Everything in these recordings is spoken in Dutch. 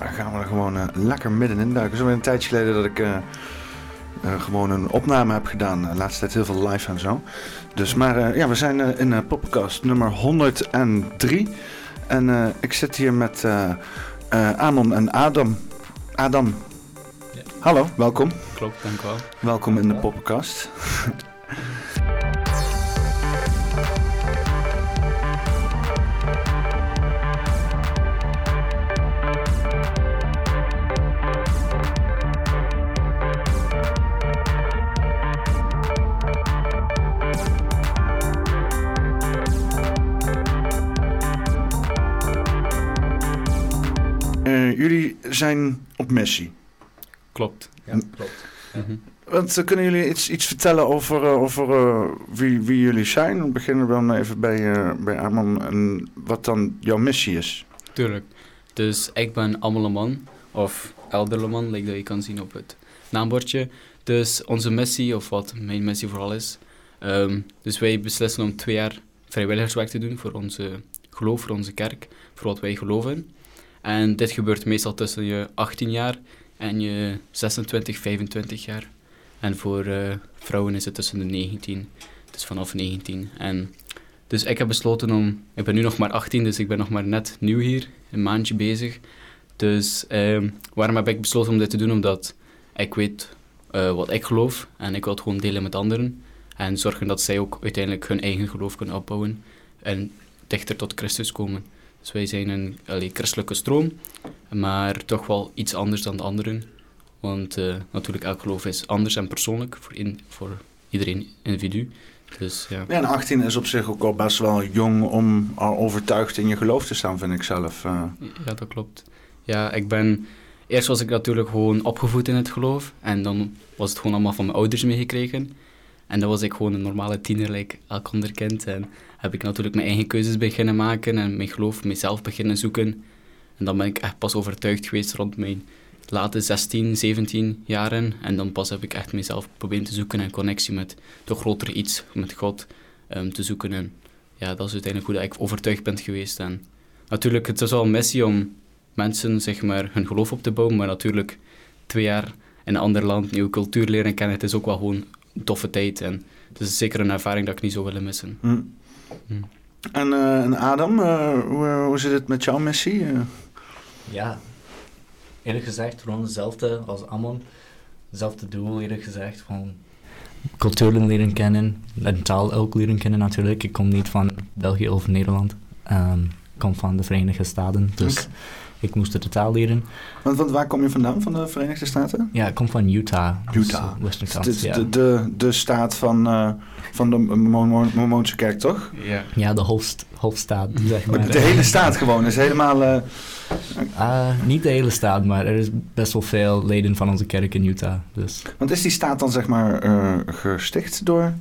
daar gaan we er gewoon uh, lekker middenin duiken. Zo een tijdje geleden dat ik uh, uh, gewoon een opname heb gedaan. De laatste tijd heel veel live en zo. Dus, maar ja, we zijn in podcast nummer 103. En ik zit hier met Anon en Adam. Adam. Ja. Hallo, welkom. Klopt, dank u wel. Welkom in de podcast. jullie zijn op missie. Klopt, ja, klopt. Mhm. Want uh, kunnen jullie iets, iets vertellen over, uh, over uh, wie, wie jullie zijn? We beginnen dan even bij, bij Amon en wat dan jouw missie is. Tuurlijk. Dus ik ben Ameleman, of Elderleman, like dat je kan zien op het naambordje. Dus onze missie, of wat mijn missie vooral is. Um, dus wij beslissen om twee jaar vrijwilligerswerk te doen voor onze geloof, voor onze kerk, voor wat wij geloven. En dit gebeurt meestal tussen je 18 jaar en je 26, 25 jaar. En voor uh, vrouwen is het tussen de 19, dus vanaf 19. En dus ik heb besloten om, ik ben nu nog maar 18, dus ik ben nog maar net nieuw hier, een maandje bezig. Dus uh, waarom heb ik besloten om dit te doen? Omdat ik weet uh, wat ik geloof en ik wil het gewoon delen met anderen. En zorgen dat zij ook uiteindelijk hun eigen geloof kunnen opbouwen en dichter tot Christus komen. Dus wij zijn een allee, christelijke stroom, maar toch wel iets anders dan de anderen. Want uh, natuurlijk, elk geloof is anders en persoonlijk voor, in, voor iedereen individu. Dus, ja. ja, en 18 is op zich ook al best wel jong om al overtuigd in je geloof te staan, vind ik zelf. Uh. Ja, dat klopt. Ja, ik ben... Eerst was ik natuurlijk gewoon opgevoed in het geloof. En dan was het gewoon allemaal van mijn ouders meegekregen. En dan was ik gewoon een normale tiener, like elk ander kind. En heb ik natuurlijk mijn eigen keuzes beginnen maken en mijn geloof mezelf beginnen zoeken. En dan ben ik echt pas overtuigd geweest rond mijn late 16, 17 jaren. En dan pas heb ik echt mezelf proberen te zoeken en connectie met de grotere iets, met God, um, te zoeken. En ja, dat is uiteindelijk hoe dat ik overtuigd ben geweest. En natuurlijk, het is wel een missie om mensen zeg maar, hun geloof op te bouwen, maar natuurlijk twee jaar in een ander land, nieuwe cultuur leren kennen, het is ook wel gewoon een toffe tijd. En het is zeker een ervaring dat ik niet zou willen missen. Hm. Hm. En, uh, en, Adam, uh, hoe, hoe, zit het met jouw missie? Uh? Ja, eerlijk gezegd, gewoon hetzelfde als Amon. Hetzelfde doel, eerlijk gezegd. Van culturen leren kennen, en taal ook leren kennen natuurlijk. Ik kom niet van België of Nederland. Um, ik kom van de Verenigde Staten. Dus okay. Ik moest de taal leren. Want, want, waar kom je vandaan, van de Verenigde Staten? Ja, ik kom van Utah. Utah. Dus, dus ja. de, de, de staat van, uh, van de Mormoonse kerk, toch? Ja, ja de hoofd, hoofdstaat, zeg maar. De hele staat gewoon, is helemaal... Uh... Uh, niet de hele staat, maar er is best wel veel leden van onze kerk in Utah. Dus. Want is die staat dan zeg maar gesticht door,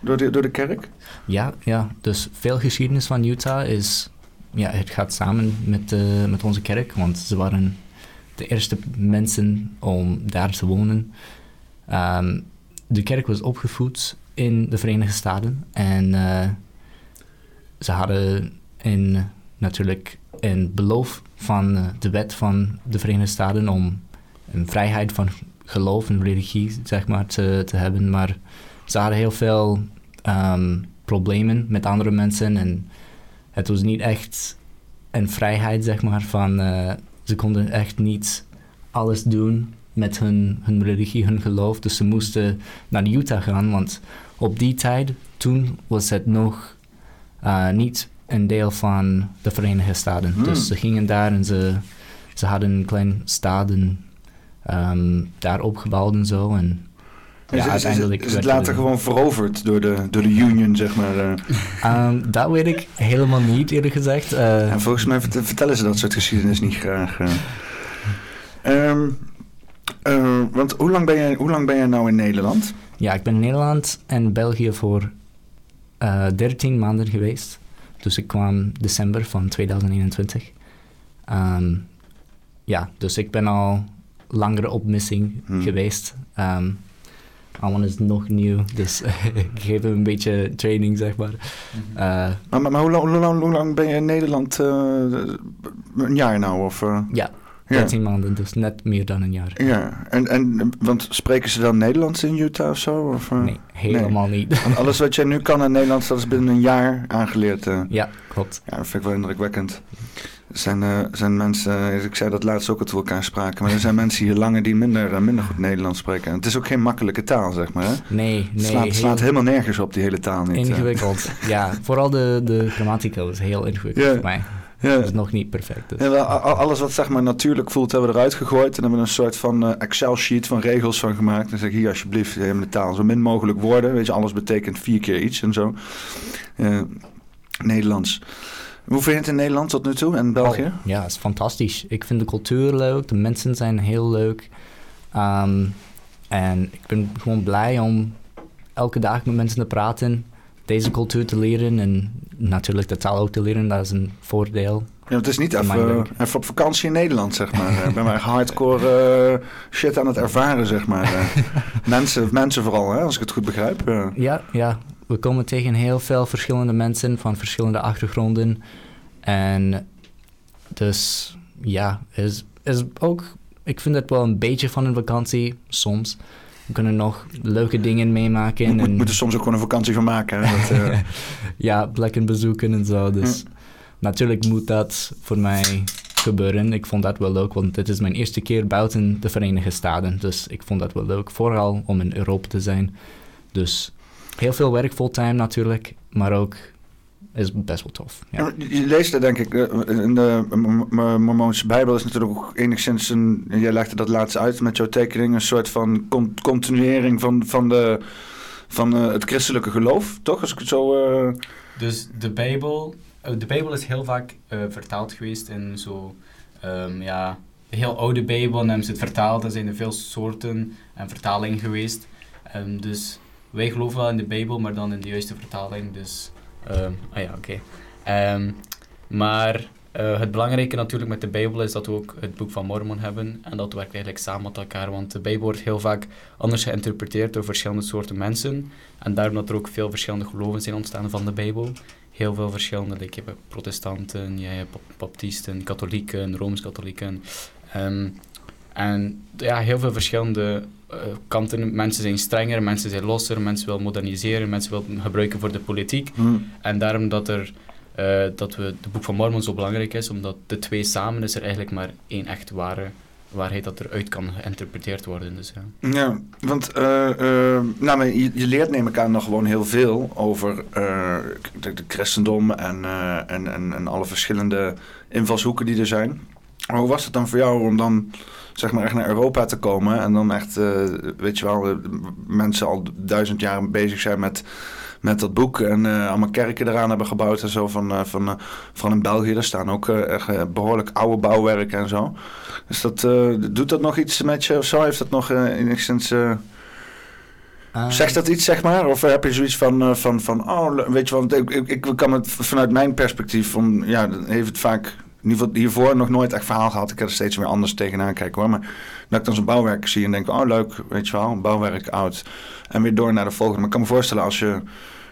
door, de, door de kerk? Ja, ja, dus veel geschiedenis van Utah is ja, het gaat samen met, uh, met onze kerk, want ze waren de eerste mensen om daar te wonen. Um, de kerk was opgevoed in de Verenigde Staten en uh, ze hadden in, natuurlijk een beloof van uh, de wet van de Verenigde Staten om een vrijheid van geloof en religie zeg maar, te, te hebben, maar ze hadden heel veel um, problemen met andere mensen en het was niet echt een vrijheid, zeg maar, van uh, ze konden echt niet alles doen met hun, hun religie, hun geloof. Dus ze moesten naar Utah gaan, want op die tijd, toen was het nog uh, niet een deel van de Verenigde Staten. Hmm. Dus ze gingen daar en ze, ze hadden een klein staden um, daar opgebouwd en zo. En ja, is, uiteindelijk is, het later gewoon veroverd door de, door de Union, zeg maar? Um, dat weet ik helemaal niet, eerlijk gezegd. Uh, en volgens mij vertellen ze dat soort geschiedenis niet graag. Um, uh, want hoe lang, ben jij, hoe lang ben jij nou in Nederland? Ja, ik ben in Nederland en België voor uh, 13 maanden geweest. Dus ik kwam december van 2021. Um, ja, dus ik ben al langer op missing hmm. geweest. Um, Alman is nog nieuw, dus ik geef hem een beetje training, zeg maar. Mhm. Uh, maar, maar, hoe, lang, hoe, lang, hoe, lang, ben je in Nederland? Uh, een jaar nou? Of, uh? Ja, Ja. 13 maanden, dus net meer dan een jaar. Ja, en, en want spreken ze dan Nederlands in Utah of zo? Of, eh? Nee, helemaal niet. Want alles wat jij nu kan in Nederlands, dat is binnen een jaar aangeleerd. eh. Ja, klopt. Ja, dat vind ik wel indrukwekkend. Zijn, eh, zijn mensen, eh, ik zei dat laatst ook dat we elkaar spraken, maar er zijn mensen hier langer die minder, eh, minder goed Nederlands spreken. En het is ook geen makkelijke taal, zeg maar. Hè? Nee, Het nee. slaat, heel slaat helemaal nergens op, die hele taal niet. ingewikkeld. ja, vooral de, de grammatica is heel ingewikkeld voor mij. Ja. Dat is nog niet perfect. Dus. Ja, wel, alles wat zeg maar natuurlijk voelt, hebben we eruit gegooid. En hebben we een soort van Excel-sheet van regels van gemaakt. En zeg hier alsjeblieft, je hebt de taal zo min mogelijk woorden. Weet je, alles betekent vier keer iets en zo. Nederlands. Hoe vind je het in Nederland tot nu toe en België? Oh, ja, het is fantastisch. Ik vind de cultuur leuk, de mensen zijn heel leuk. Ehm, en ik ben gewoon blij om elke dag met mensen te praten, deze cultuur te leren en natuurlijk de taal ook te leren, dat is een voordeel. Ja, het is niet even, even op vakantie in Nederland, zeg maar. Ik ben maar hardcore eh, shit aan het ervaren, zeg maar. Mensen, mensen vooral, hè, als ik het goed begrijp. Ja, ja, we komen tegen heel veel verschillende mensen van verschillende achtergronden. En dus ja, is, is ook, ik vind het wel een beetje van een vakantie soms. We kunnen nog leuke dingen meemaken. we moet, en, moeten soms ook gewoon een vakantie van maken. Hè, dat, eh, ja, plekken bezoeken en zo. Dus natuurlijk moet dat voor mij gebeuren. Ik vond dat wel leuk, want dit is mijn eerste keer buiten de Verenigde Staten. Dus ik vond dat wel leuk, vooral om in Europa te zijn. Dus heel veel werk fulltime natuurlijk, maar ook is best wel tof. Ja. Je leest er denk ik, eh, in de Mormoonse Bijbel is natuurlijk ook enigszins een, jij legde dat laatst uit met jouw tekening, een soort van con- continuering van, van, de, van eh, het christelijke geloof, toch? Als ik het zo... eh, Dus de Bijbel, de Bijbel is heel vaak eh, vertaald geweest in zo, ehm, ja, de heel oude Bijbel en hebben ze het vertaald. Er zijn er veel soorten en vertalingen geweest. Ehm, dus wij geloven wel in de Bijbel, maar dan in de juiste vertaling. Dus, ehm, ah ja, oké. Ehm, maar eh, het belangrijke natuurlijk met de Bijbel is dat we ook het boek van Mormon hebben. En dat werkt eigenlijk samen met elkaar, want de Bijbel wordt heel vaak anders geïnterpreteerd door verschillende soorten mensen. En daarom dat er ook veel verschillende geloven zijn ontstaan van de Bijbel. Heel veel verschillende. like, Je hebt protestanten, je hebt bap- baptisten, katholieken, rooms-katholieken. Ehm, en ja, heel veel verschillende eh, kanten. Mensen zijn strenger, mensen zijn losser, mensen willen moderniseren, mensen willen gebruiken voor de politiek. hm. En daarom dat, er, eh, dat we het boek van Mormon zo belangrijk is, omdat de twee samen is er eigenlijk maar één echt ware waarheid dat eruit kan geïnterpreteerd worden. Dus, ja. Ja, want eh, nou, je, je leert neem ik aan nog gewoon heel veel over eh, de, de christendom en, en, en, en alle verschillende invalshoeken die er zijn. Maar hoe was het dan voor jou om dan zeg maar echt naar Europa te komen en dan echt, eh, weet je wel, eh, mensen al duizend jaar bezig zijn met, met dat boek en eh, allemaal kerken eraan hebben gebouwd en zo van, eh, van, van in België. Daar staan ook echt eh, behoorlijk oude bouwwerken en zo. Dus dat, doet dat nog iets met je of zo? Heeft dat nog enigszins... eh, Ah, Zegt dat iets, zeg maar? Of heb je zoiets van, van, van oh, weet je wel, want ik, ik, ik kan het vanuit mijn perspectief van, ja, dan heeft het vaak, in ieder geval hiervoor nog nooit echt verhaal gehad. Ik heb er steeds weer anders tegenaan kijken hoor. Maar dat ik dan zo'n bouwwerk zie en denk, oh leuk, weet je wel, bouwwerk oud. En weer door naar de volgende. Maar ik kan me voorstellen als je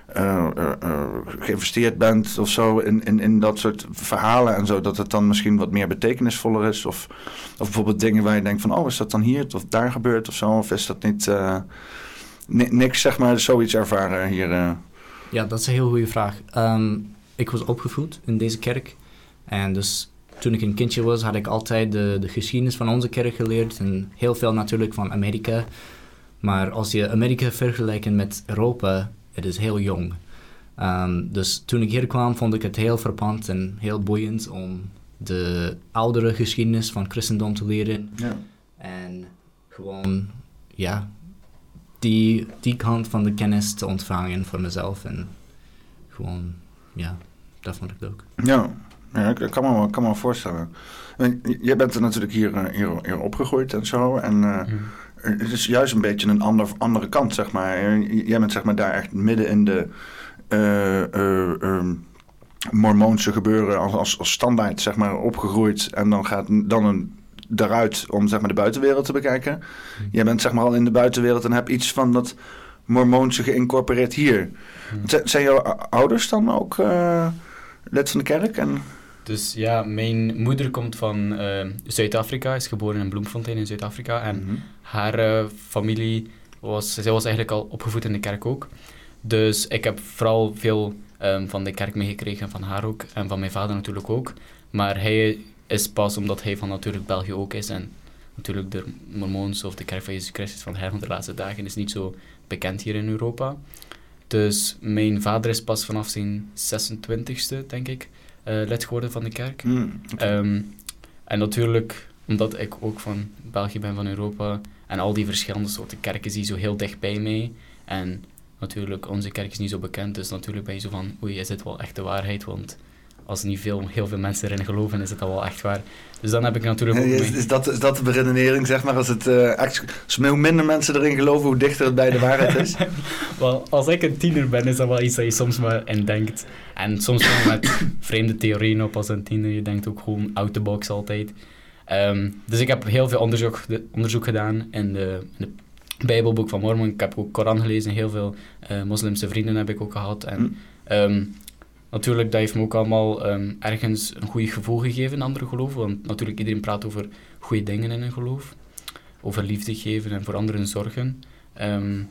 eh, eh, eh, geïnvesteerd bent of zo in, in, in dat soort verhalen en zo, dat het dan misschien wat meer betekenisvoller is. Of, of bijvoorbeeld dingen waar je denkt van, oh, is dat dan hier of daar gebeurd of zo? Of is dat niet... Ni- niks, zeg maar, zoiets ervaren hier. Ja, dat is een heel goede vraag. Ehm, ik was opgevoed in deze kerk. En dus toen ik een kindje was, had ik altijd de, de geschiedenis van onze kerk geleerd. En heel veel natuurlijk van Amerika. Maar als je Amerika vergelijkt met Europa, het is heel jong. Ehm, dus toen ik hier kwam, vond ik het heel verpand en heel boeiend om de oudere geschiedenis van christendom te leren. Ja. En gewoon, ja, die, die kant van de kennis te ontvangen voor mezelf. En gewoon, ja, dat vond ik leuk. Ja, ja ik, kan me kan me voorstellen. Jij bent er natuurlijk hier, eh, hier, hier opgegroeid en zo. En eh, het is juist een beetje een ander, andere kant, zeg maar. Jij bent zeg maar daar echt midden in de ehm, mormoonse gebeuren als, als, als standaard, zeg maar, opgegroeid. En dan gaat dan een daaruit om zeg maar de buitenwereld te bekijken. Jij bent zeg maar al in de buitenwereld en hebt iets van dat mormoonse geïncorporeerd hier. Z- Zijn jouw ouders dan ook lid van de kerk? En, Dus ja, mijn moeder komt van eh, Zuid-Afrika, is geboren in Bloemfontein in Zuid-Afrika. En Mhm. haar eh, familie was, zij was eigenlijk al opgevoed in de kerk ook. Dus ik heb vooral veel ehm, van de kerk meegekregen, van haar ook. En van mijn vader natuurlijk ook. Maar hij is pas omdat hij van natuurlijk België ook is. En natuurlijk de Mormoons of de kerk van Jezus Christus van her van de laatste dagen is niet zo bekend hier in Europa. Dus mijn vader is pas vanaf zijn 26e, denk ik, lid geworden van de kerk. Mm, oké. Ehm, en natuurlijk, omdat ik ook van België ben, van Europa, en al die verschillende soorten kerken zie zo heel dicht bij mij. En natuurlijk, onze kerk is niet zo bekend, dus natuurlijk ben je zo van, oei, is dit wel echt de waarheid? Want als niet veel, heel veel mensen erin geloven, is het al wel echt waar. Dus dan heb ik natuurlijk ook is, is, dat, is dat de beredenering, zeg maar? Als, het, eh, echt- als hoe minder mensen erin geloven, hoe dichter het bij de waarheid is? Wel, als ik een tiener ben, is dat wel iets dat je soms maar in denkt. En soms gewoon met vreemde theorieën op als een tiener. Je denkt ook gewoon out the box altijd. Ehm, dus ik heb heel veel onderzoek, de- onderzoek gedaan in de, in de Bijbelboek van Mormon. Ik heb ook Koran gelezen. Heel veel eh, moslimse vrienden heb ik ook gehad. En Hm. Natuurlijk, dat heeft me ook allemaal ehm, ergens een goed gevoel gegeven in andere geloven. Want natuurlijk, iedereen praat over goede dingen in een geloof. Over liefde geven en voor anderen zorgen. Ehm,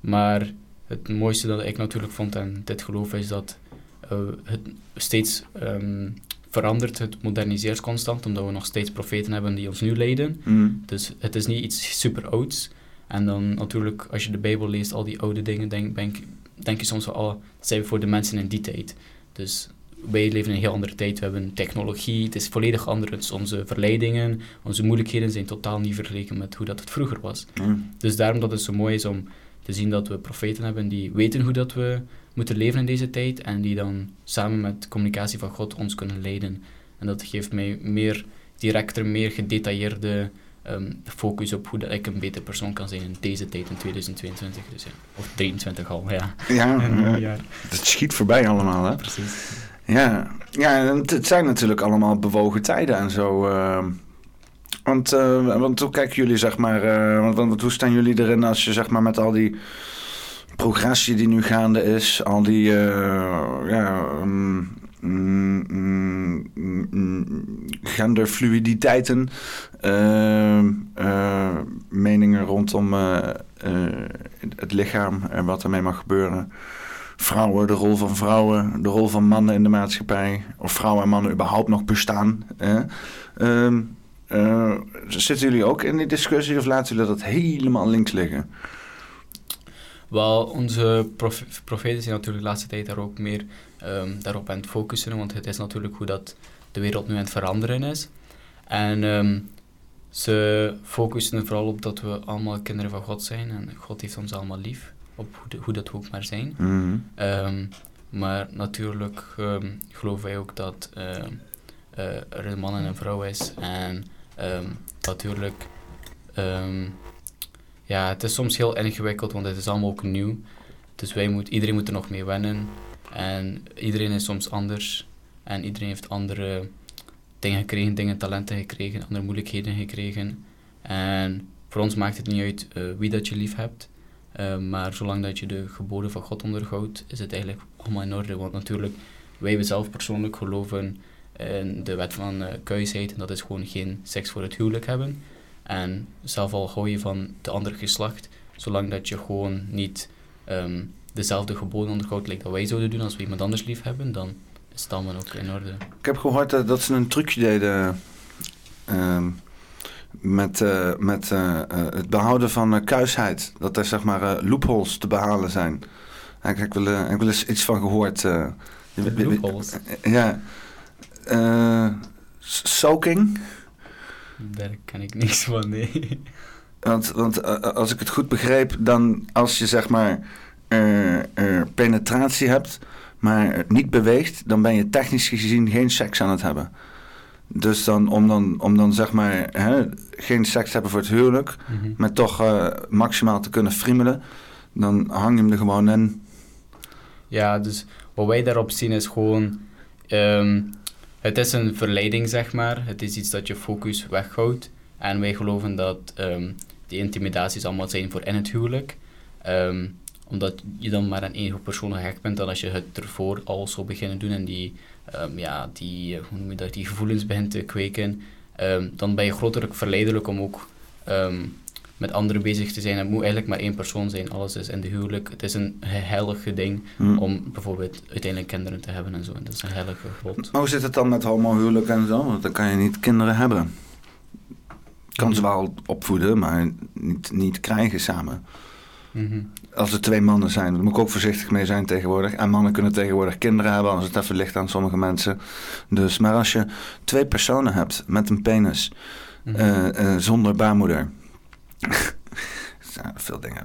maar het mooiste dat ik natuurlijk vond aan dit geloof is dat eh, het steeds ehm, verandert, het moderniseert constant, omdat we nog steeds profeten hebben die ons nu leiden. Mm. Dus het is niet iets super ouds. En dan natuurlijk, als je de Bijbel leest, al die oude dingen, denk, denk, denk je soms wel, oh, dat zijn voor de mensen in die tijd. Dus wij leven in een heel andere tijd. We hebben technologie, het is volledig anders. Onze verleidingen, onze moeilijkheden zijn totaal niet vergeleken met hoe dat het vroeger was. Mm. Dus daarom dat het zo mooi is om te zien dat we profeten hebben die weten hoe dat we moeten leven in deze tijd en die dan samen met de communicatie van God ons kunnen leiden. En dat geeft mij meer directer, meer gedetailleerde ehm, focus op hoe dat ik een beter persoon kan zijn in deze tijd in 2022. Dus ja. Of 23 al, ja. Ja, En het schiet voorbij allemaal, hè? Precies. Ja, ja en het, zijn natuurlijk allemaal bewogen tijden en zo. eh, want, eh, want hoe kijken jullie, zeg maar, eh, want, want hoe staan jullie erin als je, zeg maar, met al die progressie die nu gaande is, al die, eh, ja, mm, mm, mm, mm, genderfluiditeiten, eh, eh, meningen rondom eh, eh, het lichaam en wat ermee mag gebeuren vrouwen, de rol van vrouwen, de rol van mannen in de maatschappij, of vrouwen en mannen überhaupt nog bestaan. Ehm, eh, zitten jullie ook in die discussie of laten jullie dat helemaal links liggen? Wel, onze prof profeten zijn natuurlijk de laatste tijd daar ook meer ehm, daarop aan het focussen, want het is natuurlijk hoe dat de wereld nu aan het veranderen is. En ehm, ze focussen vooral op dat we allemaal kinderen van God zijn en God heeft ons allemaal lief, op hoe, de- hoe dat we ook maar zijn. Mhm. Ehm, maar natuurlijk geloven wij ook dat eh, er een man en een vrouw is. En natuurlijk, ja, het is soms heel ingewikkeld, want het is allemaal ook nieuw. Dus wij moet, iedereen moet er nog mee wennen. En iedereen is soms anders. En iedereen heeft andere dingen gekregen, dingen, talenten gekregen, andere moeilijkheden gekregen. En voor ons maakt het niet uit eh, wie dat je lief hebt. Uh, maar zolang dat je de geboden van God onderhoudt, is het eigenlijk allemaal in orde. Want natuurlijk, wij zelf persoonlijk geloven in de wet van uh, kuisheid. En dat is gewoon geen seks voor het huwelijk hebben. En zelf al hou je van de andere geslacht, zolang dat je gewoon niet um, dezelfde geboden onderhoudt, lijkt dat wij zouden doen als we iemand anders lief hebben, dan is het allemaal ook in orde. Ik heb gehoord dat, dat ze een trucje deden uh, met, uh, met uh, het behouden van kuisheid. Dat er zeg maar loopholes te behalen zijn. Ik heb wel, ik wil eens iets van gehoord. loopholes? Ja. soaking. Daar ken ik niks van, nee. Want, want uh, als ik het goed begreep, dan als je zeg maar penetratie hebt, maar niet beweegt, dan ben je technisch gezien geen seks aan het hebben. Dus dan, om, dan, om dan zeg maar hè, geen seks te hebben voor het huwelijk, mm -hmm. maar toch uh, maximaal te kunnen friemelen, dan hang je hem er gewoon in. Ja, dus wat wij daarop zien is gewoon, um, het is een verleiding zeg maar, het is iets dat je focus weghoudt. En wij geloven dat um, die intimidaties allemaal zijn voor in het huwelijk. Um, omdat je dan maar aan één persoon gehecht bent dan als je het ervoor al zou beginnen doen en die ehm, ja, die, eh, hoe noem je dat, die gevoelens begint te kweken, ehm, dan ben je groterlijk verleidelijk om ook ehm, met anderen bezig te zijn. Het moet eigenlijk maar één persoon zijn, alles is in de huwelijk. Het is een heilige ding Hm. om bijvoorbeeld uiteindelijk kinderen te hebben en zo. En dat is een heilige gebod. Maar hoe zit het dan met homohuwelijk en zo? Want dan kan je niet kinderen hebben. Je kan ze wel opvoeden, maar niet, niet krijgen samen. Mhm. Als er twee mannen zijn, daar moet ik ook voorzichtig mee zijn tegenwoordig. En mannen kunnen tegenwoordig kinderen hebben, als het even ligt aan sommige mensen. Dus, maar als je twee personen hebt met een penis, Mhm. eh, eh, zonder baarmoeder. Ja, veel dingen.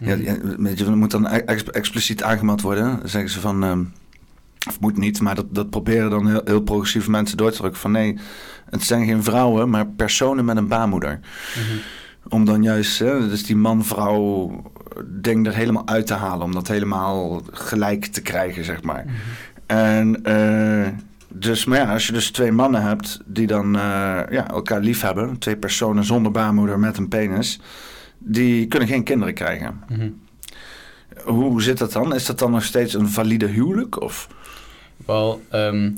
Ja, Mhm. ja, weet je, dat moet dan ex- expliciet aangemeld worden. Dan zeggen ze van, ehm, of moet niet, maar dat, dat proberen dan heel, heel progressieve mensen door te drukken. Van nee, het zijn geen vrouwen, maar personen met een baarmoeder. Mhm. Om dan juist, hè, dus die man-vrouw ding er helemaal uit te halen. Om dat helemaal gelijk te krijgen, zeg maar. Mhm. En eh, dus, maar ja, als je dus twee mannen hebt die dan eh, ja, elkaar lief hebben. Twee personen zonder baarmoeder met een penis. Die kunnen geen kinderen krijgen. Mhm. Hoe zit dat dan? Is dat dan nog steeds een valide huwelijk? Of? Wel, ehm,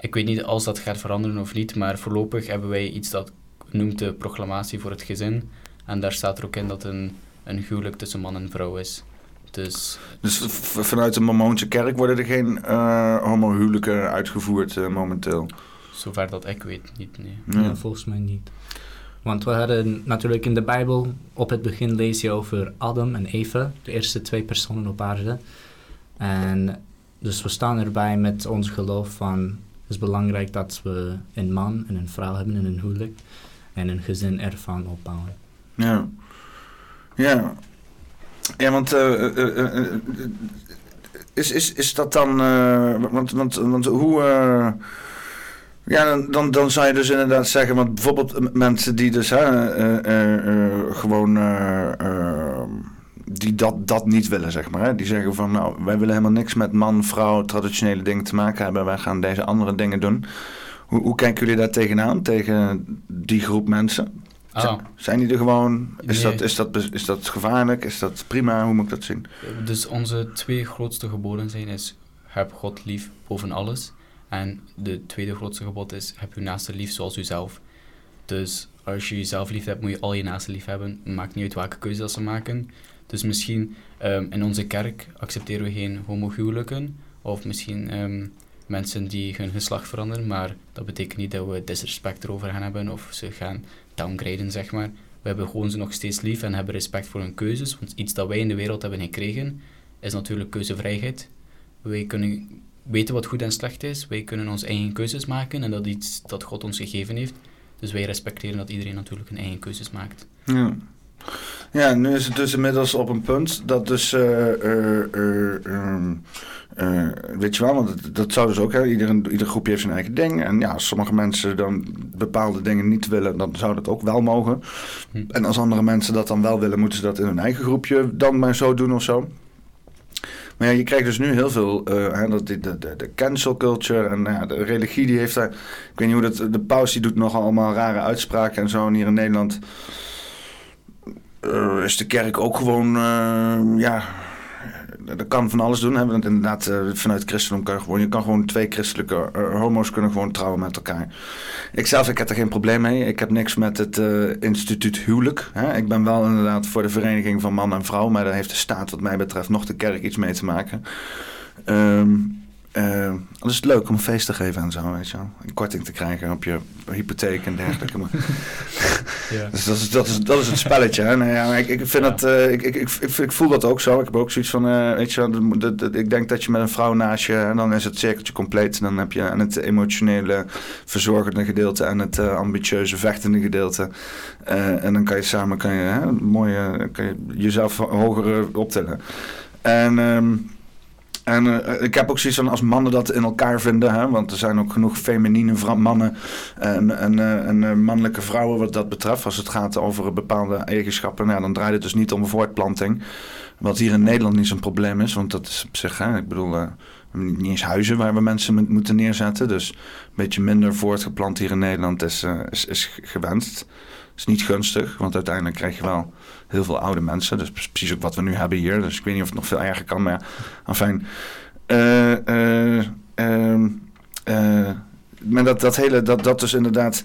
ik weet niet als dat gaat veranderen of niet, maar voorlopig hebben wij iets dat noemt de proclamatie voor het gezin. En daar staat er ook in dat een, een huwelijk tussen man en vrouw is. Dus Dus vanuit de Mormoonse kerk worden er geen eh homohuwelijken uitgevoerd eh, momenteel. zover dat ik weet, niet. Nee. Ja. Ja, volgens mij niet. Want we hadden natuurlijk in de Bijbel, op het begin lees je over Adam en Eva, de eerste twee personen op aarde. En dus we staan erbij met ons geloof van, het is belangrijk dat we een man en een vrouw hebben in een huwelijk en een gezin ervan opbouwen. Ja. Ja. Ja, want eh, eh, eh, is, is, is dat dan... want, want, want hoe... ja, dan- dan, zou je dus inderdaad zeggen... Want bijvoorbeeld mensen die dus gewoon... die dat, dat niet willen, zeg maar. Hè? Die zeggen van, nou, wij willen helemaal niks met man, vrouw, traditionele dingen te maken hebben. Wij gaan deze andere dingen doen. Hoe, hoe kijken jullie daar tegenaan, tegen die groep mensen? Ah, Zijn- Zijn die er gewoon? Is, Nee. dat, is, dat, is dat gevaarlijk? Is dat prima? Hoe moet ik dat zien? dus onze twee grootste geboden zijn is heb God lief boven alles. En de tweede grootste gebod is heb uw naaste lief zoals uzelf. Dus als je jezelf lief hebt, moet je al je naasten lief hebben. Maakt niet uit welke keuze dat ze maken. Dus misschien ehm, in onze kerk accepteren we geen homohuwelijken. Of misschien ehm, mensen die hun geslacht veranderen. Maar dat betekent niet dat we disrespect erover gaan hebben of ze gaan downgraden, zeg maar. We hebben gewoon ze nog steeds lief en hebben respect voor hun keuzes. Want iets dat wij in de wereld hebben gekregen, is natuurlijk keuzevrijheid. Wij kunnen weten wat goed en slecht is. Wij kunnen onze eigen keuzes maken en dat is iets dat God ons gegeven heeft. Dus wij respecteren dat iedereen natuurlijk een eigen keuzes maakt. Ja. ja, nu is het dus inmiddels op een punt dat dus... ehm, eh, weet je wel, want dat, dat zou dus ook... Hè, ieder, ieder groepje heeft zijn eigen ding. En ja, als sommige mensen dan bepaalde dingen niet willen... dan zou dat ook wel mogen. Hm. En als andere mensen dat dan wel willen... moeten ze dat in hun eigen groepje dan maar zo doen of zo. Maar ja, je krijgt dus nu heel veel, eh, hè, dat, de, de, de cancel culture en nou ja, de religie die heeft daar, ik weet niet hoe dat, de paus die doet nogal allemaal rare uitspraken en zo. En hier in Nederland eh, is de kerk ook gewoon, ja, dat kan van alles doen. Hè? Want inderdaad, eh, vanuit christendom kan je gewoon, je kan gewoon twee christelijke eh, homo's kunnen gewoon trouwen met elkaar. Ik zelf, ik heb er geen probleem mee. Ik heb niks met het eh, instituut huwelijk. Hè? Ik ben wel inderdaad voor de vereniging van man en vrouw, maar daar heeft de staat wat mij betreft nog de kerk iets mee te maken. Ehm eh, dan is het leuk om een feest te geven en zo, weet je wel. Een korting te krijgen op je hypotheek en dergelijke. Maar Ja. dus dat is, dat is, dat is het spelletje. Hè? Nou ja, ik, ik, vind Ja. dat, eh, ik, ik, ik, ik, voel dat ook zo. Ik heb ook zoiets van, eh, weet je wel, de- ik denk dat je met een vrouw naast je, en dan is het cirkeltje compleet. Dan heb je en het emotionele verzorgende gedeelte en het ambitieuze vechtende gedeelte. Eh, en dan kan je samen kan je, hè, mooie, kan je jezelf hoger optillen. En... ehm, en eh, ik heb ook zoiets van als mannen dat in elkaar vinden, hè, want er zijn ook genoeg feminine mannen en, en, eh, en eh, mannelijke vrouwen wat dat betreft. Als het gaat over bepaalde eigenschappen, nou, dan draait het dus niet om voortplanting. Wat hier in Nederland niet zo'n probleem is, want dat is op zich, hè, ik bedoel, eh, niet eens huizen waar we mensen moeten neerzetten. Dus een beetje minder voortgeplant hier in Nederland is, eh, is, is gewenst. is niet gunstig, want uiteindelijk krijg je wel heel veel oude mensen. Dus precies ook wat we nu hebben hier. Dus ik weet niet of het nog veel erger kan, maar enfin. eh, eh, ehm, eh, maar dat, dat hele, dat, dat dus inderdaad.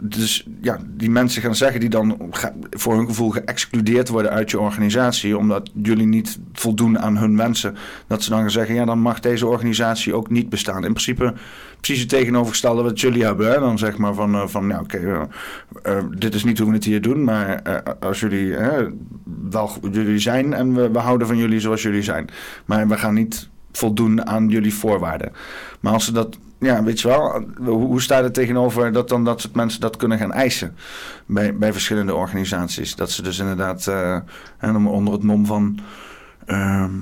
dus ja, die mensen gaan zeggen die dan voor hun gevoel geëxcludeerd worden uit je organisatie, omdat jullie niet voldoen aan hun wensen, dat ze dan gaan zeggen: ja, dan mag deze organisatie ook niet bestaan. In principe precies het tegenovergestelde wat jullie hebben. Dan zeg maar van, eh, van ja, oké, eh, eh, dit is niet hoe we het hier doen, maar als jullie wel jullie zijn en we, we houden van jullie zoals jullie zijn, maar we gaan niet voldoen aan jullie voorwaarden. Maar als ze dat, ja, weet je wel, hoe, staat het tegenover dat dan dat soort mensen dat kunnen gaan eisen bij, bij verschillende organisaties? Dat ze dus inderdaad eh, onder het mom van ehm,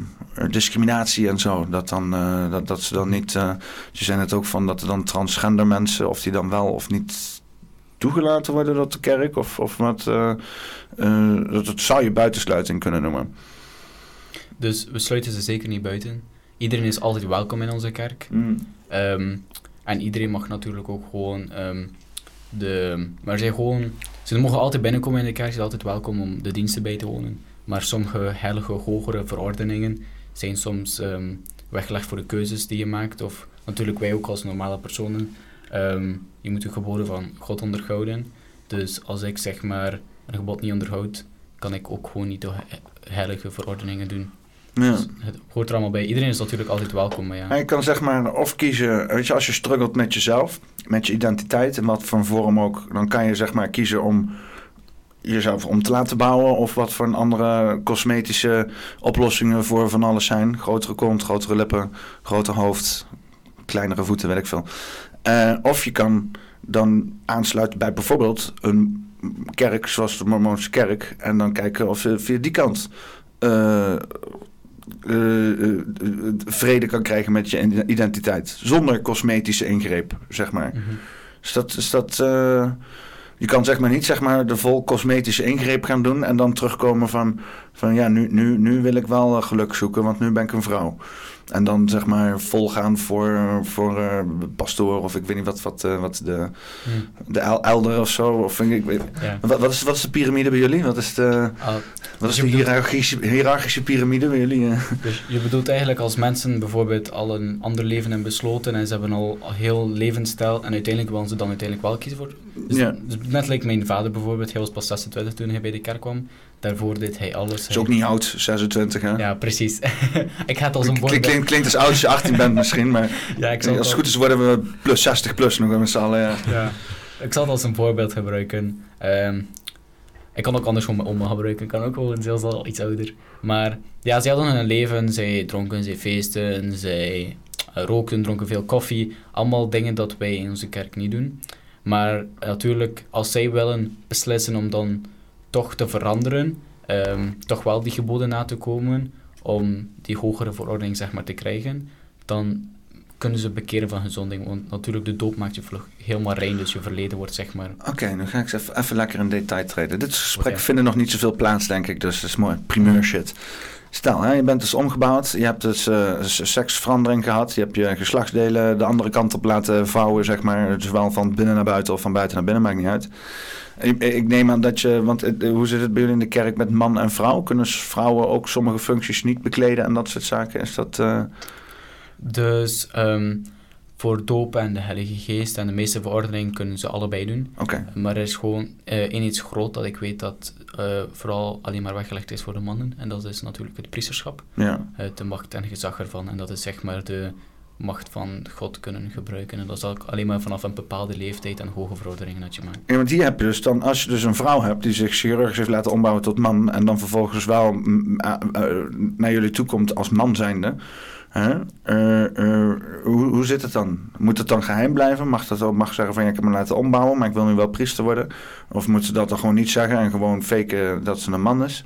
discriminatie en zo, dat, dan, eh, dat, dat ze dan niet, eh ze zijn het ook van dat er dan transgender mensen, of die dan wel of niet toegelaten worden door de kerk, of, of wat, eh, dat, dat zou je buitensluiting kunnen noemen. Dus we sluiten ze zeker niet buiten. Iedereen is altijd welkom in onze kerk. Ehm, en iedereen mag natuurlijk ook gewoon ehm, de... Maar zij gewoon... Ze mogen altijd binnenkomen in de kerk, ze zijn altijd welkom om de diensten bij te wonen. Maar sommige heilige, hogere verordeningen zijn soms ehm, weggelegd voor de keuzes die je maakt. Of natuurlijk wij ook als normale personen. Ehm, je moet de geboden van God onderhouden. Dus als ik zeg maar een gebod niet onderhoud, kan ik ook gewoon niet de he- heilige verordeningen doen. Ja. Dus het hoort er allemaal bij. Iedereen is natuurlijk altijd welkom, maar ja. Ja, je kan zeg maar of kiezen, weet je, als je struggelt met jezelf, met je identiteit, in wat voor vorm ook, dan kan je zeg maar kiezen om jezelf om te laten bouwen of wat voor een andere cosmetische oplossingen voor van alles zijn. Grotere kont, grotere lippen, groter hoofd, kleinere voeten, weet ik veel. Eh, of je kan dan aansluiten bij bijvoorbeeld een kerk zoals de Mormoonse kerk en dan kijken of je via die kant eh, eh, vrede kan krijgen met je identiteit. Zonder cosmetische ingreep, zeg maar. Dus dat, is dat je kan zeg maar niet zeg maar, de vol cosmetische ingreep gaan doen en dan terugkomen van, van ja, nu, nu, nu wil ik wel eh, geluk zoeken, want nu ben ik een vrouw. En dan zeg maar vol gaan voor, voor eh, pastoor of ik weet niet wat, wat, eh, wat de, Hm. de el- elder of zo. Of, ik, weet, Ja. wat, wat, is, wat is de piramide bij jullie? Wat is de, Ah, wat is je de bedoelt- hiërarchische, hiërarchische piramide bij jullie? eh? dus je bedoelt eigenlijk als mensen bijvoorbeeld al een ander leven hebben besloten en ze hebben al een heel levensstijl en uiteindelijk willen ze dan uiteindelijk wel kiezen voor... Dus, Ja. dus net like mijn vader bijvoorbeeld, hij was pas 26 toen hij bij de kerk kwam. Daarvoor deed hij alles. Is ook niet oud, 26 hè? Ja, precies. ik ga het als een Klink- voorbeeld... Klinkt, als oud als je 18 bent misschien, maar Ja, ik zal als het goed is worden we plus 60 plus nog met z'n allen. Ja. Ja, ik zal het als een voorbeeld gebruiken. Ehm, ik kan ook anders gewoon mijn oma gebruiken. Ik kan ook gewoon zelfs al iets ouder. Maar ja, zij hadden een leven. Zij dronken, zij feesten, zij rookten, dronken veel koffie. Allemaal dingen dat wij in onze kerk niet doen. Maar natuurlijk, als zij willen beslissen om dan toch te veranderen, ehm, toch wel die geboden na te komen, om die hogere verordening zeg maar te krijgen, dan kunnen ze bekeren van hun zondiging. Want natuurlijk, de doop maakt je vlug helemaal rein, dus je verleden wordt zeg maar... Oké, nu ga ik even, even lekker in detail treden. Dit gesprek Oké. vinden nog niet zoveel plaats, denk ik, dus dat is mooi. Primeur shit. Stel, hè, je bent dus omgebouwd, je hebt dus eh, seksverandering gehad, je hebt je geslachtsdelen de andere kant op laten vouwen, zeg maar, zowel van binnen naar buiten of van buiten naar binnen, maakt niet uit. Ik, ik neem aan dat je, want hoe zit het bij jullie in de kerk met man en vrouw? Kunnen vrouwen ook sommige functies niet bekleden en dat soort zaken? Is dat... eh, Dus ehm, voor doop en de Heilige Geest en de meeste verordeningen kunnen ze allebei doen. Oké, Maar er is gewoon eh één iets groot dat ik weet dat eh, vooral alleen maar weggelegd is voor de mannen. En dat is natuurlijk het priesterschap. ja. de macht en gezag ervan. En dat is zeg maar de macht van God kunnen gebruiken. En dat is ook alleen maar vanaf een bepaalde leeftijd en hoge verordeningen dat je maakt. Ja, want die heb je dus dan, als je dus een vrouw hebt die zich chirurgisch heeft laten ombouwen tot man en dan vervolgens wel mm, eh, eh, naar jullie toe komt als man zijnde. Hè? Eh, hoe, hoe zit het dan? Moet het dan geheim blijven? Mag dat ook mag zeggen van ja, ik heb me laten ombouwen, maar ik wil nu wel priester worden? Of moet ze dat dan gewoon niet zeggen en gewoon faken dat ze een man is?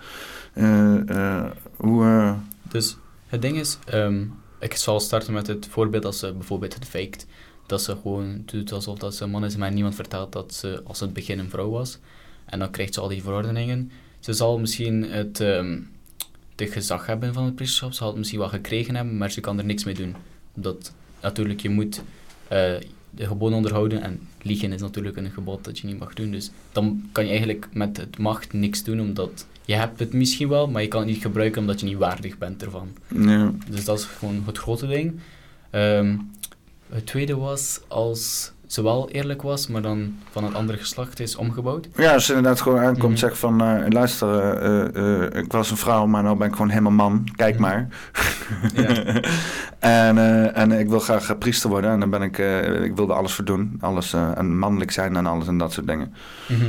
Eh, hoe, Dus het ding is, ehm, ik zal starten met het voorbeeld als ze bijvoorbeeld het faked. Dat ze gewoon doet alsof dat ze een man is, maar niemand vertelt dat ze als het begin een vrouw was. En dan krijgt ze al die verordeningen. Ze zal misschien het, de gezag hebben van het priesterschap, ze zal het misschien wel gekregen hebben, maar ze kan er niks mee doen. Omdat natuurlijk je moet eh, de geboden onderhouden en liegen is natuurlijk een gebod dat je niet mag doen. Dus dan kan je eigenlijk met het macht niks doen, omdat je hebt het misschien wel, maar je kan het niet gebruiken omdat je niet waardig bent ervan. ja. Dus dat is gewoon het grote ding. Ehm, Het tweede was als ze wel eerlijk was, maar dan van het andere geslacht is omgebouwd. Ja, als ze inderdaad gewoon aankomt Mhm. en zegt van... eh, luister, eh, eh, ik was een vrouw, maar nu ben ik gewoon helemaal man. Kijk Mhm. maar. En, en ik wil graag priester worden. En dan ben ik... ik wilde alles voor doen. Alles, en mannelijk zijn en alles en dat soort dingen. Mhm.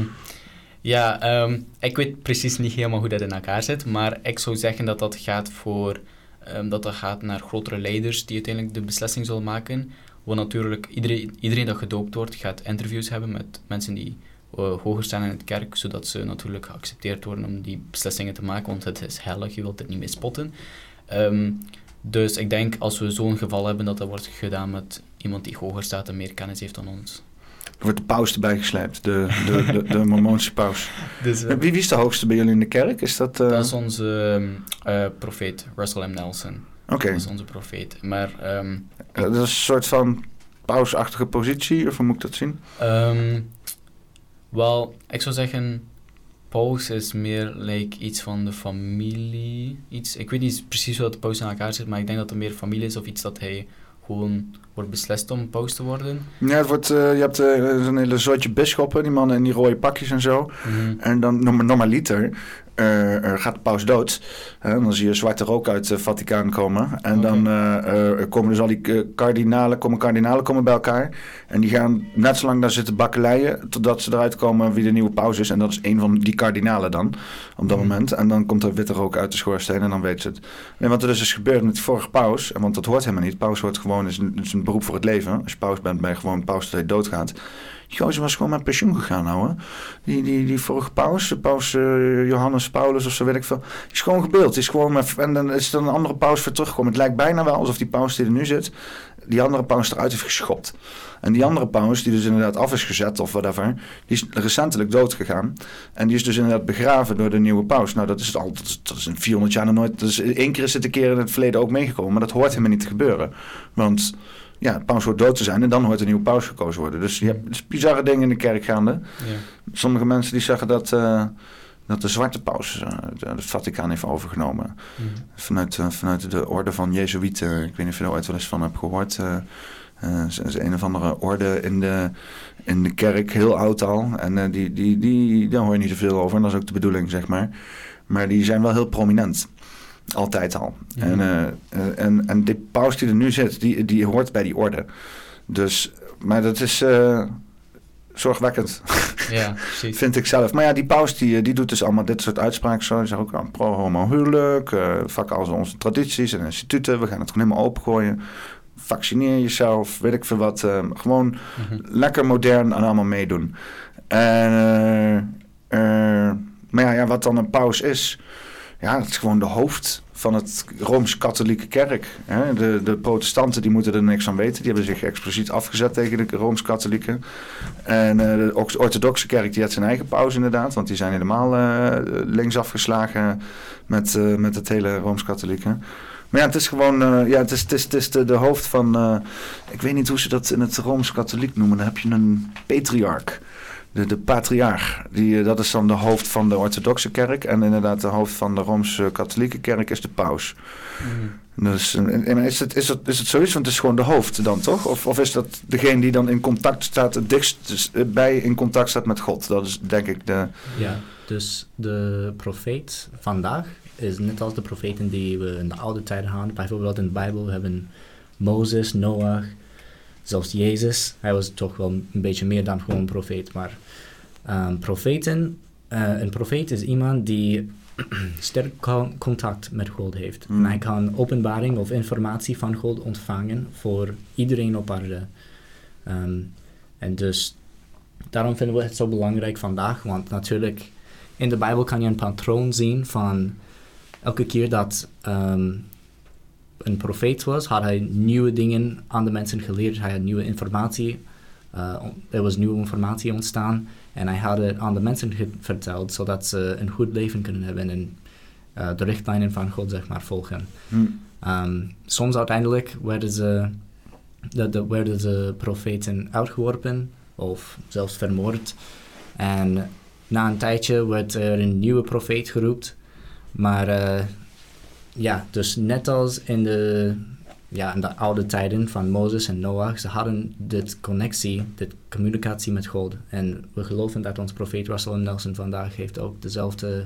Ja, ehm, ik weet precies niet helemaal hoe dat in elkaar zit, maar ik zou zeggen dat dat gaat voor ehm, dat dat gaat naar grotere leiders die uiteindelijk de beslissing zullen maken. Want natuurlijk, iedereen, iedereen dat gedoopt wordt, gaat interviews hebben met mensen die eh, hoger staan in het kerk, zodat ze natuurlijk geaccepteerd worden om die beslissingen te maken, want het is heilig, je wilt het niet mee spotten. Ehm, dus ik denk als we zo'n geval hebben, dat dat wordt gedaan met iemand die hoger staat en meer kennis heeft dan ons. Er wordt de paus erbij gesleept. De, de, de, de mormoonse paus. Dus, Wie, wie is de hoogste bij jullie in de kerk? Is dat... eh, Dat is onze eh, profeet, Russell M. Nelson. Oké. Dat is onze profeet. Maar ehm, Eh, dat is een soort van pausachtige positie, of hoe moet ik dat zien? ehm, wel, ik zou zeggen, paus is meer like, iets van de familie. Iets, ik weet niet precies hoe dat de paus in elkaar zit, maar ik denk dat het meer familie is of iets dat hij gewoon wordt beslist om paus te worden. Ja, het wordt, eh, je hebt eh, zo'n hele soortje bisschoppen, die mannen in die rode pakjes en zo. Mhm. En dan norm- normaliter eh, er gaat de paus dood. Dan zie je zwarte rook uit het Vaticaan komen. En dan eh, eh, komen dus al die eh, kardinalen, komen kardinalen komen bij elkaar. En die gaan net zo lang daar zitten bakkeleien... totdat ze eruit komen wie de nieuwe paus is. En dat is een van die kardinalen dan, op dat Mhm. moment. En dan komt er witte rook uit de schoorsteen en dan weet ze het. Nee, want er is dus gebeurd met de vorige paus. en Want dat hoort helemaal niet. Paus hoort gewoon, is een, is een beroep voor het leven. Als je paus bent, ben je gewoon paus tot je doodgaat. Die gozer was gewoon met pensioen gegaan, ouwe. Die, die, die vorige paus, de paus eh, Johannes Paulus of zo weet ik veel. Is gewoon gebeeld. Is gewoon met, en dan is er een andere paus voor teruggekomen. Het lijkt bijna wel alsof die paus die er nu zit, die andere paus eruit heeft geschopt. En die andere paus, die dus inderdaad af is gezet of whatever, die is recentelijk dood gegaan. En die is dus inderdaad begraven door de nieuwe paus. Nou, dat is al, dat is, dat is in 400 jaar nog nooit. Is één keer is het een keer in het verleden ook meegekomen, maar dat hoort helemaal niet te gebeuren. Want ja, paus hoort dood te zijn en dan hoort een nieuwe paus gekozen worden. Dus je hebt dus bizarre dingen in de kerk gaande. Ja. Sommige mensen die zeggen dat, eh, dat de zwarte paus de- het Vaticaan heeft overgenomen. Mhm. Vanuit, eh, vanuit de orde van Jezuïeten. Ik weet niet of je er ooit wel eens van hebt gehoord. eh eh, is een of andere orde in de, in de kerk, heel oud al. En die, die, die, daar hoor je niet zoveel over. En dat is ook de bedoeling, zeg maar. Maar die zijn wel heel prominent. Altijd al. Ja. En, eh, en, en die paus die er nu zit, die, die hoort bij die orde. Dus, maar dat is eh, zorgwekkend. ja, precies. Vind ik zelf. Maar ja, die paus die, die doet dus allemaal dit soort uitspraken. Zo. Zegt ook aan pro-homo huwelijk. eh vak al onze tradities en instituten. We gaan het gewoon helemaal opengooien. Vaccineer jezelf, weet ik veel wat. gewoon Mhm. lekker modern en allemaal meedoen. En, maar ja, ja, wat dan een paus is... Ja, dat is gewoon de hoofd van het Rooms-Katholieke kerk. Hè? De, de protestanten die moeten er niks aan weten. Die hebben zich expliciet afgezet tegen de Rooms-Katholieken. En eh, de orth- orthodoxe kerk die had zijn eigen paus inderdaad. Want die zijn helemaal eh links afgeslagen met, eh, met het hele Rooms-Katholieke. Maar ja, het is gewoon, ja, het is, het is, het is de, de hoofd van, ik weet niet hoe ze dat in het Rooms-Katholiek noemen. Dan heb je een patriarch, de, de patriarch. Die, eh, dat is dan de hoofd van de orthodoxe kerk. En inderdaad de hoofd van de Rooms-Katholieke kerk is de paus. Mhm. Dus en is het, is, het, is het zoiets? Want het is gewoon de hoofd dan, toch? Of, of is dat degene die dan in contact staat, het dichtst dus, eh, bij in contact staat met God? Dat is denk ik de... Ja, dus de profeet vandaag is net als de profeten die we in de oude tijden hadden. Bijvoorbeeld in de Bijbel we hebben Mozes, Noach, zelfs Jezus. Hij was toch wel een beetje meer dan gewoon een profeet. Maar ehm, profeten, eh, een profeet is iemand die sterk con- contact met God heeft. Hmm. En hij kan openbaring of informatie van God ontvangen voor iedereen op aarde. Ehm, en dus daarom vinden we het zo belangrijk vandaag, want natuurlijk in de Bijbel kan je een patroon zien van elke keer dat ehm, een profeet was, had hij nieuwe dingen aan de mensen geleerd, hij had nieuwe informatie, eh, er was nieuwe informatie ontstaan en hij had het aan de mensen verteld, zodat ze een goed leven kunnen hebben en eh, de richtlijnen van God zeg maar volgen. Hm. Ehm, soms uiteindelijk werden ze, de, de, werden de profeten uitgeworpen of zelfs vermoord. En na een tijdje werd er een nieuwe profeet geroepen. Maar eh, ja, dus net als in de, ja, in de oude tijden van Mozes en Noach, ze hadden dit connectie, dit communicatie met God. En we geloven dat onze profeet Russell Nelson vandaag heeft ook dezelfde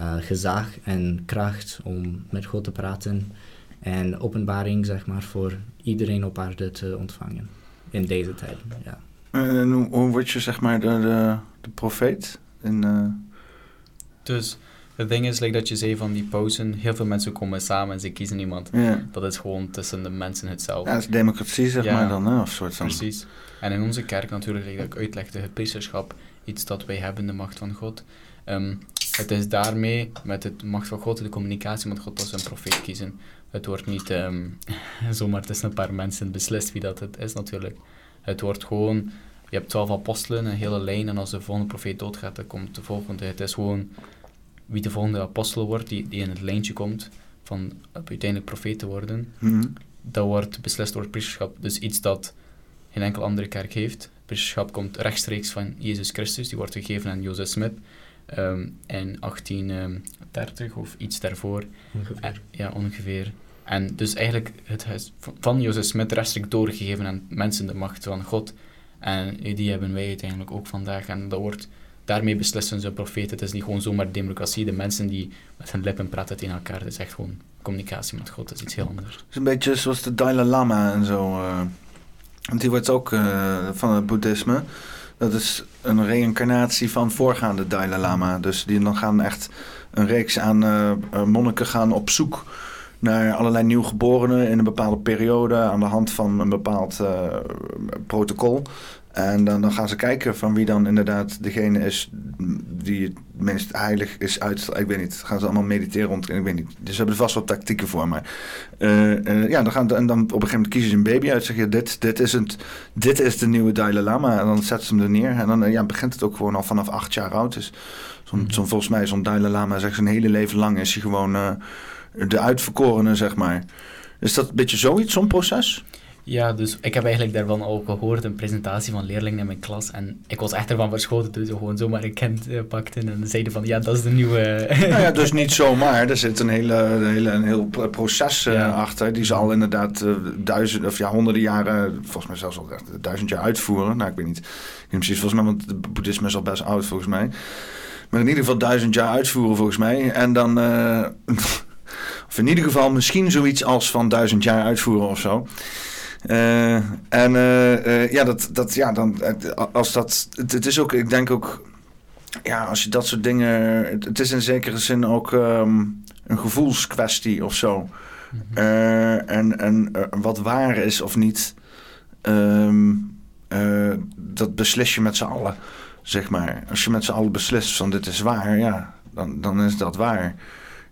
uh, gezag en kracht om met God te praten en openbaring, zeg maar, voor iedereen op aarde te ontvangen in deze tijden, ja. En hoe, hoe word je, zeg maar, de, de, de profeet? In, uh... Dus het ding is, like dat je zei van die pauzen, heel veel mensen komen samen en ze kiezen iemand. Ja. Dat is gewoon tussen de mensen hetzelfde. Ja, dat is democratie, zeg Ja. maar dan, hè? Of soort van. Precies. En in onze kerk natuurlijk, like dat ik uitlegde, het priesterschap, iets dat wij hebben, de macht van God. Ehm, het is daarmee, met de macht van God, de communicatie met God, dat ze een profeet kiezen. Het wordt niet ehm, zomaar tussen een paar mensen beslist wie dat het is natuurlijk. Het wordt gewoon, je hebt twaalf apostelen, een hele lijn, en als de volgende profeet doodgaat, dan komt de volgende. Het is gewoon wie de volgende apostel wordt, die, die in het lijntje komt van uiteindelijk profeet te worden Mhm. dat wordt beslist door het priesterschap. Dus iets dat geen enkel andere kerk heeft. Het priesterschap komt rechtstreeks van Jezus Christus. Die wordt gegeven aan Jozef Smith ehm, in 1830 of iets daarvoor. Ongeveer. Ja, ongeveer. En dus eigenlijk het is v- van Jozef Smith rechtstreeks doorgegeven aan mensen de macht van God. En die hebben wij uiteindelijk ook vandaag. En dat wordt, daarmee beslissen ze een profeet. Het is niet gewoon zomaar democratie. De mensen die met hun lippen praten tegen elkaar. Het is echt gewoon communicatie met God. Dat is iets heel anders. Het is een beetje zoals de Dalai Lama en zo. eh. want die wordt ook eh, van het boeddhisme. Dat is een reïncarnatie van voorgaande Dalai Lama. Dus die dan gaan echt een reeks aan eh, monniken gaan op zoek naar allerlei nieuwgeborenen in een bepaalde periode aan de hand van een bepaald protocol. En dan, dan gaan ze kijken van wie dan inderdaad degene is die het meest heilig is uit. Ik weet niet. Gaan ze allemaal mediteren rond. Ik weet niet. Dus ze hebben er vast wel tactieken voor. Maar eh, eh, ja, dan gaan, en dan op een gegeven moment kiezen ze een baby uit. Zeg je, dit, dit, is het, dit is de nieuwe Dalai Lama. En dan zetten ze hem er neer. En dan eh, ja, begint het ook gewoon al vanaf acht jaar oud. Dus zo'n, Mhm. zo'n, volgens mij zo'n Dalai Lama zegt zijn hele leven lang is hij gewoon de uitverkorene, zeg maar. Is dat een beetje zoiets, zo'n proces? Ja, dus ik heb eigenlijk daarvan ook gehoord, een presentatie van leerlingen in mijn klas. En ik was echt ervan verschoten toen ze gewoon zomaar een kind eh, pakten en zeiden van, ja, dat is de nieuwe... Nou ja, dus niet zomaar. Er zit een, hele, een, hele, een heel pro- proces eh, Ja. achter. Die ze al inderdaad eh, duizend, of ja, honderden jaren, volgens mij zelfs al duizend jaar uitvoeren. Nou, ik weet niet. Ik weet niet precies, volgens mij, want het boeddhisme is al best oud volgens mij. Maar in ieder geval duizend jaar uitvoeren volgens mij. En dan, of in ieder geval misschien zoiets als van duizend jaar uitvoeren of zo. Eh, en eh, eh, ja, dat, dat, ja, dan, als dat, het, het is ook, ik denk ook, ja, als je dat soort dingen, het, het is in zekere zin ook ehm, een gevoelskwestie of zo. Eh, en en wat waar is of niet, ehm, eh, dat beslis je met z'n allen, zeg maar. Als je met z'n allen beslist van dit is waar, ja, dan, dan is dat waar.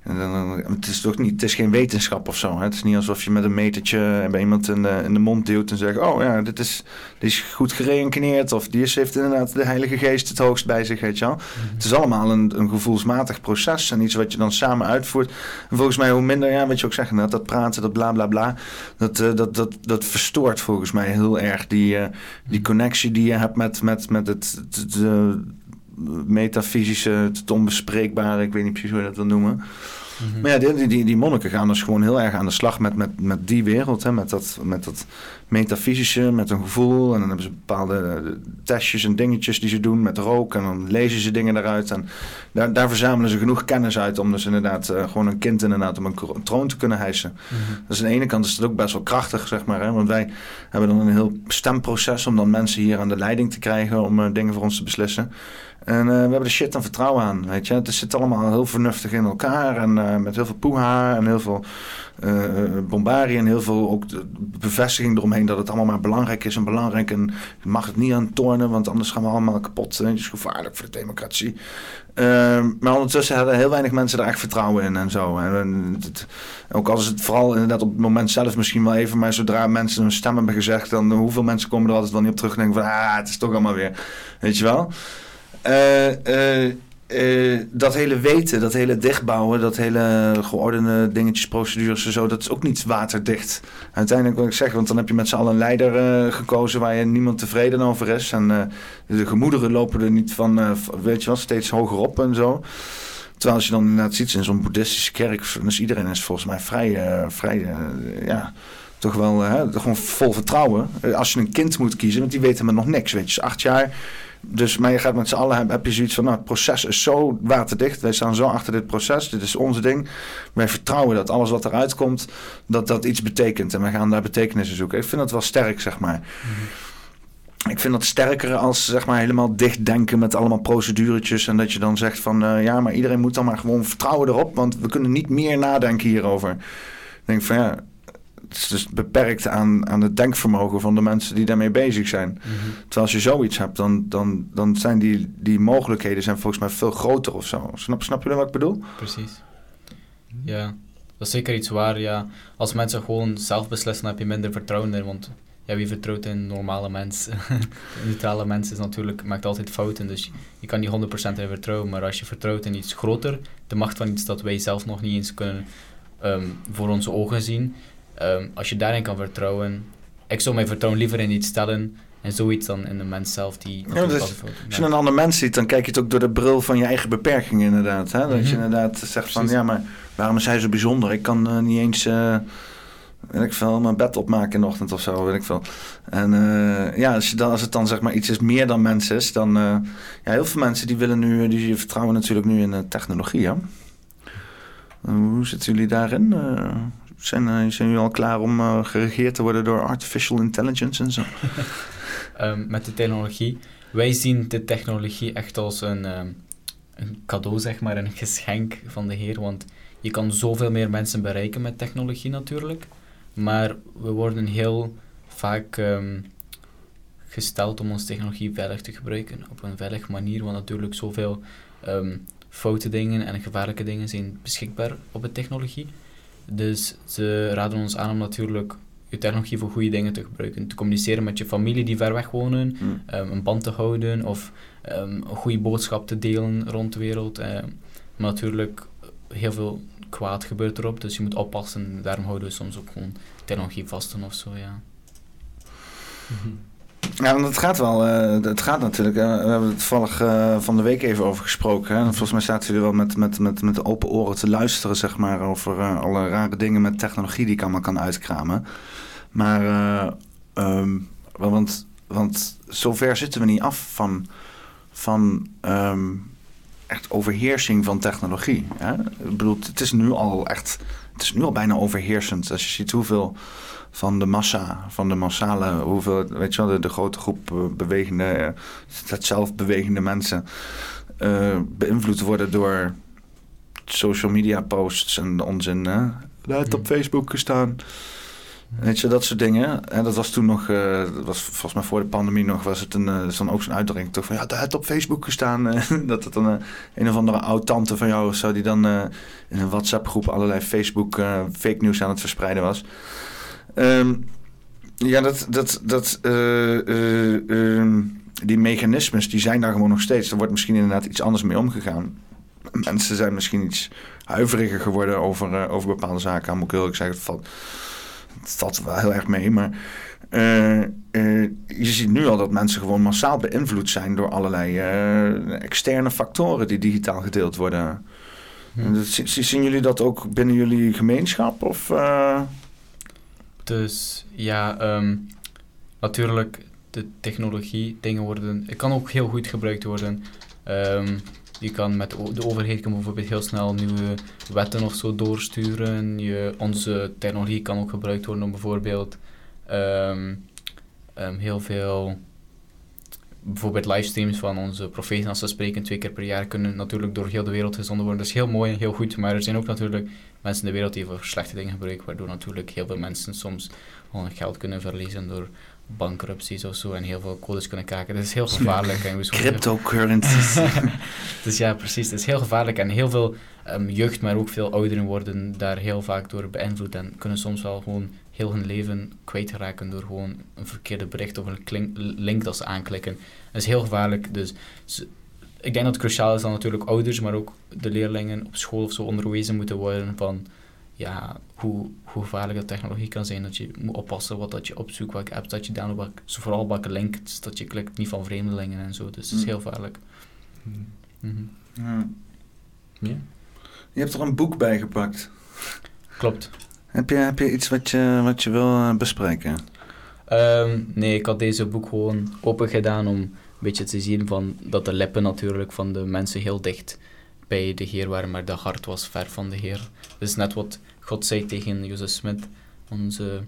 En dan, dan- het is toch niet, het is geen wetenschap of zo. Hè? Het is niet alsof je met een metertje bij iemand in de, in de mond duwt en zegt: Oh ja, dit is, dit is goed gereïncarneerd. Of die is, heeft inderdaad de Heilige Geest het hoogst bij zich. Weet je wel? Het is allemaal een, een gevoelsmatig proces en iets wat je dan samen uitvoert. En volgens mij, hoe minder, ja, wat je ook zeggen, dat, dat praten, dat bla bla bla, dat, eh, dat, dat, dat verstoort volgens mij heel erg die, eh, die connectie die je hebt met, met, met het, het, het, metafysische, het onbespreekbare, ik weet niet precies hoe je dat wil noemen. Mhm. Maar ja, die, die, die monniken gaan dus gewoon heel erg aan de slag met, met, met die wereld. Hè, met, dat, met dat metafysische, met een gevoel. En dan hebben ze bepaalde eh, testjes en dingetjes die ze doen met rook. En dan lezen ze dingen daaruit. En daar, daar verzamelen ze genoeg kennis uit om dus inderdaad eh, gewoon een kind inderdaad op een troon te kunnen hijsen. Mhm. Dus aan de ene kant is het ook best wel krachtig, zeg maar. Hè? Want wij hebben dan een heel stemproces om dan mensen hier aan de leiding te krijgen om eh, dingen voor ons te beslissen. En eh, we hebben er shit aan vertrouwen aan, weet je. Het zit allemaal heel vernuftig in elkaar en eh, met heel veel poeha en heel veel eh bombarie en heel veel ook de bevestiging eromheen dat het allemaal maar belangrijk is en belangrijk en je mag het niet aan tornen, want anders gaan we allemaal kapot. Het is gevaarlijk voor de democratie. Eh, maar ondertussen hebben heel weinig mensen er echt vertrouwen in en zo. En, en het- ook als het vooral inderdaad op het moment zelf misschien wel even, maar zodra mensen hun stem hebben gezegd, dan hoeveel mensen komen er altijd wel niet op terug en denken van, ah, het is toch allemaal weer. Weet je wel? Eh, eh, eh, dat hele weten, dat hele dichtbouwen, dat hele geordende dingetjes, procedures en zo, dat is ook niet waterdicht. Uiteindelijk wil ik zeggen, want dan heb je met z'n allen een leider gekozen waar je niemand tevreden over is. En de gemoederen lopen er niet van, weet je wel, steeds hoger op en zo. Terwijl als je dan inderdaad ziet in zo'n boeddhistische kerk, is iedereen is volgens mij vrij, vrij ja, toch wel gewoon vol vertrouwen. Als je een kind moet kiezen, want die weten maar nog niks, weet je. Dus acht jaar. Dus, maar je gaat met z'n allen, heb, heb je zoiets van, nou, het proces is zo waterdicht. Wij staan zo achter dit proces, dit is onze ding. Wij vertrouwen dat alles wat eruit komt, dat dat iets betekent. En wij gaan daar betekenissen zoeken. Ik vind dat wel sterk, zeg maar. Ik vind dat sterker als zeg maar helemaal dicht denken met allemaal proceduretjes. En dat je dan zegt van eh, ja, maar iedereen moet dan maar gewoon vertrouwen erop. Want we kunnen niet meer nadenken hierover. Ik denk van ja, het is dus beperkt aan, aan het denkvermogen van de mensen die daarmee bezig zijn. Mhm. Terwijl als je zoiets hebt, dan, dan, dan zijn die, die mogelijkheden zijn volgens mij veel groter of zo. Snap, snap jullie wat ik bedoel? Precies. Ja, dat is zeker iets waar. Ja. Als mensen gewoon zelf beslissen, dan heb je minder vertrouwen in. Want ja, wie vertrouwt in normale mensen? Neutrale mensen is natuurlijk, maakt altijd fouten. Dus je kan niet 100% in vertrouwen. Maar als je vertrouwt in iets groter, de macht van iets dat wij zelf nog niet eens kunnen ehm, voor onze ogen zien. Ehm, als je daarin kan vertrouwen. Ik zou mijn vertrouwen liever in iets stellen. En zoiets dan in de mens zelf die natuurlijk dus Als je een ander mens ziet, dan kijk je het ook door de bril van je eigen beperkingen inderdaad. Hè? Dat je Mhm. inderdaad zegt van, ja, maar waarom is hij zo bijzonder? Ik kan eh, niet eens, eh, weet ik veel, mijn bed opmaken in de ochtend of zo, weet ik veel. En eh, ja, als, je dan, als het dan zeg maar iets is meer dan mens is, dan... ja, heel veel mensen die willen nu, die vertrouwen natuurlijk nu in technologie, hè? Hoe zitten jullie daarin? Zijn, eh, zijn jullie al klaar om eh, geregeerd te worden door artificial intelligence en zo? Ehm, met de technologie. Wij zien de technologie echt als een, ehm, een cadeau, zeg maar, een geschenk van de Heer. Want je kan zoveel meer mensen bereiken met technologie natuurlijk. Maar we worden heel vaak ehm, gesteld om onze technologie veilig te gebruiken. Op een veilige manier, want natuurlijk zoveel ehm foute dingen en gevaarlijke dingen zijn beschikbaar op de technologie. Dus ze raden ons aan om natuurlijk je technologie voor goede dingen te gebruiken. Te communiceren met je familie die ver weg wonen, Hm. ehm, een band te houden of ehm, een goede boodschap te delen rond de wereld. ehm. maar natuurlijk, heel veel kwaad gebeurt erop, dus je moet oppassen. Daarom houden we soms ook gewoon technologie vasten of zo, ja. Ja, want het gaat wel. eh, het gaat natuurlijk. we hebben het toevallig eh, van de week even over gesproken. Hè? En volgens mij staat jullie wel met, met, met, met open oren te luisteren, zeg maar, over eh, alle rare dingen met technologie die ik allemaal kan uitkramen. Maar, eh, ehm, want, want zover zitten we niet af van, van ehm, echt overheersing van technologie. Hè? Ik bedoel, het is nu al echt. Het is nu al bijna overheersend. Als je ziet hoeveel van de massa, van de massale, hoeveel, weet je wel, de, de grote groep eh, bewegende, eh, het zelf bewegende mensen eh, beïnvloed worden door social media posts en onzin. Hè? Laat op. Facebook staan. Weet je, dat soort dingen. En dat was toen nog, dat was volgens mij voor de pandemie nog, was het een, dan ook zo'n uitdrukking toch van, ja, dat het op Facebook gestaan. dat het dan een of andere oud-tante van jou of zo, die dan in een WhatsApp-groep allerlei Facebook fake nieuws aan het verspreiden was. Ehm, ja, dat, dat, dat, eh, eh, ehm, die mechanismes, die zijn daar gewoon nog steeds. Er wordt misschien inderdaad iets anders mee omgegaan. Mensen zijn misschien iets huiveriger geworden over, eh, over bepaalde zaken. Moet ik eerlijk zeggen, het valt, het valt wel heel erg mee. Maar je ziet nu al dat mensen gewoon massaal beïnvloed zijn door allerlei externe factoren die digitaal gedeeld worden. Zien jullie dat ook binnen jullie gemeenschap? Of, Dus ja, ehm, natuurlijk, de technologie, dingen worden. Het kan ook heel goed gebruikt worden. Ehm, je kan met de overheid kan bijvoorbeeld heel snel nieuwe wetten of zo doorsturen. Je, onze technologie kan ook gebruikt worden om bijvoorbeeld ehm, heel veel. Bijvoorbeeld livestreams van onze profeten, als ze spreken twee keer per jaar, kunnen natuurlijk door heel de wereld gezonden worden. Dat is heel mooi en heel goed, maar er zijn ook natuurlijk mensen in de wereld die voor slechte dingen gebruiken, waardoor natuurlijk heel veel mensen soms gewoon geld kunnen verliezen door bankrupties of zo en heel veel codes kunnen kraken. Dat is heel gevaarlijk. en cryptocurrencies. dus ja, precies. Het is heel gevaarlijk en heel veel ehm, jeugd, maar ook veel ouderen worden daar heel vaak door beïnvloed en kunnen soms wel gewoon heel hun leven kwijtraken door gewoon een verkeerde bericht of een link dat ze aanklikken. Dat is heel gevaarlijk. Dus ik denk dat het cruciaal is dat natuurlijk ouders, maar ook de leerlingen op school of zo onderwezen moeten worden van ja, hoe, hoe gevaarlijk dat technologie kan zijn. Dat je moet oppassen wat dat je opzoekt, welke apps dat je downloadt, welke- vooral welke links dat je klikt, niet van vreemdelingen en zo. Dus het is Mm. heel gevaarlijk. Mhm. Ja. Ja. Je hebt er een boek bij gepakt. Klopt. Heb je, heb je iets wat je, wat je wil eh, bespreken? Ehm, nee, ik had deze boek gewoon open gedaan om beetje te zien van dat de lippen natuurlijk van de mensen heel dicht bij de Heer waren, maar de hart was ver van de Heer. Dus net wat God zei tegen Jozef Smit, onze,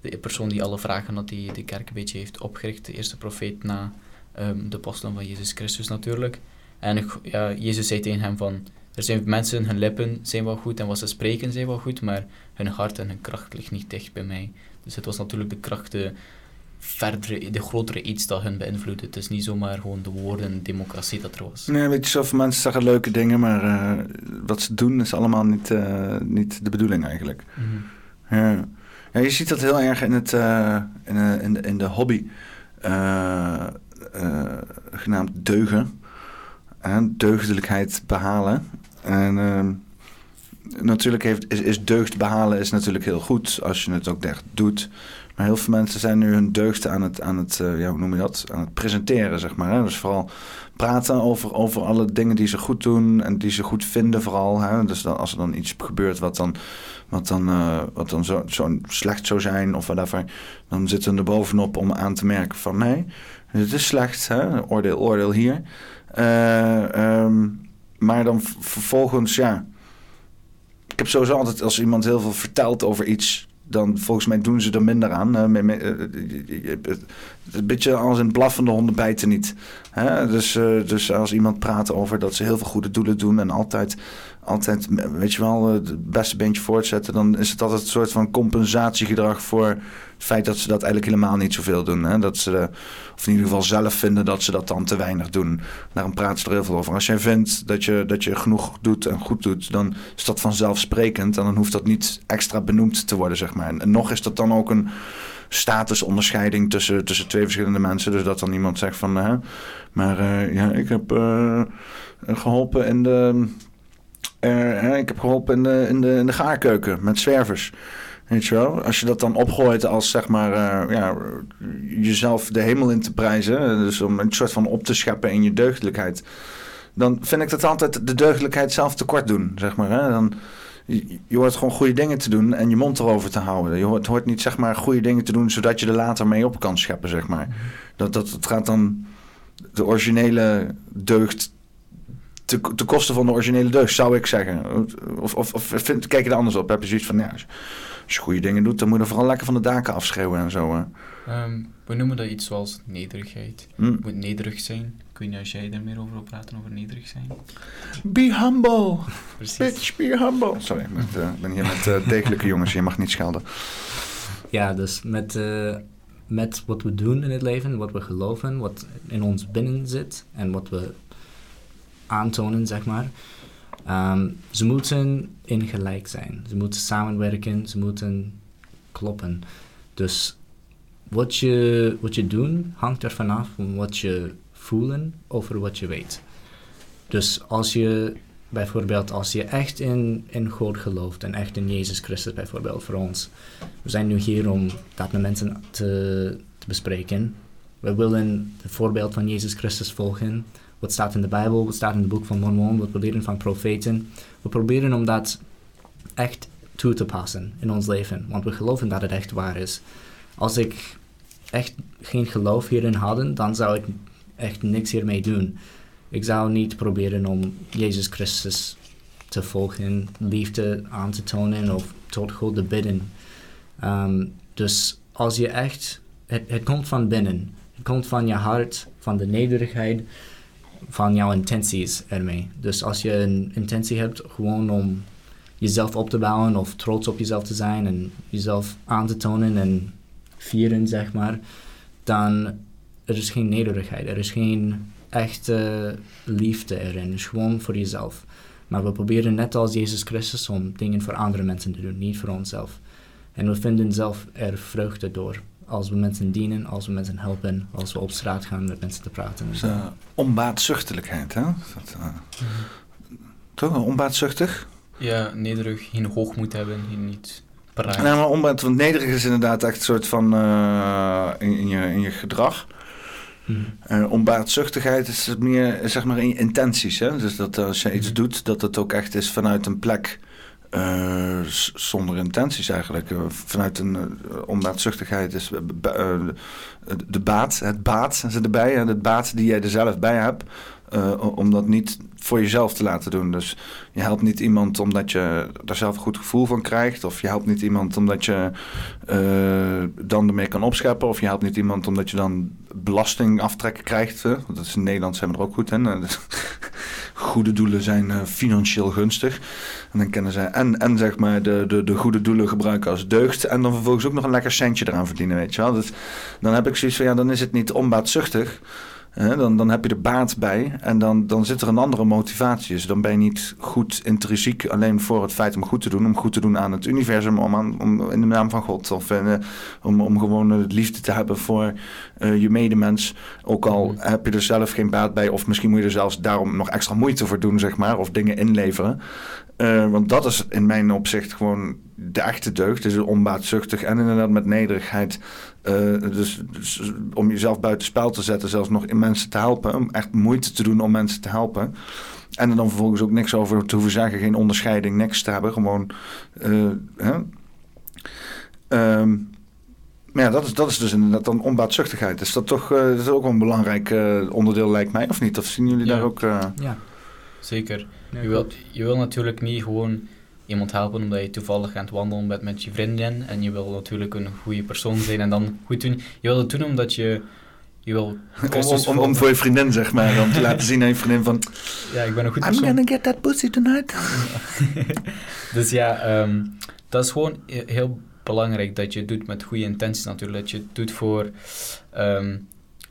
de persoon die alle vragen had, die de kerk een beetje heeft opgericht, de eerste profeet na ehm, de apostelen van Jezus Christus natuurlijk. En ja, Jezus zei tegen hem van, er zijn mensen, hun lippen zijn wel goed en wat ze spreken zijn wel goed, maar hun hart en hun kracht ligt niet dicht bij mij. Dus het was natuurlijk de kracht, de verdere, de grotere iets dat hun beïnvloedde. Het is niet zomaar gewoon de woorden en democratie dat er was. Nee, weet je, zoveel mensen zeggen leuke dingen, maar eh, wat ze doen is allemaal niet, eh, niet de bedoeling eigenlijk. Ja. ja, je ziet dat heel erg in, het, eh, in, in, de, in de hobby genaamd deugen. En deugdelijkheid behalen. En natuurlijk heeft, is, is deugd behalen is natuurlijk heel goed als je het ook echt doet. Maar heel veel mensen zijn nu hun deugd aan het, aan het eh, ja, hoe noem je dat? Aan het presenteren, zeg maar. Hè? Dus vooral praten over, over alle dingen die ze goed doen en die ze goed vinden vooral. Hè? Dus dan, als er dan iets gebeurt wat dan, wat dan, eh, wat dan zo, zo slecht zou zijn of whatever, dan zitten we er bovenop om aan te merken van nee, het is slecht, hè? oordeel, oordeel hier. Eh, ehm, maar dan vervolgens, ja, ik heb sowieso altijd als iemand heel veel vertelt over iets, dan volgens mij doen ze er minder aan. Me- eh, eh, eh, een beetje als in blaffende honden bijten niet. Dus, dus als iemand praat over dat ze heel veel goede doelen doen en altijd, altijd weet je wel, eh, het beste beentje voortzetten, dan is het altijd een soort van compensatiegedrag voor het feit dat ze dat eigenlijk helemaal niet zoveel doen. Hè? Dat ze, of in ieder geval zelf vinden dat ze dat dan te weinig doen. Daarom praten ze er heel veel over. Als jij vindt dat je, dat je genoeg doet en goed doet, dan is dat vanzelfsprekend en dan hoeft dat niet extra benoemd te worden, zeg maar. En, en nog is dat dan ook een statusonderscheiding tussen, tussen twee verschillende mensen. Dus dat dan iemand zegt van, hè, maar eh, ja, ik heb eh, geholpen in de, eh, ik heb geholpen in de, in, de, in de gaarkeuken met zwervers. Weet je wel? Als je dat dan opgooit als zeg maar eh, ja, jezelf de hemel in te prijzen, eh, dus om een soort van op te scheppen in je deugdelijkheid, dan vind ik dat altijd de deugdelijkheid zelf tekort doen, zeg maar. Hè? Dan, je, hoort gewoon goede dingen te doen en je mond erover te houden. Je hoort, niet zeg maar goede dingen te doen zodat je er later mee op kan scheppen, zeg maar. Dat, dat, het gaat dan de originele deugd te, te kosten van de originele deugd, zou ik zeggen. Of, of, of vind, kijk je er anders op? Heb je zoiets van, ja, als, als je goede dingen doet, dan moet je er vooral lekker van de daken afschreeuwen en zo. Hè. Ehm, we noemen dat iets zoals nederigheid. Hm. Het moet nederig zijn. Ik weet niet als jij er meer over wil praten, over nederig zijn. Be humble, Precies. bitch, be humble. Sorry, ik ben, eh, ben hier met eh, degelijke jongens, je mag niet schelden. Ja, dus met, eh, met wat we doen in het leven, wat we geloven, wat in ons binnen zit en wat we aantonen, zeg maar. Ehm, ze moeten in gelijk zijn. Ze moeten samenwerken, ze moeten kloppen. Dus wat je, wat je doen hangt ervan af van wat je voelen over wat je weet. Dus als je bijvoorbeeld, als je echt in, in God gelooft en echt in Jezus Christus bijvoorbeeld voor ons, we zijn nu hier om dat met mensen te, te bespreken. We willen het voorbeeld van Jezus Christus volgen. Wat staat in de Bijbel, wat staat in het boek van Mormon, wat we leren van profeten. We proberen om dat echt toe te passen in ons leven, want we geloven dat het echt waar is. Als ik echt geen geloof hierin hadden, dan zou ik echt niks hiermee doen. Ik zou niet proberen om Jezus Christus te volgen, liefde aan te tonen of tot God te bidden. Ehm, dus als je echt, het, het komt van binnen. Het komt van je hart, van de nederigheid, van jouw intenties ermee. Dus als je een intentie hebt gewoon om jezelf op te bouwen of trots op jezelf te zijn en jezelf aan te tonen en vieren, zeg maar, dan er is geen nederigheid, er is geen echte liefde erin. Het is gewoon voor jezelf. Maar we proberen net als Jezus Christus om dingen voor andere mensen te doen, niet voor onszelf. En we vinden zelf er vreugde door. Als we mensen dienen, als we mensen helpen, als we op straat gaan met mensen te praten. Dus, uh, onbaatzuchtelijkheid, hè? Dat, uh, toch? Onbaatzuchtig? Ja, nederig, geen hoogmoed hebben, geen niet praat. Nou, maar onbaat, want nederig is inderdaad echt een soort van uh, in, in, je, in je gedrag. Hmm. Uh, onbaatzuchtigheid is meer, zeg maar, in je intenties. Hè? Dus dat als je iets doet, dat het ook echt is vanuit een plek eh, zonder intenties eigenlijk. Eh, vanuit een uh, onbaatzuchtigheid is de baat, het baat zit erbij. En het baat die jij er zelf bij hebt. Om dat niet voor jezelf te laten doen. Dus je helpt niet iemand omdat je daar zelf een goed gevoel van krijgt. Of je helpt niet iemand omdat je uh, dan ermee kan opscheppen. Of je helpt niet iemand omdat je dan belastingaftrekken krijgt. Hè? Dat is in Nederland zijn we er ook goed in. goede doelen zijn uh, financieel gunstig. En dan kunnen ze en, en zeg maar de, de, de goede doelen gebruiken als deugd. En dan vervolgens ook nog een lekker centje eraan verdienen, weet je wel. Dus dan heb ik zoiets van, ja, dan is het niet onbaatzuchtig. He, dan, dan heb je er baat bij en dan, dan zit er een andere motivatie. Dus dan ben je niet goed intrinsiek alleen voor het feit om goed te doen. Om goed te doen aan het universum, om, aan, om in de naam van God. Of uh, om, om gewoon het liefde te hebben voor uh, je medemens. Ook al mm. heb je er zelf geen baat bij. Of misschien moet je er zelfs daarom nog extra moeite voor doen, zeg maar. Of dingen inleveren. Uh, want dat is in mijn opzicht gewoon de echte deugd. Dus onbaatzuchtig en inderdaad met nederigheid. Uh, dus, dus, om jezelf buiten spel te zetten, zelfs nog in mensen te helpen. Om echt moeite te doen om mensen te helpen. En er dan vervolgens ook niks over te hoeven zeggen. Geen onderscheiding, niks te hebben. Gewoon. Uh, hè? Um, maar ja, dat is, dat is dus inderdaad dan onbaatzuchtigheid. Is dat toch dat is ook wel een belangrijk onderdeel, lijkt mij, of niet? Of zien jullie ja. daar ook... Ja. Zeker. Ja, je, wil, je wil natuurlijk niet gewoon iemand helpen omdat je toevallig aan het wandelen bent met je vriendin en je wil natuurlijk een goede persoon zijn en dan goed doen. Je wil het doen omdat je, je wil... Om, om, om, voor je vriendin, zeg maar, om te laten zien aan je vriendin van... Ja, ik ben een goed I'm persoon. gonna get that pussy tonight. dus ja, um, dat is gewoon heel belangrijk dat je het doet met goede intenties natuurlijk. Dat je het doet voor... Um,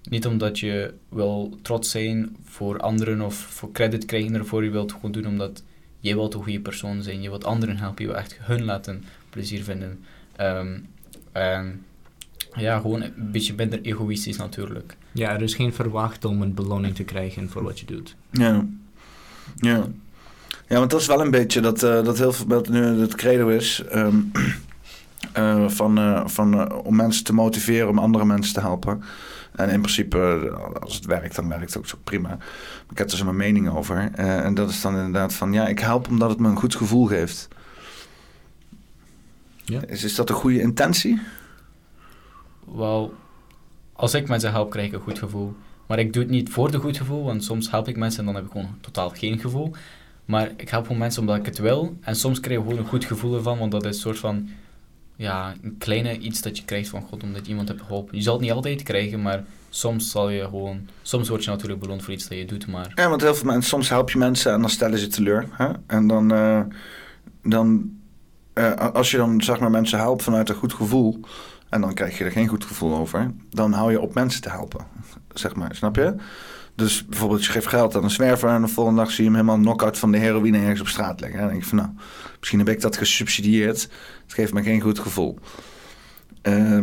niet omdat je wil trots zijn voor anderen of voor credit krijgen ervoor. Je wilt het gewoon doen omdat je wilt een goede persoon zijn. Je wilt anderen helpen. Je wilt echt hun laten plezier vinden. Um, en ja, gewoon een beetje minder egoïstisch natuurlijk. Ja, er is geen verwacht om een beloning te krijgen voor wat je doet. Ja. Ja. Ja, want dat is wel een beetje dat, uh, dat heel veel dat nu het credo is. Um, uh, van, uh, van, om mensen te motiveren om andere mensen te helpen. En in principe, als het werkt, dan werkt het ook zo prima. Ik heb er zo mijn mening over. Uh, en dat is dan inderdaad van, ja, ik help omdat het me een goed gevoel geeft. Ja. Is, is dat een goede intentie? Wel, als ik mensen help, krijg ik een goed gevoel. Maar ik doe het niet voor de goed gevoel, want soms help ik mensen en dan heb ik gewoon totaal geen gevoel. Maar ik help gewoon mensen omdat ik het wil. En soms krijg je gewoon een goed gevoel ervan, want dat is een soort van ja, een kleine iets dat je krijgt van God omdat je iemand hebt geholpen. Je zal het niet altijd krijgen, maar soms zal je gewoon... Soms word je natuurlijk beloond voor iets dat je doet, maar... Ja, want heel veel mensen... Soms help je mensen en dan stellen ze teleur. Hè? En dan... Uh, dan uh, als je dan, zeg maar, mensen helpt vanuit een goed gevoel... en dan krijg je er geen goed gevoel over... dan hou je op mensen te helpen. Zeg maar, snap je? Dus bijvoorbeeld, je geeft geld aan een zwerver... en de volgende dag zie je hem helemaal knock-out van de heroïne ergens op straat liggen. En dan denk je van, nou... Misschien heb ik dat gesubsidieerd. Het geeft me geen goed gevoel. Uh,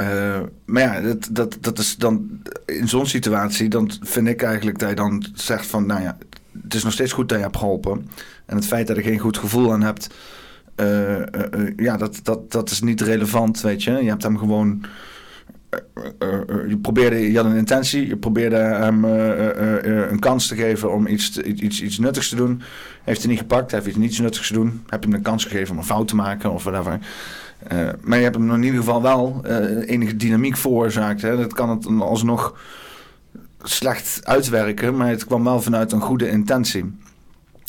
uh, maar ja, dat, dat, dat is dan in zo'n situatie, dan vind ik eigenlijk dat je dan zegt van, nou ja, het is nog steeds goed dat je hebt geholpen. En het feit dat je geen goed gevoel aan hebt, uh, ja, dat, dat, dat is niet relevant, weet je. Je hebt hem gewoon je probeerde, je had een intentie, je probeerde hem uh, een kans te geven om iets, iets, iets nuttigs te doen. Heeft hij niet gepakt, heeft hij niets nuttigs te doen. Heb je hem een kans gegeven om een fout te maken of whatever. maar je hebt hem in ieder geval wel enige dynamiek veroorzaakt. Hè. Dat kan het alsnog slecht uitwerken, maar het kwam wel vanuit een goede intentie. Moet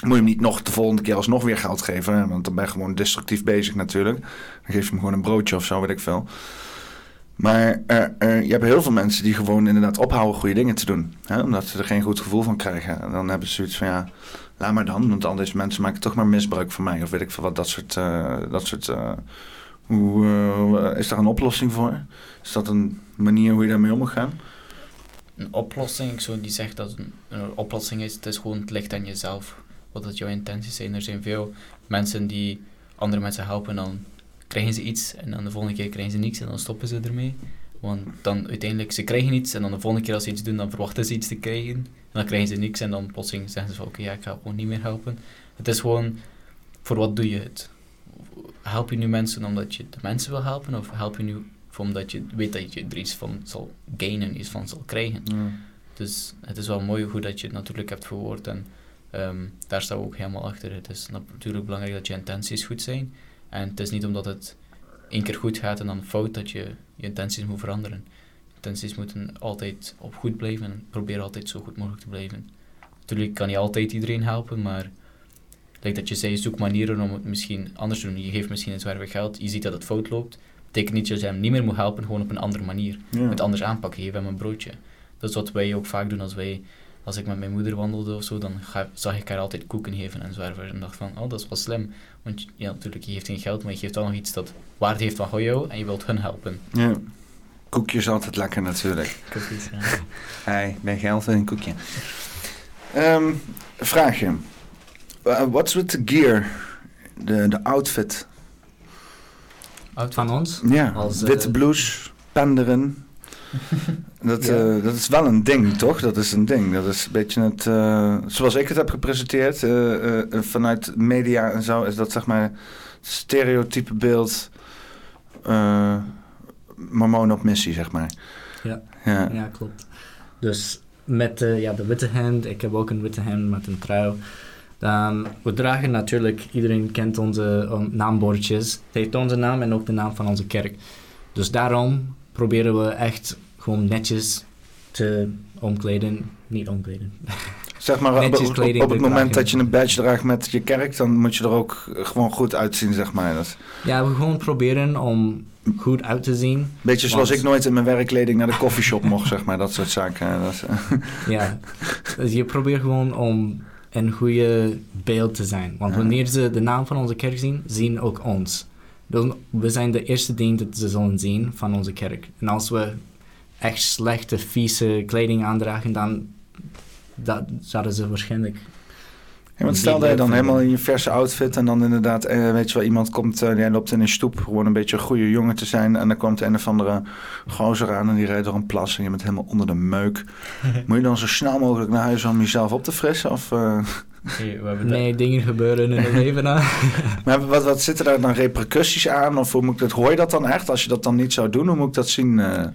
je hem niet nog de volgende keer alsnog weer geld geven, want dan ben je gewoon destructief bezig natuurlijk. Dan geef je hem gewoon een broodje of zo, weet ik veel. Maar uh, uh, je hebt heel veel mensen die gewoon inderdaad ophouden goede dingen te doen. Hè? Omdat ze er geen goed gevoel van krijgen. En dan hebben ze zoiets van ja, laat maar dan. Want al deze mensen maken toch maar misbruik van mij. Of weet ik veel wat, dat soort... Uh, dat soort hoe, is daar een oplossing voor? Is dat een manier hoe je daarmee om moet gaan? Een oplossing, ik zou niet zeggen dat een, een oplossing is. Het is gewoon het ligt aan jezelf. Wat dat jouw intenties zijn. Er zijn veel mensen die andere mensen helpen dan krijgen ze iets en dan de volgende keer krijgen ze niks en dan stoppen ze ermee. Want dan uiteindelijk, ze krijgen iets en dan de volgende keer als ze iets doen, dan verwachten ze iets te krijgen. En dan krijgen ze niks en dan plotseling zeggen ze van oké, okay, ja, ik ga gewoon niet meer helpen. Het is gewoon, voor wat doe je het? Help je nu mensen omdat je de mensen wil helpen of help je nu omdat je weet dat je er iets van zal gainen, iets van zal krijgen? Ja. Dus het is wel mooi hoe dat je het natuurlijk hebt verwoord en Ehm, daar staan we ook helemaal achter. Het is natuurlijk belangrijk dat je intenties goed zijn. En het is niet omdat het één keer goed gaat en dan fout dat je je intenties moet veranderen. Intenties moeten altijd op goed blijven en probeer altijd zo goed mogelijk te blijven. Natuurlijk kan je altijd iedereen helpen, maar like dat je zei, zoek manieren om het misschien anders te doen. Je geeft misschien een zwerver geld, je ziet dat het fout loopt. betekent niet dat je hem niet meer moet helpen, gewoon op een andere manier. Ja. Met anders aanpakken, geef hem een broodje. Dat is wat wij ook vaak doen als wij, als ik met mijn moeder wandelde of zo, dan ga, zag ik haar altijd koeken geven en zwerver. En dacht van, oh, dat is wel slim. Want ja, natuurlijk, je geeft geen geld, maar je geeft wel nog iets dat waarde heeft van jou en je wilt hun helpen. Ja. Koekjes altijd lekker natuurlijk. Cookies, ja. Hey, ben geld en een koekje. Ehm, vraagje. Uh, what's with the gear? De, de outfit. Outfit. Van ons. Ja, Als, eh, witte blouse, penderen. Dat, Ja. eh, dat is wel een ding, toch? Dat is een ding. Dat is een beetje het... eh, zoals ik het heb gepresenteerd eh, vanuit media en zo... is dat zeg maar stereotype beeld... mormoon op missie, zeg maar. Ja. Ja. Ja, klopt. Dus met ja, de witte hemd, ik heb ook een witte hemd met een trui. Ehm, we dragen natuurlijk, iedereen kent onze um, naambordjes. Het heeft onze naam en ook de naam van onze kerk. Dus daarom proberen we echt gewoon netjes te omkleden. Niet omkleden. Zeg maar, op, Netjes op- het moment dat je een badge draagt met je kerk... dan moet je er ook gewoon goed uitzien, zeg maar. Dat Ja, we gewoon proberen om goed uit te zien. beetje zoals ik nooit in mijn werkkleding naar de koffieshop mocht, zeg maar. Dat soort zaken. Dat is, Ja, dus je probeert gewoon om een goede beeld te zijn. Want wanneer ze de naam van onze kerk zien, zien ook ons. Dus we zijn de eerste ding dat ze zullen zien van onze kerk. En als we echt slechte, vieze kleding aandragen, dan dat, zouden ze waarschijnlijk... Ja, want stel dat je dan helemaal in je verse outfit en dan inderdaad, eh, weet je wel, iemand komt, eh, die loopt in een stoep, gewoon een beetje een goede jongen te zijn. En dan komt een of andere gozer aan en die rijdt door een plas en je bent helemaal onder de meuk. Moet je dan zo snel mogelijk naar huis om jezelf op te frissen? Of, eh, Nee, we dingen gebeuren in het leven. maar wat, wat zitten daar dan repercussies aan? Of hoe moet ik dat, hoor je dat dan echt? Als je dat dan niet zou doen, hoe moet ik dat zien? eh?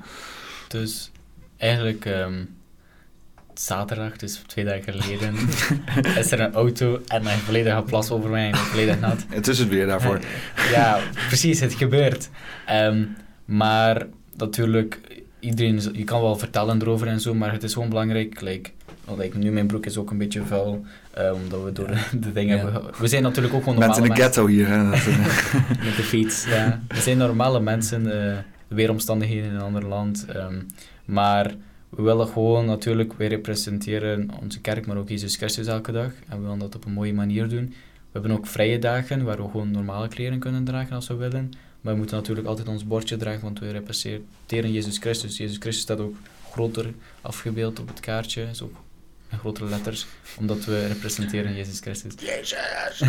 Dus eigenlijk ehm, zaterdag, dus twee dagen geleden, is er een auto en een volledige plas over mij en volledig nat. het is het weer daarvoor. Ja, precies, het gebeurt. Ehm, maar natuurlijk, iedereen, je kan wel vertellen erover en zo, maar het is gewoon belangrijk. Like, like, nu mijn broek is ook een beetje vuil, eh, omdat we door de, de dingen Ja. ge- We zijn natuurlijk ook gewoon normale in de mensen. ghetto hier. Hè? Met de fiets. Ja, we zijn normale mensen, eh, de weeromstandigheden in een ander land. ehm, maar we willen gewoon natuurlijk, wij representeren onze kerk, maar ook Jezus Christus elke dag. En we willen dat op een mooie manier doen. We hebben ook vrije dagen waar we gewoon normale kleren kunnen dragen als we willen. Maar we moeten natuurlijk altijd ons bordje dragen, want we representeren Jezus Christus. Jezus Christus staat ook groter afgebeeld op het kaartje, is ook in grotere letters, omdat we representeren Jezus Christus. Jezus!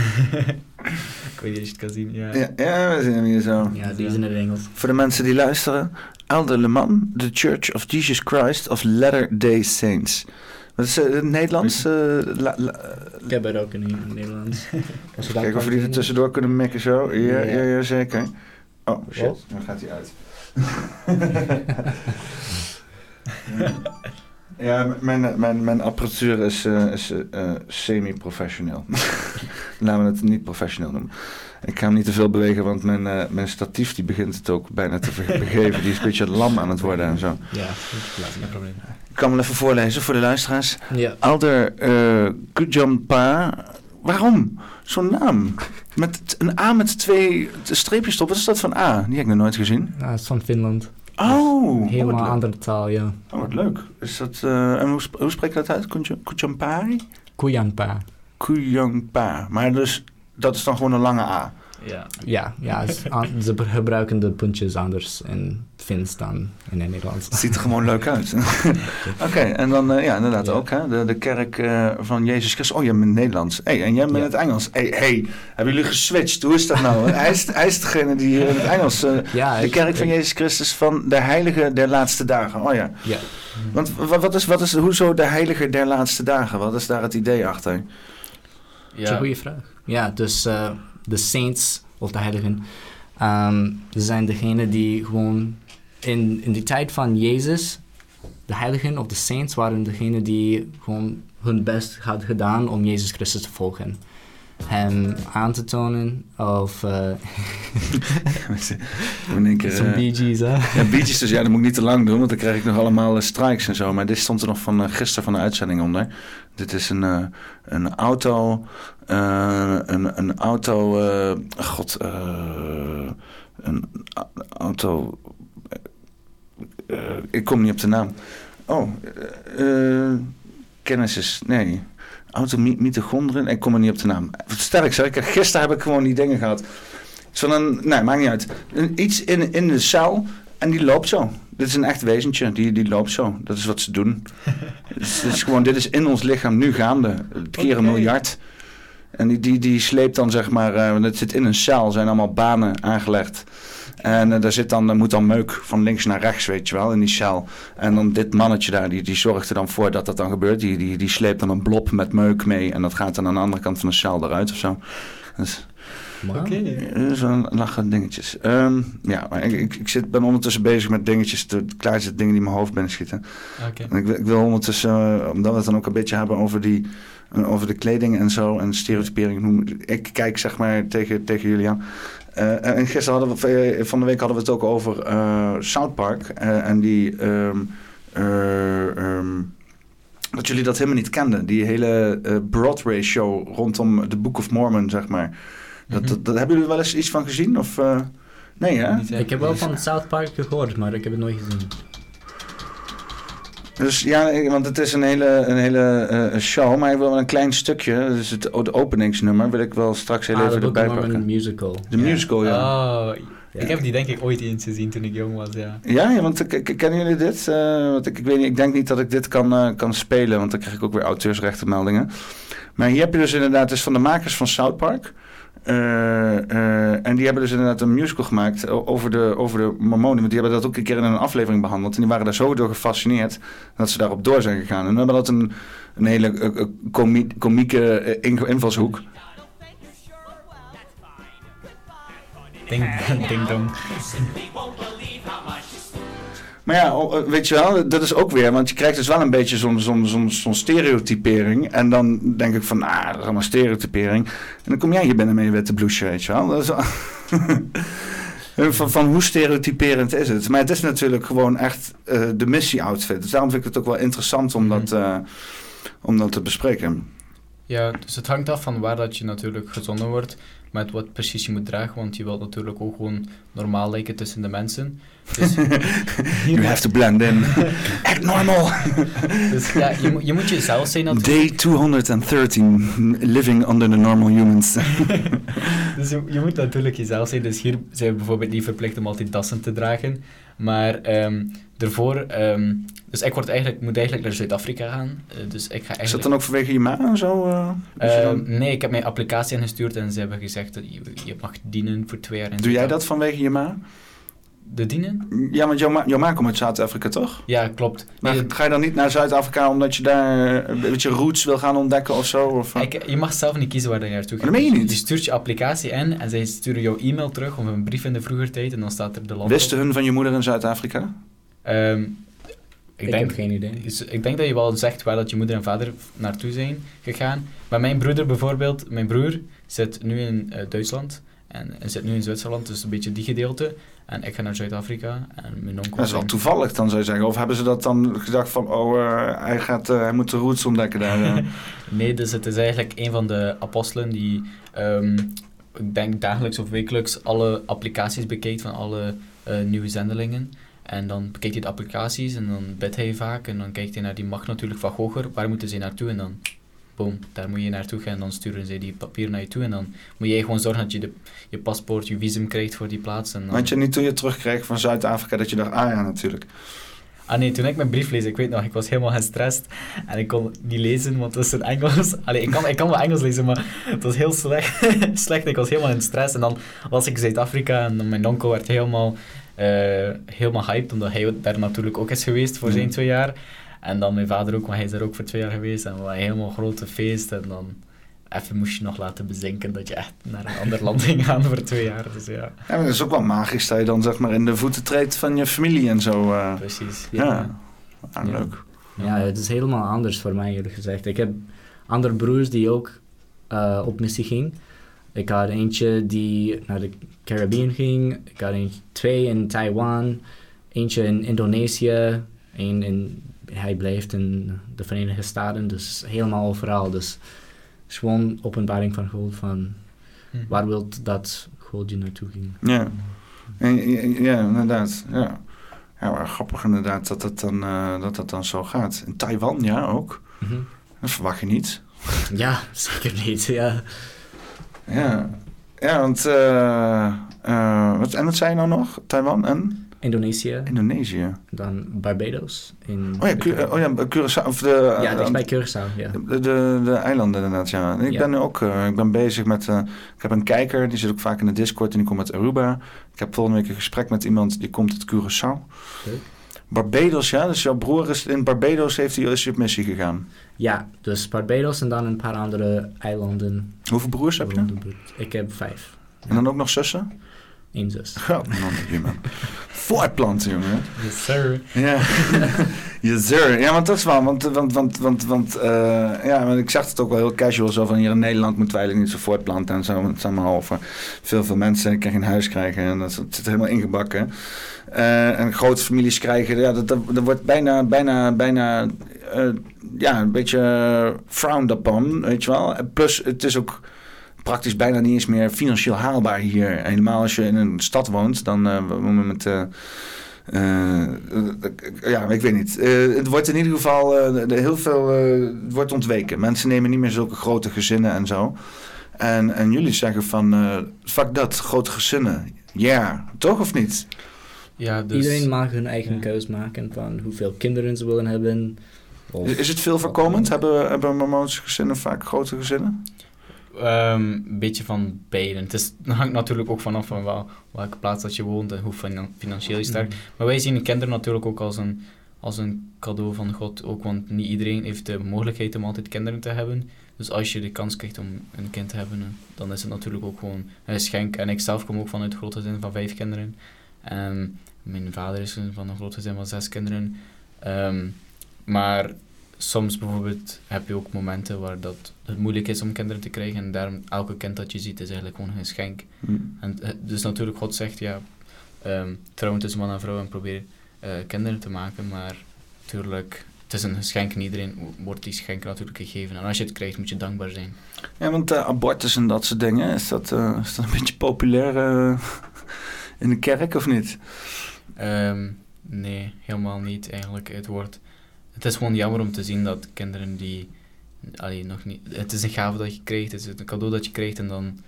Ik weet niet of je het kan zien, ja. Ja, ja, we zien hem hier zo. Ja, die is in het Engels. Voor de mensen die luisteren. Elder Le Man, The Church of Jesus Christ of Latter-day Saints. Wat is eh, het Nederlands? eh, la- la- Ik heb het ook in het Nederlands. Dat Kijken of we die er tussendoor kunnen mikken zo. Ja, ja. Ja. ja, zeker. Oh, shit. Wat? Dan gaat hij uit. ja, mijn, mijn, mijn apparatuur is, eh, is eh, semi-professioneel. Laten we het niet professioneel noemen. Ik ga hem niet te veel bewegen, want mijn, eh, mijn statief die begint het ook bijna te begeven. Die is een beetje lam aan het worden en zo. Ja, Geen probleem. Ik kan hem even voorlezen voor de luisteraars. ja. Elder uh, Kujampa. Waarom? Zo'n naam. Met een A met twee streepjes erop. Wat is dat van A? Die heb ik nog nooit gezien. Ja, het is van Finland. Oh, oh, Helemaal andere taal, ja. Oh, wat leuk. Is dat, eh, en hoe, hoe spreek je dat uit? Kuja- Kujampari? Kujanpa. Kujampa. Maar dus, dat is dan gewoon een lange A. Ja. Ja, ja ze gebruiken de puntjes anders in Fins dan in het Nederlands. Het ziet er gewoon leuk uit. Oké, en dan, eh, ja, inderdaad Ja. ook, hè. De, de kerk eh, van Jezus Christus. Oh, jij bent Nederlands. hey, en jij bent in Ja. het Engels. hey, hey, hebben jullie geswitcht? Hoe is dat nou? hij, is, hij is degene die hier in het Engels... eh, Ja, De ik- kerk van Jezus Christus van de heilige der laatste dagen. Oh ja. Ja, Want wa- wat is, wat is, hoezo de heilige der laatste dagen? Wat is daar het idee achter? dat is een Ja, goede vraag. Ja, dus eh, de saints, of de heiligen, ehm, ze zijn degene die gewoon in, in die tijd van Jezus, de heiligen of de saints waren degene die gewoon hun best had gedaan om Jezus Christus te volgen. Hem aan te tonen of... één keer, Zo'n eh, Bee Gees, hè? Ja, beatjes dus, ja, dat moet ik niet te lang doen, want dan krijg ik nog allemaal eh, strikes en zo. Maar dit stond er nog van eh, gisteren van de uitzending onder. Dit is een, eh, een auto, eh, een, een auto, eh, god, eh, een auto, ik kom niet op de naam. Oh, eh, Genesis, nee. Auto Mi- mitochondriën, ik kom er niet op de naam. Sterk zeg, ik, gisteren heb ik gewoon die dingen gehad. Is van een, nee, maakt niet uit. Iets in, in de cel en die loopt zo. Dit is een echt wezentje, die, die loopt zo. Dat is wat ze doen. Het is, het is gewoon, dit is in ons lichaam nu gaande. Het keer een miljard. En die, die, die sleept dan zeg maar, eh, want het zit in een cel, zijn allemaal banen aangelegd. En eh, daar zit dan, er moet dan meuk van links naar rechts, weet je wel, in die cel. En dan dit mannetje daar, die, die zorgt er dan voor dat dat dan gebeurt. Die, die, die sleept dan een blob met meuk mee en dat gaat dan aan de andere kant van de cel eruit of zo. Dus, Oké. eh, Zo'n lachen dingetjes. Ehm, ja, maar ik, ik, ik zit, ben ondertussen bezig met dingetjes, te, klaar zitten dingen die in mijn hoofd binnenschieten. Oké. En ik, wil- ik wil ondertussen, omdat we het dan ook een beetje hebben over, die, over de kleding en zo en stereotypering. hoe- Ik kijk zeg maar tegen, tegen jullie aan. Eh, en gisteren hadden we, eh, van de week hadden we het ook over eh, South Park. eh, en die, ehm, eh, ehm, dat jullie dat helemaal niet kenden. Die hele eh, Broadway show rondom The Book of Mormon, zeg maar. Dat, Mhm. dat, dat- hebben jullie wel eens iets van gezien? Of, eh, nee, hè? Ik heb wel van South Park gehoord, maar ik heb het nooit gezien. Dus ja, want het is een hele, een hele eh, show, maar ik wil wel een klein stukje. Dus het, de openingsnummer wil ik wel straks heel Ah, even de erbij pakken. musical. De musical, ja. Oh, Ja. ik heb die denk ik ooit eens gezien toen ik jong was, ja. Ja, ja want kennen jullie dit? Eh, want ik, ik, weet niet, ik denk niet dat ik dit kan, eh, kan spelen, want dan krijg ik ook weer auteursrechtenmeldingen. Maar hier heb je dus inderdaad, dus van de makers van South Park. Eh, eh, en die hebben dus inderdaad een musical gemaakt o- over de, over de Mormonen. Want die hebben dat ook een keer in een aflevering behandeld. En die waren daar zo door gefascineerd dat ze daarop door zijn gegaan. En we hebben dat een, een hele eh, eh, komie- komieke eh, in- invalshoek. Ding, ding dong. Maar ja, o- eh, weet je wel, dat is ook weer, want je krijgt dus wel een beetje zo'n zo'n zo'n zo'n stereotypering. En dan denk ik van, ah, dat is allemaal stereotypering. En dan kom jij hier binnen met je witte blouseje, weet je wel. Dat is wel- van, van hoe stereotyperend is het? Maar het is natuurlijk gewoon echt eh, de missie-outfit. Dus daarom vind ik het ook wel interessant om, dat, eh, om dat te bespreken. Ja, dus het hangt af van waar dat je natuurlijk gezonden wordt, met wat precies je moet dragen, want je wilt natuurlijk ook gewoon normaal lijken tussen de mensen. Dus, You have to blend in. Act normal. dus ja, je, moet- je moet jezelf zijn natuurlijk. Day 213, living under the normal humans. Dus je, je moet natuurlijk jezelf zijn. Dus hier zijn we bijvoorbeeld niet verplicht om altijd dassen te dragen. Maar ehm daarvoor... ehm, dus ik word eigenlijk, moet eigenlijk naar Zuid-Afrika gaan. Eh, dus ik ga Is dat eigenlijk... dan ook vanwege je maan en zo? eh, je dan- nee, ik heb mijn applicatie ingestuurd en ze hebben gezegd dat je, je mag dienen voor twee jaar. in Doe jij dat vanwege je ma? De dienen? Ja, want jouw ma, jouw ma komt uit Zuid-Afrika, toch? Ja, klopt. Maar Nee, ga je dan niet naar Zuid-Afrika omdat je daar eh, een beetje roots wil gaan ontdekken of zo? Of, eh? Ik, je mag zelf niet kiezen waar je naartoe gaat. Maar dat meen je niet? Je stuurt je applicatie in en zij sturen jouw e-mail terug of een brief in de vroeger tijd en dan staat er de land Wisten op. hun van je moeder in Zuid-Afrika? Ehm, ik, Ik, denk, heb geen idee. ik denk dat je wel zegt waar dat je moeder en vader naartoe zijn gegaan. Maar mijn broeder bijvoorbeeld, mijn broer zit nu in eh, Duitsland en, en zit nu in Zwitserland, dus een beetje die gedeelte. En ik ga naar Zuid-Afrika en mijn onkel... Dat is wel zijn- toevallig dan zou je zeggen. Of hebben ze dat dan gedacht van, oh, eh, hij, gaat, eh, hij moet de roots ontdekken daar. eh. Nee, dus het is eigenlijk een van de apostelen die, ehm, ik denk dagelijks of wekelijks, alle applicaties bekijkt van alle eh, nieuwe zendelingen. En dan bekijkt hij de applicaties en dan bidt hij vaak en dan kijkt hij naar die macht natuurlijk van hoger. Waar moeten ze naartoe? En dan, boom, daar moet je naartoe gaan en dan sturen ze die papier naar je toe. En dan moet jij gewoon zorgen dat je de, je paspoort, je visum krijgt voor die plaats. En dan... Want je niet toen je terugkreeg van Zuid-Afrika dat je dacht, ah ja, natuurlijk. Ah nee, toen ik mijn brief lees, ik weet nog, ik was helemaal gestrest en ik kon niet lezen, want het was in Engels. Allee, ik kan, ik kan wel Engels lezen, maar het was heel slecht. slecht. Ik was helemaal in stress en dan was ik Zuid-Afrika en mijn onkel werd helemaal, helemaal hyped, omdat hij daar natuurlijk ook is geweest voor zijn Mm. twee jaar. En dan mijn vader ook, want hij is er ook voor twee jaar geweest en we hadden een helemaal grote feest en dan even moest je nog laten bezinken dat je echt naar een ander land ging gaan voor twee jaar. Dus ja, Ja, maar dat is ook wel magisch dat je dan zeg maar in de voeten treedt van je familie en zo. eh. precies. ja, Ah, Ja. leuk. Ja, het is helemaal anders voor mij eerlijk gezegd. Ik heb andere broers die ook uh, op missie gingen. Ik had eentje die naar de Caribbean ging. Ik had eentje, twee in Taiwan. Eentje in Indonesië. Eén in, hij blijft in de Verenigde Staten. Dus helemaal overal. Dus het is gewoon openbaring van God van hm. waar wilt dat God je naartoe ging. Ja, ja inderdaad. Ja. Ja, grappig inderdaad dat het dan, uh, dat dat dan zo gaat. In Taiwan, ja, ook. Mm -hmm. Dat verwacht je niet. Ja, zeker niet, ja. Ja, ja want... Uh, uh, wat, en wat zei je nou nog? Taiwan en? Indonesië. Indonesië. Dan Barbados. In oh ja, oh ja Curaçao. Of de, ja, dicht bij Curaçao, ja. De, de, de, eilanden inderdaad, ja. Ik ben nu ook uh, ik ben bezig met... Uh, ik heb een kijker, die zit ook vaak in de Discord en die komt uit Aruba. Ik heb volgende week een gesprek met iemand die komt uit Curaçao. Leuk. Barbados, ja. Dus jouw broer is in Barbados heeft hij is op missie gegaan. Ja, dus Barbados en dan een paar andere eilanden. Hoeveel broers heb je? Ik heb vijf. En dan ook nog zussen? Eén zus. Oh, man, Voortplanten, jongen. Yes, sir. Ja. yes, sir. Ja, want dat is wel, want, want, want, want, want uh, ja, want ik zag het ook wel heel casual zo van hier in Nederland moeten wij niet zo voortplanten en zo. Het zijn maar over veel, veel mensen. Ik kan geen huis krijgen en dat, zit helemaal ingebakken. Uh, en grote families krijgen, ja, dat, dat, dat wordt bijna, bijna, bijna, uh, ja, een beetje frowned upon, weet je wel. Plus, het is ook praktisch bijna niet eens meer financieel haalbaar hier. Helemaal als je in een stad woont, dan uh, met... Uh, uh, ja, ik weet niet. Uh, het wordt in ieder geval heel veel het wordt ontweken. Mensen nemen niet meer zulke grote gezinnen en zo. En, en jullie zeggen van, fuck dat, grote gezinnen. Ja, yeah, toch of niet? Ja, dus, Iedereen mag hun eigen ja. keus maken van hoeveel kinderen ze willen hebben. Of, is het veel voorkomend? Hebben, hebben Mormoonse gezinnen vaak grote gezinnen? Um, een beetje van beiden. Het is, hangt natuurlijk ook vanaf van wel, welke plaats dat je woont en hoe financieel je sterk. Mm. Maar wij zien kinderen natuurlijk ook als een, als een cadeau van God. Ook, want niet iedereen heeft de mogelijkheid om altijd kinderen te hebben. Dus als je de kans krijgt om een kind te hebben, dan is het natuurlijk ook gewoon een geschenk. En ik zelf kom ook vanuit een groot gezin van vijf kinderen. Um, mijn vader is van een groot gezin van zes kinderen. Um, maar soms bijvoorbeeld heb je ook momenten waar dat het moeilijk is om kinderen te krijgen. En daarom, elke kind dat je ziet is eigenlijk gewoon een geschenk. Mm. En, eh, dus natuurlijk, God zegt ja, um, trouw tussen man en vrouw en probeer uh, kinderen te maken. Maar natuurlijk, het is een geschenk en iedereen wordt die geschenk natuurlijk gegeven. En als je het krijgt, moet je dankbaar zijn. Ja, want uh, abortus en dat soort dingen, is dat, is dat een beetje populair in de kerk of niet? Um, nee, helemaal niet eigenlijk. Het wordt het is gewoon jammer om te zien dat kinderen die... Allee, nog niet, het is een gave dat je krijgt, het is een cadeau dat je krijgt en dan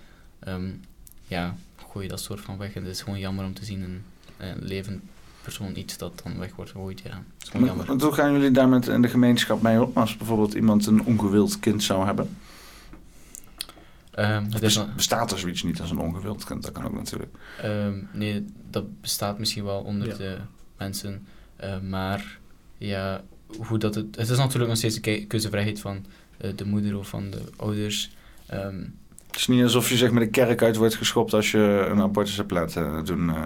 um, ja, gooi je dat soort van weg. En het is gewoon jammer om te zien een, een levend persoon iets dat dan weg wordt gegooid. Ja, het is gewoon jammer. Maar, hoe gaan jullie daar met in de gemeenschap mee op als bijvoorbeeld iemand een ongewild kind zou hebben? Um, het is bestaat er zoiets niet als een ongewild kind? Dat kan ook natuurlijk. Um, nee, dat bestaat misschien wel onder de mensen. Uh, maar ja, hoe dat het, het is natuurlijk nog steeds een keuzevrijheid van uh, de moeder of van de ouders. Um, het is niet alsof je zeg maar de kerk uit wordt geschopt als je een abortus hebt laten doen. Uh,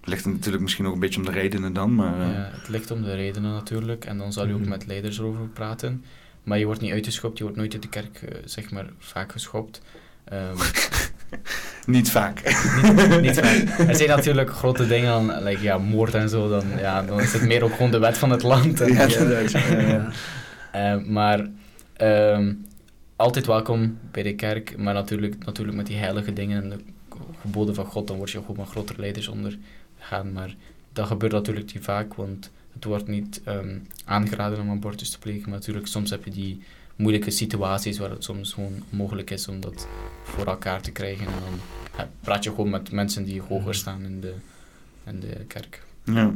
het ligt natuurlijk misschien ook een beetje om de redenen dan. Maar, uh... Ja, het ligt om de redenen natuurlijk. En dan zal je ook mhm. met leiders erover praten. Maar je wordt niet uitgeschopt, je wordt nooit uit de kerk zeg maar vaak geschopt. Um, niet vaak. niet, niet, vaak. Er zijn natuurlijk grote dingen, like, ja, moord en zo, dan, ja, dan is het meer ook gewoon de wet van het land. En, ja, ja. Uh, maar um, altijd welkom bij de kerk, maar natuurlijk, natuurlijk met die heilige dingen en de geboden van God, dan word je ook met grotere leiders ondergaan. Maar dat gebeurt natuurlijk niet vaak, want het wordt niet um, aangeraden om abortus te plegen. Maar natuurlijk, soms heb je die moeilijke situaties waar het soms gewoon mogelijk is om dat voor elkaar te krijgen. En dan praat je gewoon met mensen die hoger staan in de, in de kerk. Ja.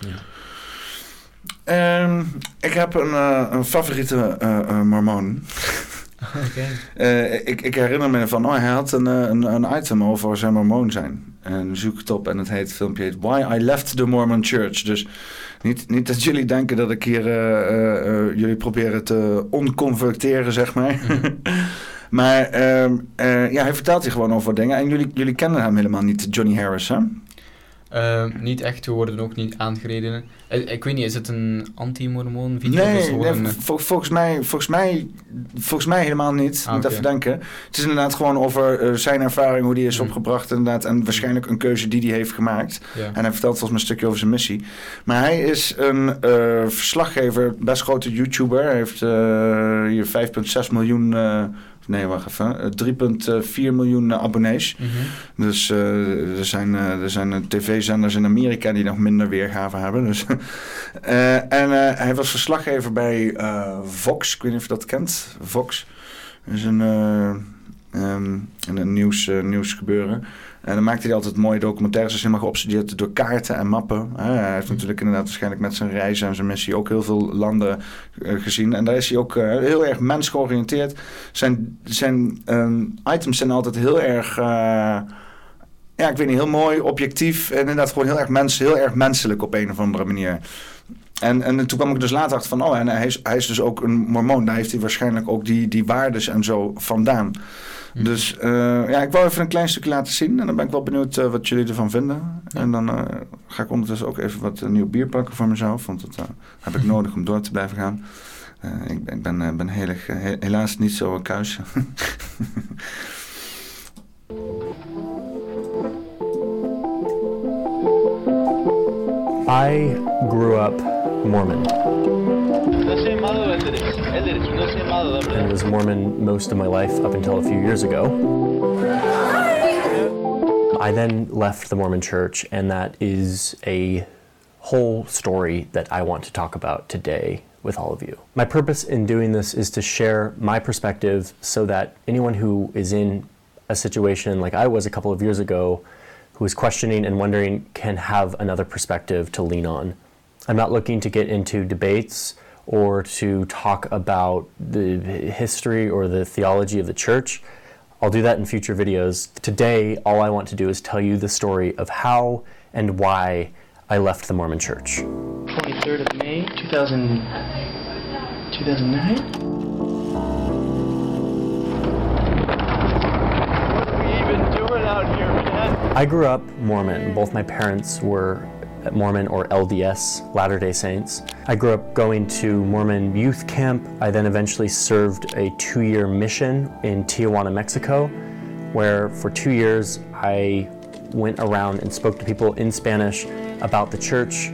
ja. Um, ik heb een, uh, een favoriete uh, mormoon. Okay. ik, ik herinner me van, oh, hij had een, een, een item over zijn mormoon zijn. En zoek het op en het, heet, het filmpje heet Why I Left the Mormon Church. Dus niet, niet dat jullie denken dat ik hier uh, jullie proberen te onconverteren, zeg maar. Maar ehm, ja, hij vertelt hier gewoon over dingen. En jullie, jullie kennen hem helemaal niet, Johnny Harris, hè? Eh, niet echt, we worden ook niet aangereden. Eh, ik weet niet, is het een anti-mormoon video? Nee, nee een- vol- volgens, mij, volgens, mij, volgens mij helemaal niet. Ah, Moet even denken. Het is inderdaad gewoon over eh, zijn ervaring, hoe die is Hmm. opgebracht inderdaad. En waarschijnlijk een keuze die hij heeft gemaakt. En hij vertelt volgens mij een stukje over zijn missie. Maar hij is een eh, verslaggever, best grote YouTuber. Hij heeft eh, hier 5,6 miljoen... eh, nee, wacht even. eh, 3,4 miljoen eh, abonnees. Mhm. Dus eh, er zijn, eh, er zijn eh, tv-zenders in Amerika die nog minder weergave hebben. Dus, Eh, en eh, hij was verslaggever bij eh, Vox. Ik weet niet of je dat kent. Vox is een, eh, ehm, een, nieuws, eh, nieuwsgebeuren. En dan maakte hij altijd mooie documentaires. Hij is helemaal geobsedeerd door kaarten en mappen. Eh, hij heeft natuurlijk inderdaad waarschijnlijk met zijn reizen en zijn missie ook heel veel landen eh, gezien. En daar is hij ook eh, heel erg mensgeoriënteerd. Zijn, zijn ehm, items zijn altijd heel erg... eh, ja, ik weet niet, heel mooi, objectief. En inderdaad gewoon heel erg, mens, heel erg menselijk op een of andere manier. En, en toen kwam ik dus later achter van, oh, en hij is, hij is dus ook een mormoon. Daar heeft hij waarschijnlijk ook die, die waardes en zo vandaan. Hm. Dus eh, ja, ik wou even een klein stukje laten zien. En dan ben ik wel benieuwd eh, wat jullie ervan vinden. Ja. En dan eh, ga ik ondertussen ook even wat nieuw bier pakken voor mezelf. Want dat heb ik nodig om door te blijven gaan. Eh, ik, ben- ik ben, eh, ben heel, erg, he- helaas niet zo kuis. I grew up Mormon And was Mormon most of my life up until a few years ago. I then left the Mormon church, and that is a whole story that I want to talk about today with all of you. My purpose in doing this is to share my perspective so that anyone who is in a situation like I was a couple of years ago, who is questioning and wondering, can have another perspective to lean on. I'm not looking to get into debates or to talk about the history or the theology of the church. I'll do that in future videos. Today, all I want to do is tell you the story of how and why I left the Mormon church. 23rd of May, 2000, 2009? What are we even doing out here, man? I grew up Mormon. Both my parents were Mormon or LDS, Latter day Saints. I grew up going to Mormon youth camp. I then eventually served a two year mission in Tijuana, Mexico, where for two years I went around and spoke to people in Spanish about the church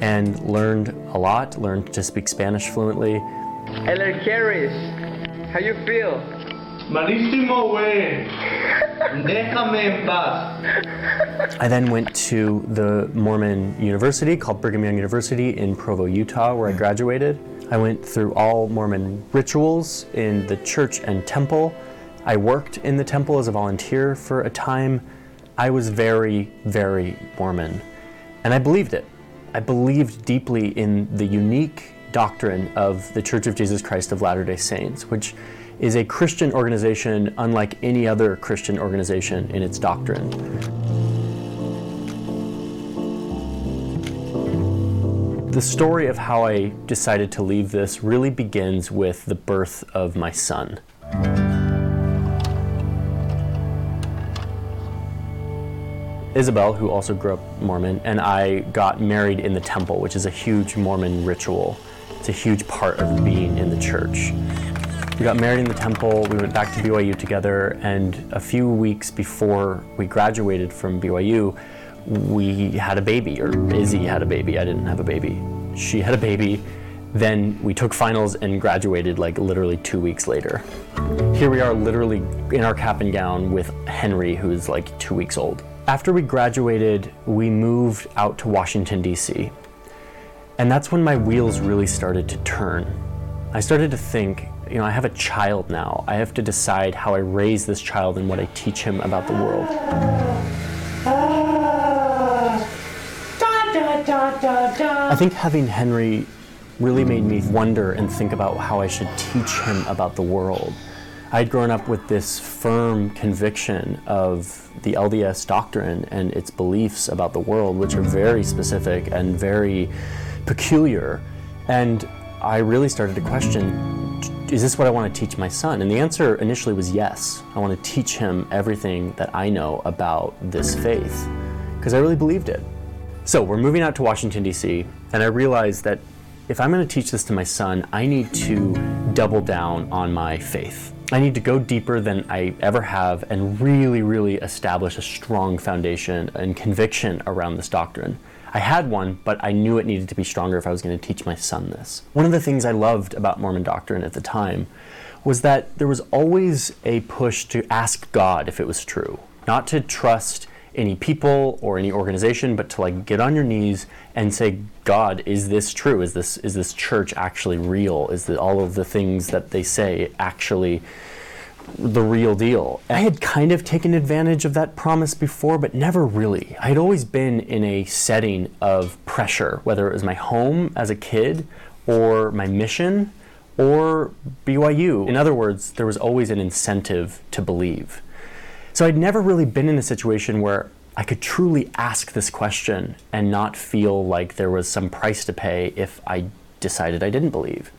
and learned a lot, learned to speak Spanish fluently. Eller Harris, how you feel? Déjame en paz. I then went to the Mormon university called Brigham Young University in Provo, Utah, where I graduated. I went through all Mormon rituals in the church and temple. I worked in the temple as a volunteer for a time. I was very, very Mormon. And I believed it. I believed deeply in the unique doctrine of the Church of Jesus Christ of Latter day Saints, which is a Christian organization unlike any other Christian organization in its doctrine. The story of how I decided to leave this really begins with the birth of my son. Isabel, who also grew up Mormon, and I got married in the temple, which is a huge Mormon ritual. It's a huge part of being in the church. We got married in the temple, we went back to BYU together, and a few weeks before we graduated from BYU, we had a baby, or Izzy had a baby. I didn't have a baby. She had a baby. Then we took finals and graduated like literally two weeks later. Here we are, literally in our cap and gown with Henry, who's like two weeks old. After we graduated, we moved out to Washington, D.C. And that's when my wheels really started to turn. I started to think, you know, I have a child now. I have to decide how I raise this child and what I teach him about the world. I think having Henry really made me wonder and think about how I should teach him about the world. I'd grown up with this firm conviction of the LDS doctrine and its beliefs about the world, which are very specific and very peculiar. And I really started to question is this what I want to teach my son? And the answer initially was yes. I want to teach him everything that I know about this faith. because I really believed it. So we're moving out to Washington, D.C., and I realized that if I'm going to teach this to my son, I need to double down on my faith. I need to go deeper than I ever have and really, really establish a strong foundation and conviction around this doctrine. I had one, but I knew it needed to be stronger if I was going to teach my son this. One of the things I loved about Mormon doctrine at the time was that there was always a push to ask God if it was true, not to trust any people or any organization, but to like get on your knees and say, God, is this true? Is this is this church actually real? Is the, all of the things that they say actually the real deal? I had kind of taken advantage of that promise before, but never really. I had always been in a setting of pressure, whether it was my home as a kid or my mission or BYU. In other words, there was always an incentive to believe. So I'd never really been in a situation where I could truly ask this question and not feel like there was some price to pay if I decided I didn't believe.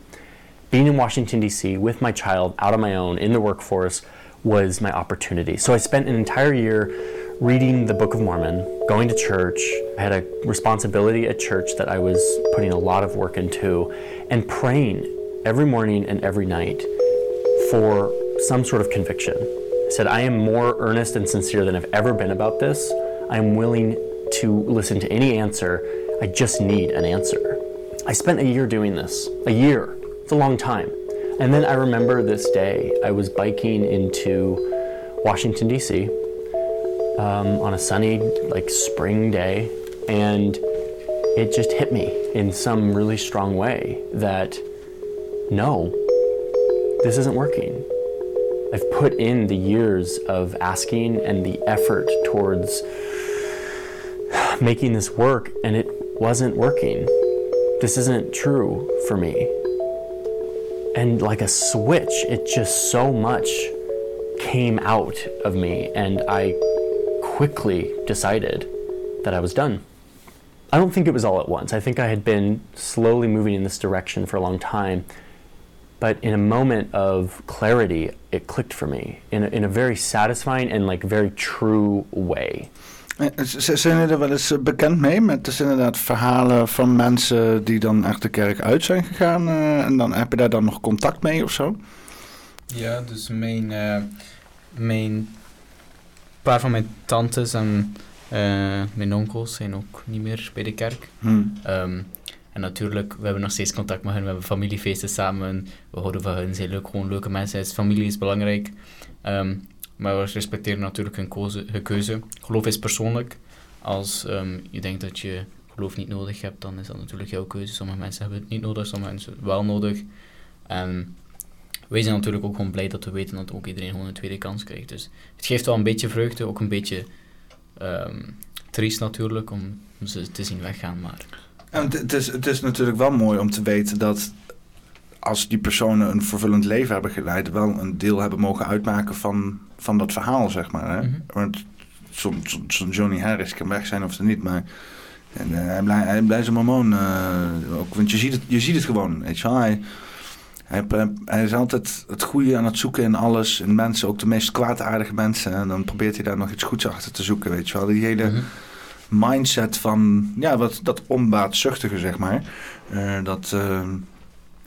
Being in Washington, D.C., with my child out on my own in the workforce was my opportunity. So I spent an entire year reading the Book of Mormon, going to church. I had a responsibility at church that I was putting a lot of work into, and praying every morning and every night for some sort of conviction. I said, I am more earnest and sincere than I've ever been about this. I'm willing to listen to any answer. I just need an answer. I spent a year doing this. A year. A long time. And then I remember this day. I was biking into Washington, D.C. Um, on a sunny, like spring day, and it just hit me in some really strong way that no, this isn't working. I've put in the years of asking and the effort towards making this work, and it wasn't working. This isn't true for me. And like a switch, it just so much came out of me, and I quickly decided that I was done. I don't think it was all at once. I think I had been slowly moving in this direction for a long time. But in a moment of clarity, it clicked for me in a, in a very satisfying and like very true way. Eh, Zijn jullie er wel eens eh, bekend mee met dus inderdaad verhalen van mensen die dan echt de kerk uit zijn gegaan? eh, en dan heb je daar dan nog contact mee of zo? Ja, dus mijn, mijn paar van mijn tantes en mijn onkels zijn ook niet meer bij de kerk. Hm. Ehm, en natuurlijk, we hebben nog steeds contact met hen, we hebben familiefeesten samen, we houden van hen, ze zijn leuk, gewoon leuke mensen, is- familie is belangrijk. Ehm, maar we respecteren natuurlijk hun, keuze. Geloof is persoonlijk. Als ehm, je denkt dat je geloof niet nodig hebt, dan is dat natuurlijk jouw keuze. Sommige mensen hebben het niet nodig, sommige mensen wel nodig. En wij zijn natuurlijk ook gewoon blij dat we weten dat ook iedereen gewoon een tweede kans krijgt. Dus het geeft wel een beetje vreugde, ook een beetje ehm triest natuurlijk, om ze te zien weggaan, maar... En het is, het is natuurlijk wel mooi om te weten dat als die personen een vervullend leven hebben geleid, wel een deel hebben mogen uitmaken van, van dat verhaal, zeg maar. Hè? Mhm. Want zo'n Johnny Harris kan weg zijn of ze niet, maar en, eh, hij, blijft, hij blijft een mormoon. eh, ook, want je ziet, het, je ziet het gewoon, weet je wel. Hij, hij, hij is altijd het goede aan het zoeken in alles, in mensen, ook de meest kwaadaardige mensen. En dan probeert hij daar nog iets goeds achter te zoeken, weet je wel. Die hele Mhm. mindset van ja, wat, dat onbaatzuchtige, zeg maar. Eh, dat,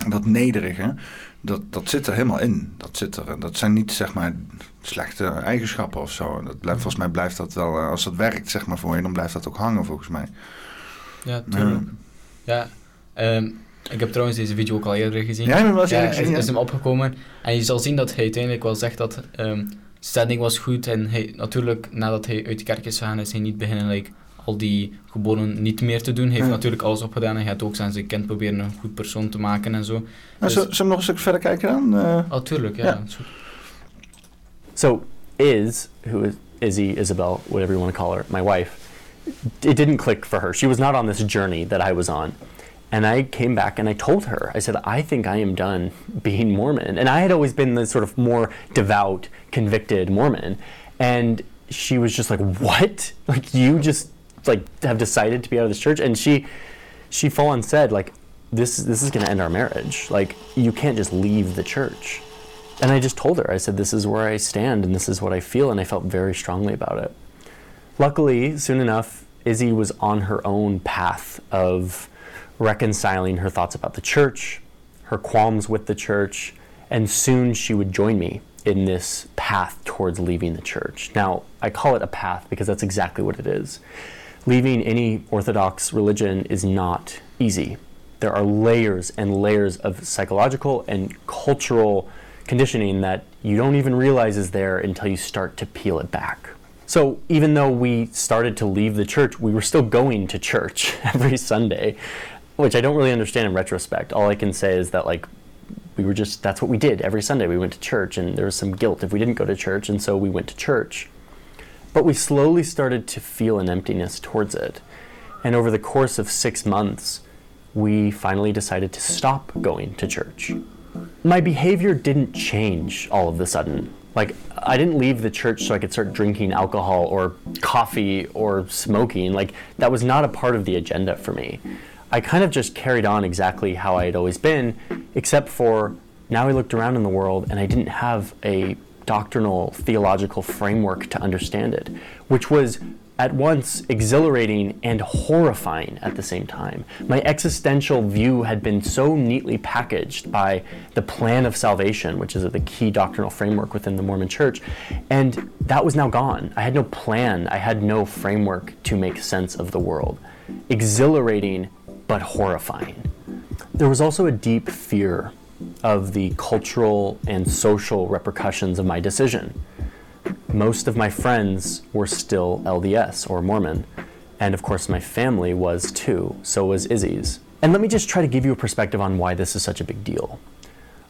dat nederige. Dat, dat zit er helemaal in. Dat, zit er, dat zijn niet zeg maar slechte eigenschappen of zo. Dat blijft, volgens mij blijft dat wel, eh, als dat werkt zeg maar voor je, dan blijft dat ook hangen volgens mij. Ja, tuurlijk. Ja, ehm, ik heb trouwens deze video ook al eerder gezien. Ja, eens ja, gezien, ja? is hem opgekomen. En je zal zien dat hij uiteindelijk wel zegt dat ehm standing was goed. En hij, natuurlijk, nadat hij uit de kerk is gegaan, is hij niet beginnen like, al die geboden niet meer te doen. Hij heeft Ja. natuurlijk alles opgedaan. en Hij had ook zijn zijn kind proberen een goed persoon te maken en zo. Nou, Dus- zullen zullen we nog een stuk verder kijken dan? Eh, Oh, tuurlijk, ja. Ja. dat is. So, Iz, who is Izzy, Isabel, whatever you want to call her, my wife, it didn't click for her. She was not on this journey that I was on. And I came back and I told her, I said, I think I am done being Mormon. And I had always been the sort of more devout, convicted Mormon. And she was just like, What? Like, you just like have decided to be out of this church? And she, she full on said, like, this, this is going to end our marriage. Like, you can't just leave the church. And I just told her, I said, this is where I stand and this is what I feel. And I felt very strongly about it. Luckily, soon enough, Izzy was on her own path of reconciling her thoughts about the church, her qualms with the church, and soon she would join me in this path towards leaving the church. Now, I call it a path because that's exactly what it is. Leaving any Orthodox religion is not easy. There are layers and layers of psychological and cultural conditioning that you don't even realize is there until you start to peel it back. So, even though we started to leave the church, we were still going to church every Sunday, which I don't really understand in retrospect. All I can say is that, like, we were just, that's what we did every Sunday. We went to church, and there was some guilt if we didn't go to church, and so we went to church. But we slowly started to feel an emptiness towards it. And over the course of six months, we finally decided to stop going to church. My behavior didn't change all of a sudden. Like, I didn't leave the church so I could start drinking alcohol or coffee or smoking. Like, that was not a part of the agenda for me. I kind of just carried on exactly how I had always been, except for now I looked around in the world and I didn't have a doctrinal theological framework to understand it, which was at once exhilarating and horrifying at the same time. My existential view had been so neatly packaged by the plan of salvation, which is the key doctrinal framework within the Mormon church, and that was now gone. I had no plan, I had no framework to make sense of the world. Exhilarating, but horrifying. There was also a deep fear of the cultural and social repercussions of my decision most of my friends were still LDS or Mormon. And of course, my family was too. So was Izzy's. And let me just try to give you a perspective on why this is such a big deal.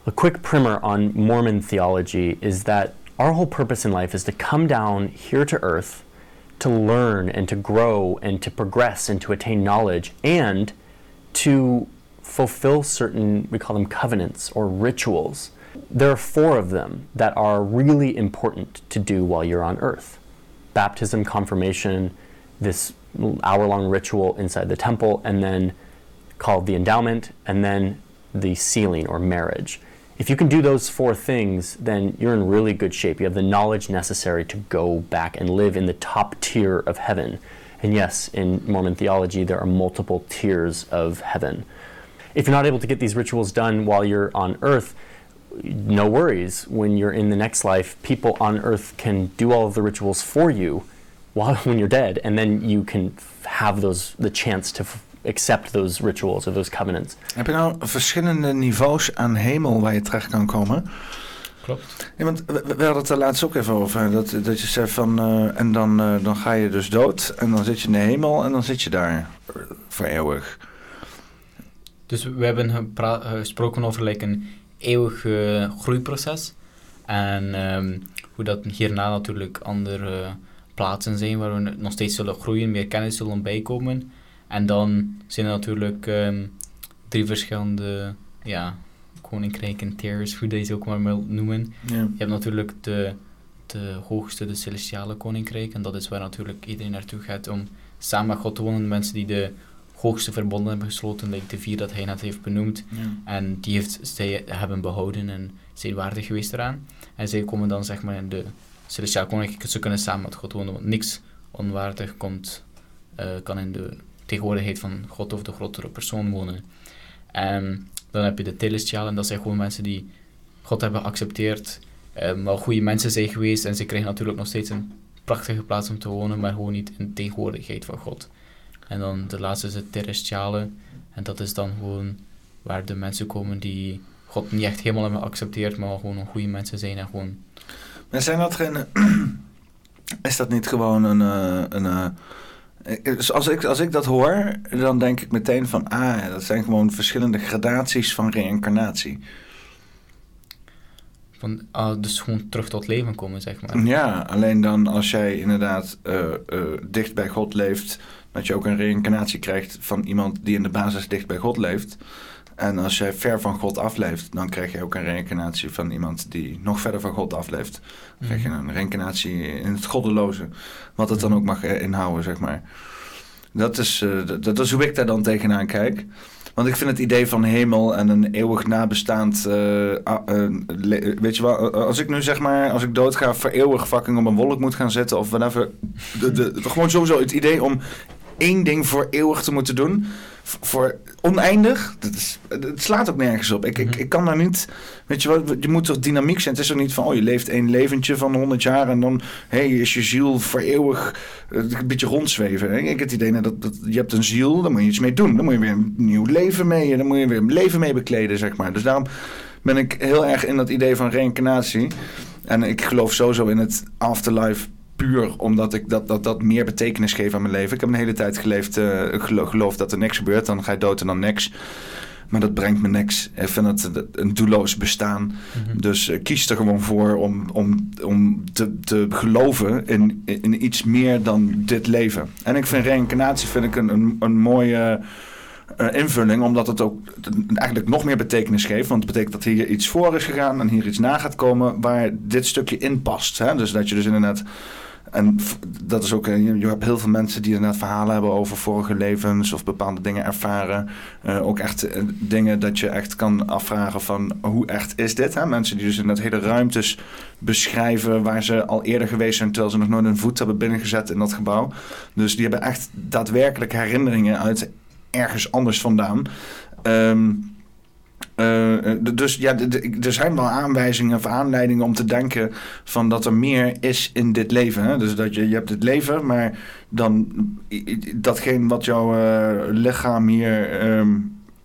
A quick primer on Mormon theology is that our whole purpose in life is to come down here to earth to learn and to grow and to progress and to attain knowledge and to fulfill certain, we call them covenants or rituals there are four of them that are really important to do while you're on earth baptism, confirmation, this hour long ritual inside the temple, and then called the endowment, and then the sealing or marriage. If you can do those four things, then you're in really good shape. You have the knowledge necessary to go back and live in the top tier of heaven. And yes, in Mormon theology, there are multiple tiers of heaven. If you're not able to get these rituals done while you're on earth, no worries. When you're in the next life, people on earth can do all of the rituals for you while when you're dead, and then you can have those the chance to accept those rituals or those covenants. Heb je nou verschillende niveaus aan hemel waar je terecht kan komen? Klopt. Ja, want we, we hadden het er laatst ook even over. Dat, dat je zegt van. Uh, en dan, uh, dan ga je dus dood. En dan zit je in de hemel. En dan zit je daar voor eeuwig. Dus we hebben gesproken over like, een eeuwig uh, groeiproces. En um, hoe dat hierna natuurlijk andere plaatsen zijn waar we nog steeds zullen groeien, meer kennis zullen bijkomen. En dan zijn er natuurlijk um, drie verschillende ja, koninkrijken, tiers, hoe je ze ook maar wil noemen. Ja. Je hebt natuurlijk de, de hoogste, de celestiale koninkrijk. En dat is waar natuurlijk iedereen naartoe gaat om samen met God te wonen. Mensen die de hoogste verbonden hebben gesloten, like de vier dat hij net heeft benoemd. Ja. En die heeft, zij hebben behouden en zijn waardig geweest eraan. En zij komen dan zeg maar in de Celestiaal Koninkrijk, ze kunnen samen met God wonen, want niks onwaardig komt, uh, kan in de tegenwoordigheid van God of de grotere persoon wonen. En dan heb je de Telestialen, en dat zijn gewoon mensen die God hebben geaccepteerd, um, wel goede mensen zijn geweest en ze krijgen natuurlijk nog steeds een prachtige plaats om te wonen, maar gewoon niet in tegenwoordigheid van God. En dan de laatste is het terrestriale. En dat is dan gewoon waar de mensen komen die God niet echt helemaal hebben geaccepteerd, maar gewoon goede mensen zijn en gewoon... Maar zijn dat geen... Is dat niet gewoon een... een, een als, ik, als ik dat hoor, dan denk ik meteen van... Ah, dat zijn gewoon verschillende gradaties van reïncarnatie. Van, ah, dus gewoon terug tot leven komen, zeg maar. Ja, alleen dan als jij inderdaad uh, uh, dicht bij God leeft dat je ook een reïncarnatie krijgt van iemand die in de basis dicht bij God leeft. En als jij ver van God afleeft, dan krijg je ook een reïncarnatie van iemand die nog verder van God afleeft. Dan krijg je een reïncarnatie in het goddeloze, wat het dan ook mag inhouden, zeg maar. Dat is, uh, dat, is hoe ik daar dan tegenaan kijk. Want ik vind het idee van hemel en een eeuwig nabestaand. Uh, uh, weet je wel, als ik nu zeg maar, als ik doodga, voor eeuwig fucking op een wolk moet gaan zitten of whatever. De, de, gewoon sowieso het idee om één ding voor eeuwig te moeten doen. Voor oneindig. Dat is, het slaat ook nergens op. Ik, ik, Mhm. ik kan daar niet. Weet je wat? Je moet toch dynamiek zijn. Het is toch niet van. Oh, je leeft één leventje van 100 jaar. En dan hey, is je ziel voor eeuwig eh, een beetje rondzweven. hè. Ik heb het idee nou, dat, dat je hebt een ziel. Daar moet je iets mee doen. Dan moet je weer een nieuw leven mee. Dan moet je weer een leven mee bekleden, zeg maar. Dus daarom ben ik heel erg in dat idee van reïncarnatie. En ik geloof sowieso in het afterlife puur omdat ik dat, dat, dat meer betekenis geef aan mijn leven. Ik heb een hele tijd geleefd, gelo- geloof dat er niks gebeurt. Dan ga je dood en dan niks. Maar dat brengt me niks. Ik vind het een doelloos bestaan. Mhm. Dus eh, kies er gewoon voor om, om, om te, te geloven in, in iets meer dan dit leven. En ik vind reïncarnatie vind ik een, een, een mooie eh, invulling, omdat het ook eigenlijk nog meer betekenis geeft. Want het betekent dat hier iets voor is gegaan en hier iets na gaat komen waar dit stukje in past. Hè? Dus dat je dus inderdaad. En dat is ook, eh, je, hebt heel veel mensen die inderdaad verhalen hebben over vorige levens of bepaalde dingen ervaren. Eh, ook echt eh, dingen dat je echt kan afvragen van hoe echt is dit? Hè? Mensen die dus in dat hele ruimtes beschrijven waar ze al eerder geweest zijn terwijl ze nog nooit een voet hebben binnengezet in dat gebouw. Dus die hebben echt daadwerkelijk herinneringen uit ergens anders vandaan. D- dus ja, d- d- er zijn wel aanwijzingen of aanleidingen om te denken van dat er meer is in dit leven. Hè? Dus dat je, je hebt het leven, maar dan datgene wat jouw eh, lichaam hier ehm,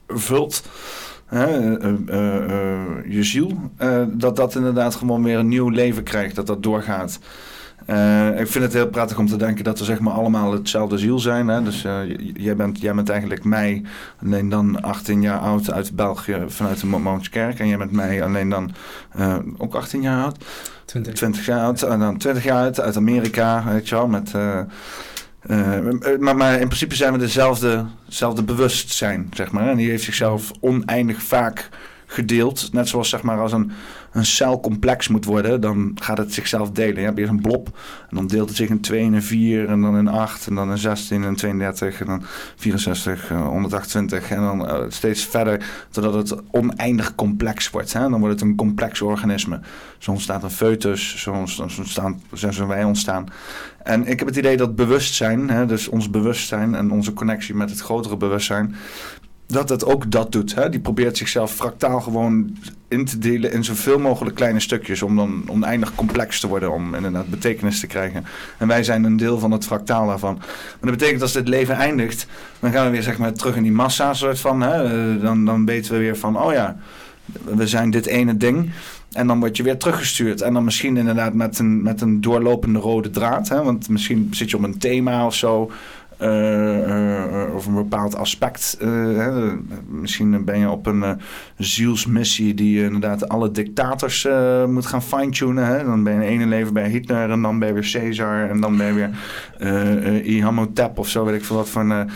vult, hè, eh, eh, eh, je ziel, eh, dat dat inderdaad gewoon weer een nieuw leven krijgt, dat dat doorgaat. Eh, ik vind het heel prettig om te denken dat we zeg maar allemaal hetzelfde ziel zijn. Hè? Dus eh, jij, bent, jij bent eigenlijk mij, alleen dan 18 jaar oud uit België vanuit de Mo- Moonskerk. En jij bent mij alleen dan eh, ook 18 jaar oud. 20. 20 jaar oud en dan 20 jaar oud uit Amerika, weet je wel, met... maar, maar in principe zijn we dezelfde, dezelfde bewustzijn, zeg maar. En die heeft zichzelf oneindig vaak gedeeld. Net zoals zeg maar als een, een cel complex moet worden, dan gaat het zichzelf delen. Je hebt eerst een blob en dan deelt het zich in 2 en in 4 en dan in 8 en dan in 16 en 32 en dan 64, eh, 128 en dan eh, steeds verder totdat het oneindig complex wordt. Hè? Dan wordt het een complex organisme. Zo ontstaat een foetus, zo ontstaan, zo zijn wij ontstaan. En ik heb het idee dat bewustzijn, hè, dus ons bewustzijn en onze connectie met het grotere bewustzijn, dat het ook dat doet. Hè? Die probeert zichzelf fractaal gewoon in te delen in zoveel mogelijk kleine stukjes om dan oneindig complex te worden, om inderdaad betekenis te krijgen. En wij zijn een deel van het fractaal daarvan. Maar dat betekent als dit leven eindigt, dan gaan we weer zeg maar terug in die massa soort van. Hè? Eh, Dan, dan weten we weer van, oh ja, we zijn dit ene ding. En dan word je weer teruggestuurd. En dan misschien inderdaad met een, met een doorlopende rode draad. Hè? Want misschien zit je op een thema of zo. Eh, eh, eh, of een bepaald aspect. Misschien ben je op een zielsmissie die inderdaad alle dictators moet gaan fine-tunen. Dan ben je in ene leven bij Hitler en dan ben je weer Caesar en dan ben je weer eh eh, Imhotep of zo, weet ik veel wat van.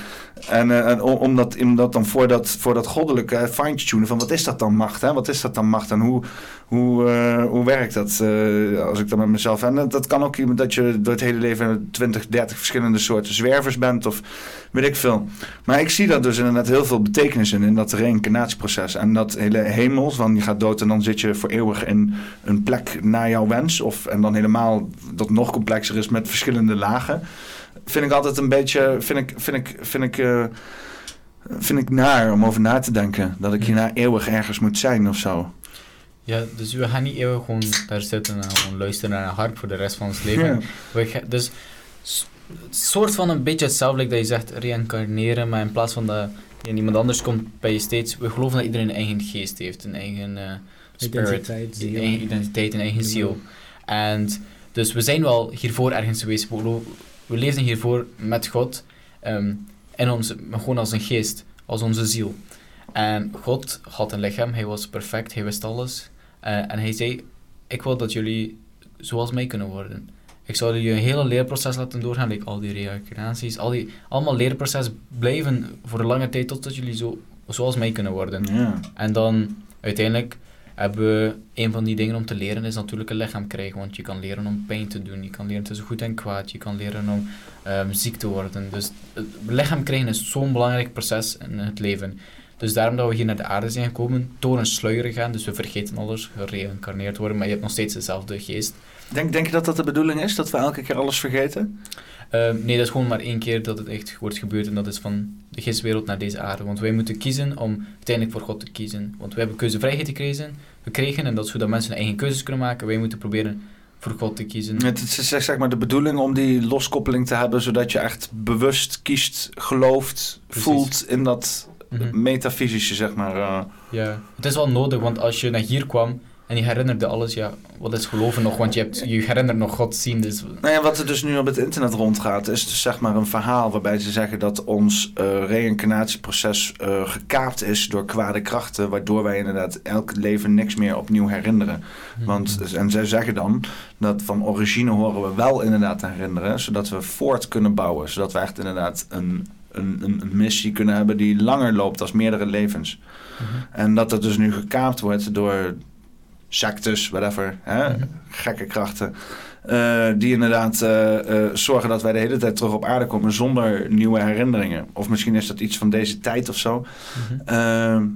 En, eh, en om, dat, dat dan voor dat, voor dat goddelijke fine-tunen van wat is dat dan macht? Hè? Wat is dat dan macht en hoe, hoe, eh, hoe werkt dat eh, als ik dan met mezelf... En dat, dat kan ook dat je door het hele leven 20, 30 verschillende soorten zwervers bent of weet ik veel. Maar ik zie daar dus inderdaad heel veel betekenis in, in dat reïncarnatieproces. En dat hele hemel, van je gaat dood en dan zit je voor eeuwig in een plek naar jouw wens. Of, en dan helemaal dat nog complexer is met verschillende lagen. Vind ik altijd een beetje, vind ik, vind ik, vind ik, eh, vind ik naar om over na te denken. Dat ik hierna eeuwig ergens moet zijn of zo. Ja, dus we gaan niet eeuwig gewoon daar zitten en gewoon luisteren naar een harp voor de rest van ons leven. Ja. We ga- dus soort van een beetje hetzelfde like dat je zegt reïncarneren, maar in plaats van dat je iemand anders komt bij je steeds, we geloven dat iedereen een eigen geest heeft, een eigen eh, spirit, Identiteit, ziel. een eigen identiteit, een eigen ziel. En dus we zijn wel hiervoor ergens geweest, we, gelo- we leefden hiervoor met God, ehm in ons, gewoon als een geest, als onze ziel. En God had een lichaam, hij was perfect, hij wist alles. Eh, en hij zei, ik wil dat jullie zoals mij kunnen worden. Ik zal jullie een hele leerproces laten doorgaan, like al die reïncarnaties, al die, allemaal leerproces blijven voor een lange tijd totdat jullie zo, zoals mij kunnen worden. Ja. En dan uiteindelijk hebben een van die dingen om te leren is natuurlijk een lichaam krijgen. Want je kan leren om pijn te doen, je kan leren tussen goed en kwaad, je kan leren om ehm, ziek te worden. Dus het lichaam krijgen is zo'n belangrijk proces in het leven. Dus daarom dat we hier naar de aarde zijn gekomen, door een sluier gaan. Dus we vergeten alles, gereïncarneerd worden, maar je hebt nog steeds dezelfde geest. Denk, denk je dat dat de bedoeling is? Dat we elke keer alles vergeten? Ehm, nee, dat is gewoon maar één keer dat het echt wordt gebeurd en dat is van de geestwereld naar deze aarde. Want wij moeten kiezen om uiteindelijk voor God te kiezen. Want we hebben keuzevrijheid gekregen, gekregen en dat is zodat mensen hun eigen keuzes kunnen maken. Wij moeten proberen voor God te kiezen. Het is zeg, zeg maar de bedoeling om die loskoppeling te hebben, zodat je echt bewust kiest, gelooft, Precies. voelt in dat Mhm. metafysische, zeg maar. eh. Ja, het is wel nodig, want als je naar hier kwam en je herinnerde alles, ja, wat is geloven nog? Want je, hebt, je herinnert nog God zien, dus... Nou ja, wat er dus nu op het internet rondgaat, is dus zeg maar een verhaal waarbij ze zeggen dat ons eh reïncarnatieproces eh, gekaapt is door kwade krachten, waardoor wij inderdaad elk leven niks meer opnieuw herinneren. Want, en zij zeggen dan dat van origine horen we wel inderdaad te herinneren, zodat we voort kunnen bouwen, zodat we echt inderdaad een, een, een, missie kunnen hebben die langer loopt als meerdere levens. Mhm. En dat het dus nu gekaapt wordt door sectes, whatever, hè? Gekke krachten. eh, die inderdaad eh, eh, zorgen dat wij de hele tijd terug op aarde komen zonder nieuwe herinneringen. Of misschien is dat iets van deze tijd of zo. Mhm. Ehm,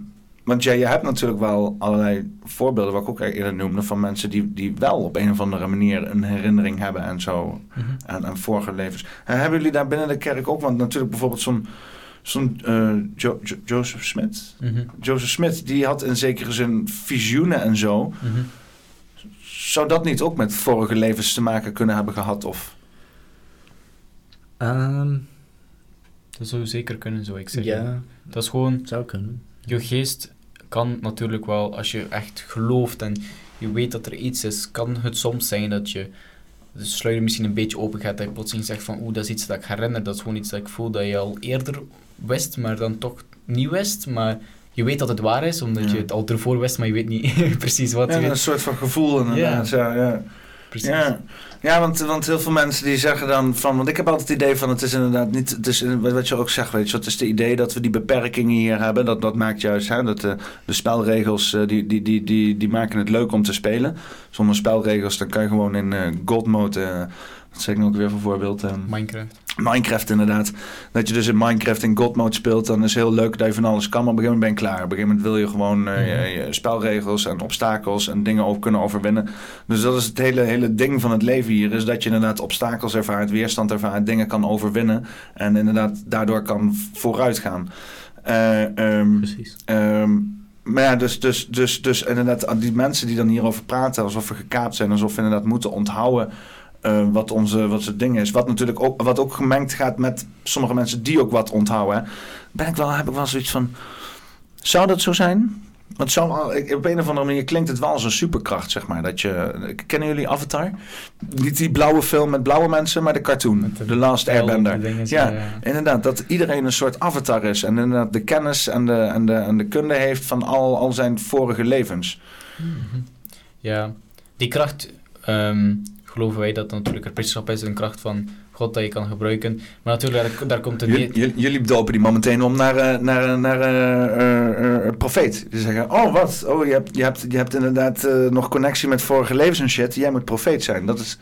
want ja, je hebt natuurlijk wel allerlei voorbeelden, wat ik ook eerder noemde, van mensen die, die wel op een of andere manier een herinnering hebben en zo Mhm. aan, aan vorige levens. En hebben jullie daar binnen de kerk ook? Want natuurlijk bijvoorbeeld zo'n zo'n eh, Jo- Jo- Joseph Smith. Mhm. Joseph Smith, die had in zekere zin visioenen en zo. Mhm. Zou dat niet ook met vorige levens te maken kunnen hebben gehad? Of Ehm, Dat zou zeker kunnen, zou ik zeggen. ja, Dat is gewoon, zou kunnen. je geest kan natuurlijk wel, als je echt gelooft en je weet dat er iets is, kan het soms zijn dat je de sluier misschien een beetje open gaat, dat je plotseling zegt van oeh, dat is iets dat ik herinner, dat is gewoon iets dat ik voel dat je al eerder wist, maar dan toch niet wist, maar je weet dat het waar is, omdat je het al ervoor wist, maar je weet niet precies wat. ja, een soort van gevoel inderdaad. Ja. Ja, Precies. ja. ja want, want heel veel mensen die zeggen dan van... Want ik heb altijd het idee van het is inderdaad niet... Het is wat je ook zegt, weet je, het is het idee dat we die beperkingen hier hebben. Dat, dat maakt juist hè, dat de, de spelregels eh, die, die, die, die, die maken het leuk om te spelen. Zonder spelregels dan kan je gewoon in eh God mode... eh, wat zeg ik nou ook weer voor voorbeeld? eh, Minecraft. Minecraft inderdaad. Dat je dus in Minecraft in God mode speelt, dan is heel leuk dat je van alles kan. Maar op een gegeven moment ben je klaar. Op een gegeven moment wil je gewoon eh, je, je spelregels en obstakels en dingen ook kunnen overwinnen. Dus dat is het hele, hele ding van het leven hier. Is dat je inderdaad obstakels ervaart, weerstand ervaart, dingen kan overwinnen. En inderdaad daardoor kan vooruit gaan. Eh, ehm, Precies. Ehm, maar ja, dus, dus, dus, dus inderdaad, die mensen die dan hierover praten, alsof we gekaapt zijn, alsof we inderdaad moeten onthouden eh, wat onze wat het ding is. Wat natuurlijk ook, wat ook gemengd gaat met sommige mensen die ook wat onthouden. hè. Ben ik wel, heb ik wel zoiets van. Zou dat zo zijn? Want zo, ik- op een of andere manier klinkt het wel als een superkracht, zeg maar. Dat je, kennen jullie Avatar? Niet die blauwe film met blauwe mensen, maar de cartoon. De The Last Airbender. Ja, ja. Inderdaad, dat iedereen een soort avatar is. En inderdaad de kennis en de, en de, en de kunde heeft van al, al zijn vorige levens. Ja, die kracht ehm, geloven wij dat natuurlijk het priestschap is, een kracht van God dat je kan gebruiken. Maar natuurlijk, daar, daar komt een... Jullie, jullie- dopen die man meteen om naar, eh, naar, eh, naar eh, profeet. Die zeggen, oh wat, oh, je, hebt, je, hebt, je hebt inderdaad nog connectie met vorige levens en shit. Jij moet profeet zijn. Dat is,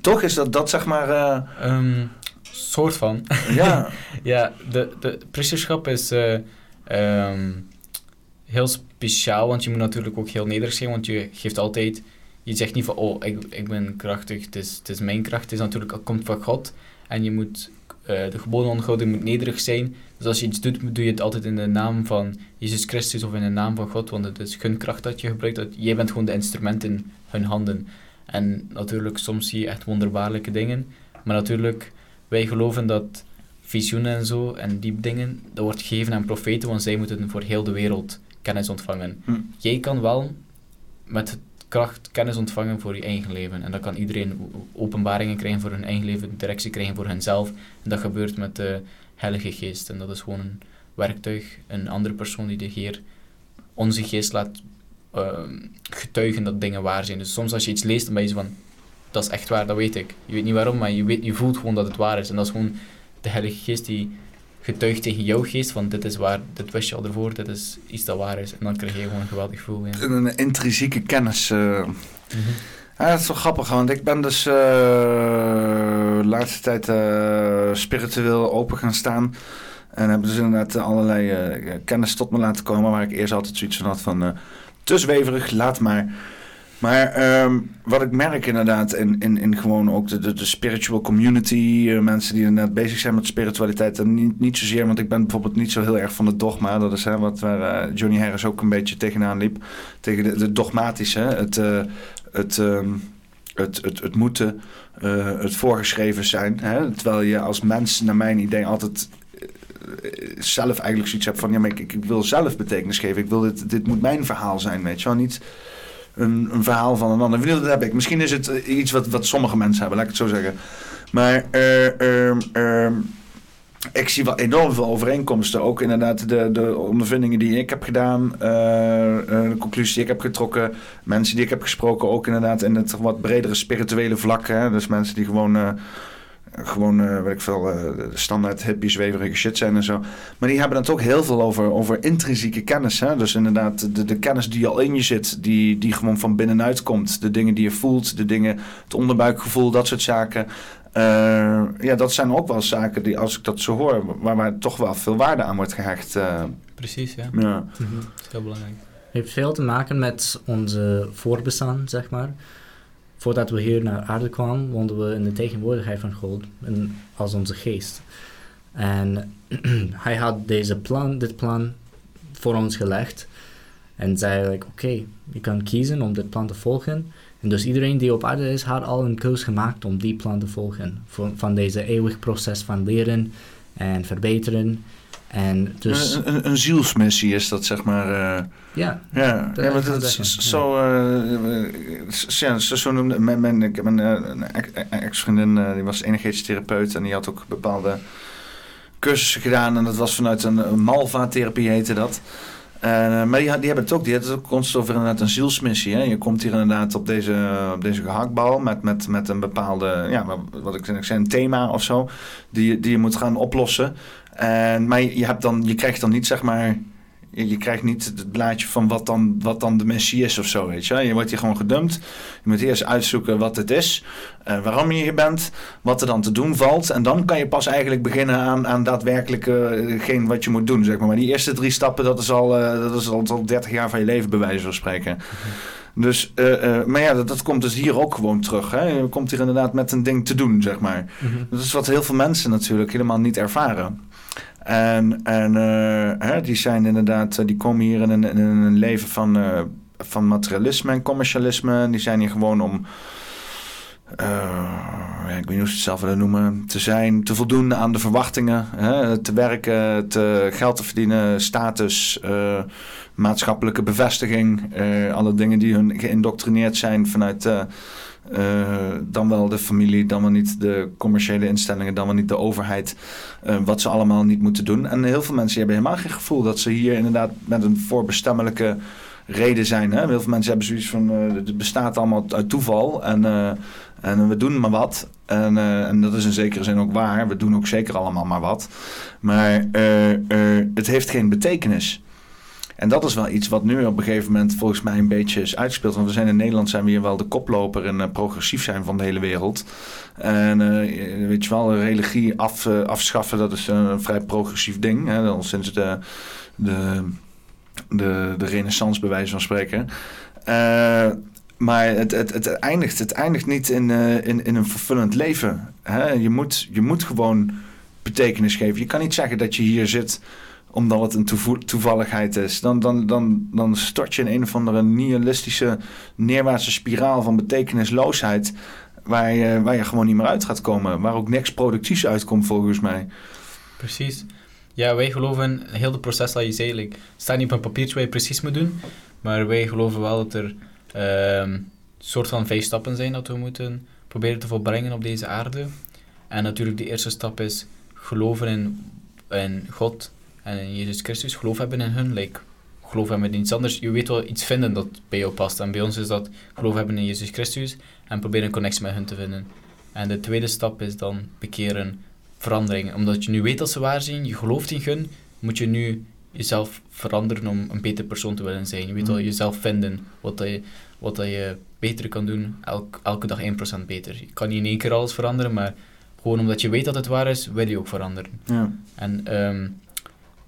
toch is dat, dat zeg maar, eh, Ehm, soort van. ja. ja, de, de priesterschap is eh, ehm, heel speciaal, want je moet natuurlijk ook heel nederig zijn, want je geeft altijd... Je zegt niet van, oh, ik, ik ben krachtig, het is, het is mijn kracht. Het is natuurlijk, het komt van God. En je moet eh, de geboden je moet nederig zijn. Dus als je iets doet, doe je het altijd in de naam van Jezus Christus of in de naam van God, want het is hun kracht dat je gebruikt. Dat, jij bent gewoon de instrument in hun handen. En natuurlijk, soms zie je echt wonderbaarlijke dingen. Maar natuurlijk, wij geloven dat visioenen en zo, en die dingen, dat wordt gegeven aan profeten, want zij moeten voor heel de wereld kennis ontvangen. Hm. Jij kan wel met kracht kennis ontvangen voor je eigen leven. En dan kan iedereen openbaringen krijgen voor hun eigen leven, directie krijgen voor hunzelf. En dat gebeurt met de Heilige Geest. En dat is gewoon een werktuig, een andere persoon die de Heer onze geest laat ehm, getuigen dat dingen waar zijn. Dus soms als je iets leest, dan ben je zo van, dat is echt waar, dat weet ik. Je weet niet waarom, maar je, weet, je voelt gewoon dat het waar is. En dat is gewoon de Heilige Geest die getuigt tegen jouw geest van dit is waar, dit wist je al ervoor, dit is iets dat waar is. En dan krijg je gewoon een geweldig gevoel. Ja. Een intrinsieke kennis. Mhm. Ja, dat is wel grappig, want ik ben dus eh, de laatste tijd eh, spiritueel open gaan staan. En hebben dus inderdaad allerlei kennis tot me laten komen... waar ik eerst altijd zoiets van had van... te zweverig, laat maar. Maar ehm, wat ik merk inderdaad in, in, in gewoon ook de, de, spiritual community... eh, mensen die inderdaad bezig zijn met spiritualiteit... en niet, niet zozeer, want ik ben bijvoorbeeld niet zo heel erg van het dogma. Dat is hè, wat waar eh, Johnny Harris ook een beetje tegenaan liep. Tegen de, dogmatische, het... eh, het ehm, het, het, het moeten, het voorgeschreven zijn. Hè? Terwijl je als mens, naar mijn idee, altijd zelf eigenlijk zoiets hebt van... ja, maar ik, ik wil zelf betekenis geven. Ik wil dit, dit moet mijn verhaal zijn, weet je wel. Niet een, een verhaal van een ander. Dat heb ik. Misschien is het eh, iets wat, wat sommige mensen hebben, laat ik het zo zeggen. Maar eh, ehm, ehm, ik zie wel enorm veel overeenkomsten. Ook inderdaad de, de ondervindingen die ik heb gedaan, eh, de conclusies die ik heb getrokken, mensen die ik heb gesproken, ook inderdaad in het wat bredere spirituele vlak. Dus mensen die gewoon, gewoon eh, weet ik veel, eh, standaard hippie, zweverige shit zijn en zo. Maar die hebben het ook heel veel over, over intrinsieke kennis. Hè? Dus inderdaad, de, de kennis die al in je zit, die, die gewoon van binnenuit komt. De dingen die je voelt, de dingen, het onderbuikgevoel, dat soort zaken. Eh, ja, dat zijn ook wel zaken die, als ik dat zo hoor, waar, waar toch wel veel waarde aan wordt gehecht. eh, Precies, ja. ja. Dat is heel belangrijk. heeft veel te maken met onze voorbestaan, zeg maar. Voordat we hier naar aarde kwamen, woonden we in de tegenwoordigheid van God en als onze geest. En hij had deze plan, dit plan voor ons gelegd. En zei, oké, je kan kiezen om dit plan te volgen. En dus iedereen die op aarde is, had al een keus gemaakt om die plan te volgen. Van, van deze eeuwig proces van leren en verbeteren. En dus, Een, een, een zielsmissie is dat, zeg maar. eh, ja, ja, ja, maar dat is zo. eh, ja, zo, zo noemde mijn, mijn, ik heb een, eh, ex-vriendin, die was energetisch therapeut en die had ook bepaalde cursussen gedaan. En dat was vanuit een, Malva-therapie, heette dat. Maar die, hebben het ook, die hebben het ook constant over inderdaad een zielsmissie. Hè? Je komt hier inderdaad op deze, op deze gehaktbal met, met, met een bepaalde, ja, wat- ik ik zei, een thema of zo, die, die je moet gaan oplossen. En, maar je, hebt dan, je krijgt dan niet, zeg maar, je, je krijgt niet het blaadje van wat dan, wat dan de missie is of zo, weet je. Je wordt hier gewoon gedumpt. Je moet eerst uitzoeken wat het is, eh, waarom je hier bent, wat er dan te doen valt. En dan kan je pas eigenlijk beginnen aan, aan daadwerkelijk eh, hetgeen wat je moet doen, zeg maar. Maar die eerste drie stappen, dat is al, eh, dat is al, al 30 jaar van je leven, bij wijze van spreken. Dus, eh, eh, maar ja, dat, dat komt dus hier ook gewoon terug. Hè? Je komt hier inderdaad met een ding te doen, zeg maar. Dat is wat heel veel mensen natuurlijk helemaal niet ervaren. En, en eh, hè, die zijn inderdaad, eh, die komen hier in een, een leven van, eh, van materialisme en commercialisme. Die zijn hier gewoon om, ja, ik weet niet hoe ze het zelf willen noemen, te zijn, te voldoen aan de verwachtingen. Hè, te werken, te, geld te verdienen, status, maatschappelijke bevestiging. alle dingen die hun geïndoctrineerd zijn vanuit... eh, dan wel de familie, dan wel niet de commerciële instellingen, dan wel niet de overheid. eh, wat ze allemaal niet moeten doen. En heel veel mensen hebben helemaal geen gevoel dat ze hier inderdaad met een voorbestemmelijke reden zijn. Hè? Heel veel mensen hebben zoiets van: eh, het bestaat allemaal uit toeval en, en we doen maar wat. En, en dat is in zekere zin ook waar. We doen ook zeker allemaal maar wat. Maar het heeft geen betekenis. En dat is wel iets wat nu op een gegeven moment volgens mij een beetje is uitgespeeld. Want we zijn in Nederland zijn we hier wel de koploper en eh, progressief zijn van de hele wereld. En eh, weet je wel, religie af, eh, afschaffen, dat is een vrij progressief ding. Hè, al sinds de, de, de, de renaissance bij wijze van spreken. Maar het, het, het, eindigt, het eindigt niet in, in, in een vervullend leven. Hè? Je, moet, je moet gewoon betekenis geven. Je kan niet zeggen dat je hier zit omdat het een toevalligheid is. Dan, dan, dan, dan stort je in een of andere nihilistische neerwaartse spiraal van betekenisloosheid. Waar je, waar je gewoon niet meer uit gaat komen. Waar ook niks productiefs uitkomt volgens mij. Precies. Ja, wij geloven heel het proces dat je zei. Het staat niet op een papiertje wat je precies moet doen. Maar wij geloven wel dat er ehm, een soort van vijf stappen zijn dat we moeten proberen te volbrengen op deze aarde. En natuurlijk de eerste stap is geloven in, in God en in Jezus Christus. Geloof hebben in hun. Like, geloof hebben in iets anders. Je weet wel iets vinden dat bij jou past. En bij ons is dat geloof hebben in Jezus Christus en proberen een connectie met hun te vinden. En de tweede stap is dan bekeren verandering. Omdat je nu weet dat ze waar zijn, je gelooft in hun, moet je nu jezelf veranderen om een betere persoon te willen zijn. Je weet wel, Mhm. jezelf vinden, wat, dat je, wat dat je beter kan doen, elk, elke dag 1% beter. Je kan niet in één keer alles veranderen, maar gewoon omdat je weet dat het waar is, wil je ook veranderen. Ja. En, ehm,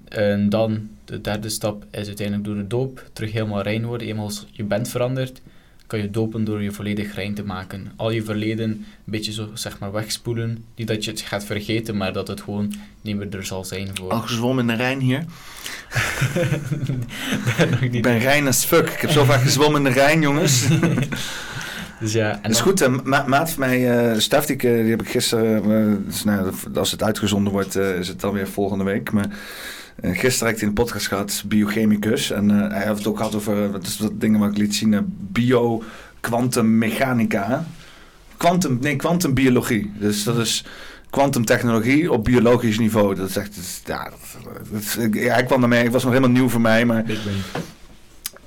en dan, de derde stap is uiteindelijk door de doop terug helemaal rein worden. Eenmaal als je bent veranderd, kan je dopen door je volledig rein te maken. Al je verleden een beetje zo, zeg maar, wegspoelen. Niet dat je het gaat vergeten, maar dat het gewoon niet meer er zal zijn voor... Al gezwommen in de Rijn hier. Nog Ik niet. ben rein as fuck. Ik heb zo vaak gezwommen in de Rijn, jongens. Dus ja, en Dat is goed. Ma maat van mij, eh Stef, die, ik, eh, die heb ik gisteren... eh, dus, nou, als het uitgezonden wordt, eh, is het dan weer volgende week. Maar eh, gisteren heb ik in de podcast gehad, biochemicus. En eh, hij heeft het ook gehad over, eh, wat is dat dingen wat ik liet zien, eh, bio kwantummechanica. Quantum, nee, kwantumbiologie. Dus dat is kwantumtechnologie op biologisch niveau. Dat is echt, dat is- ja, dat, is- ja, ik kwam daarmee, het was nog helemaal nieuw voor mij, maar...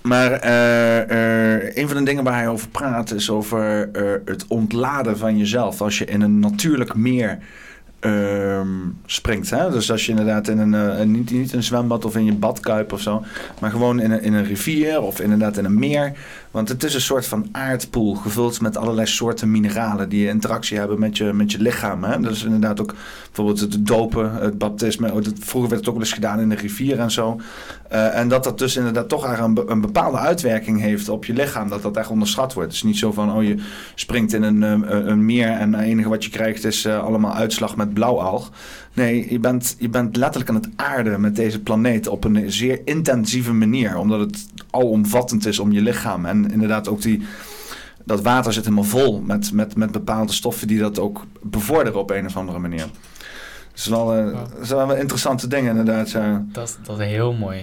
Maar eh, eh, een van de dingen waar hij over praat is over eh, het ontladen van jezelf. Als je in een natuurlijk meer ehm, springt. Hè? Dus als je inderdaad in een, eh, niet, niet een zwembad of in je badkuip of zo. Maar gewoon in in een rivier of inderdaad in een meer. Want het is een soort van aardpoel gevuld met allerlei soorten mineralen die interactie hebben met je, met je lichaam. Hè? Dat is inderdaad ook bijvoorbeeld het dopen, het baptisme. Oh, Vroeger werd het ook wel eens gedaan in de rivier en zo. Eh, en dat dat dus inderdaad toch eigenlijk een bepaalde uitwerking heeft op je lichaam. Dat dat echt onderschat wordt. Het is niet zo van, oh je springt in een, eh, een meer en het enige wat je krijgt is eh, allemaal uitslag met blauwalg. Nee, je bent, je bent letterlijk aan het aarden met deze planeet op een zeer intensieve manier. Omdat het alomvattend is om je lichaam. En inderdaad ook die, dat water zit helemaal vol met, met, met bepaalde stoffen die dat ook bevorderen op een of andere manier. Dus wel, eh, Ja. dat zijn wel interessante dingen inderdaad. Ja. Dat, is- dat is heel mooi.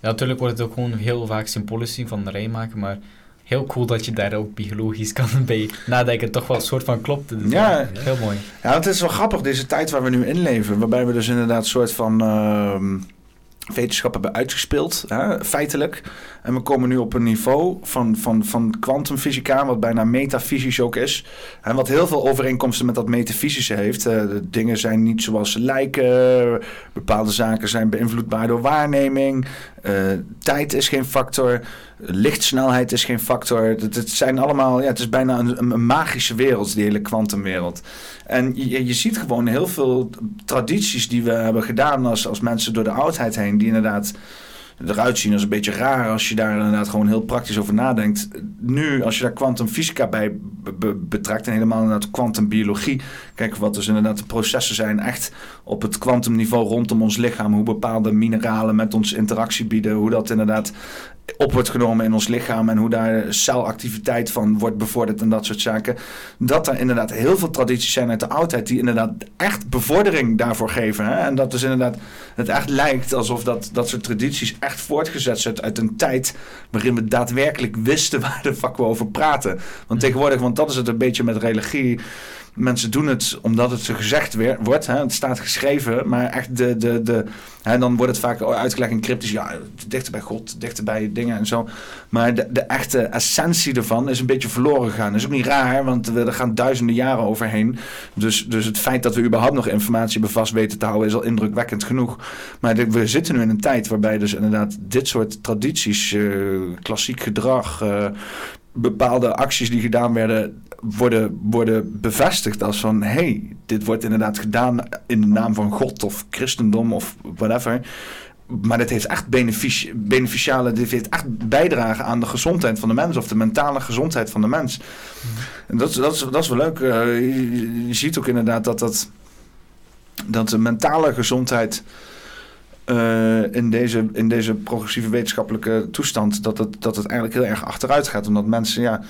Ja, natuurlijk wordt het ook gewoon heel vaak symbolisch zien van de rij maken, maar heel cool dat je daar ook biologisch kan bij nadenken. Toch wel een soort van klopt. Dus Ja. Heel mooi. Ja, het is wel grappig, deze tijd waar we nu in leven. Waarbij we dus inderdaad een soort van ehm, wetenschap hebben uitgespeeld, hè, feitelijk. En we komen nu op een niveau van, van, van kwantumfysica, wat bijna metafysisch ook is. En wat heel veel overeenkomsten met dat metafysische heeft. Eh, de dingen zijn niet zoals ze lijken. Bepaalde zaken zijn beïnvloedbaar door waarneming. Eh, tijd is geen factor. Lichtsnelheid is geen factor. Het, het zijn allemaal, ja, het is bijna een, een magische wereld, die hele kwantumwereld. En je, je ziet gewoon heel veel tradities die we hebben gedaan als, als mensen door de oudheid heen, die inderdaad eruit zien als een beetje raar als je daar inderdaad gewoon heel praktisch over nadenkt. Nu, als je daar kwantumfysica bij be- be- betrekt en helemaal inderdaad kwantumbiologie, kijk wat dus inderdaad de processen zijn echt op het kwantumniveau rondom ons lichaam, hoe bepaalde mineralen met ons interactie bieden, hoe dat inderdaad op wordt genomen in ons lichaam en hoe daar celactiviteit van wordt bevorderd en dat soort zaken. Dat er inderdaad heel veel tradities zijn uit de oudheid die inderdaad echt bevordering daarvoor geven. Hè? En dat dus inderdaad het echt lijkt alsof dat, dat soort tradities echt voortgezet zijn uit een tijd waarin we daadwerkelijk wisten waar de fuck we over praten. Want tegenwoordig, want dat is het een beetje met religie. Mensen doen het omdat het ze gezegd wordt. Hè? Het staat geschreven, maar echt de... de, de hè, dan wordt het vaak uitgelegd in cryptisch. Ja, dichter bij God, dichter bij dingen en zo. Maar de, echte essentie ervan is een beetje verloren gegaan. Dat is ook niet raar, want we, er gaan duizenden jaren overheen. Dus, dus het feit dat we überhaupt nog informatie bevast weten te houden... is al indrukwekkend genoeg. Maar we zitten nu in een tijd waarbij dus inderdaad dit soort tradities... eh, klassiek gedrag... eh, bepaalde acties die gedaan werden, worden, worden bevestigd als van... hé, hey, dit wordt inderdaad gedaan in de naam van God of christendom of whatever. Maar dit heeft echt benefici- beneficiale... dit heeft echt bijdrage aan de gezondheid van de mens... of de mentale gezondheid van de mens. En dat, dat, is, dat is wel leuk. Eh, je, je ziet ook inderdaad dat dat... dat de mentale gezondheid... eh, in, deze, in deze progressieve wetenschappelijke toestand, dat het, dat het eigenlijk heel erg achteruit gaat. Omdat mensen, ja,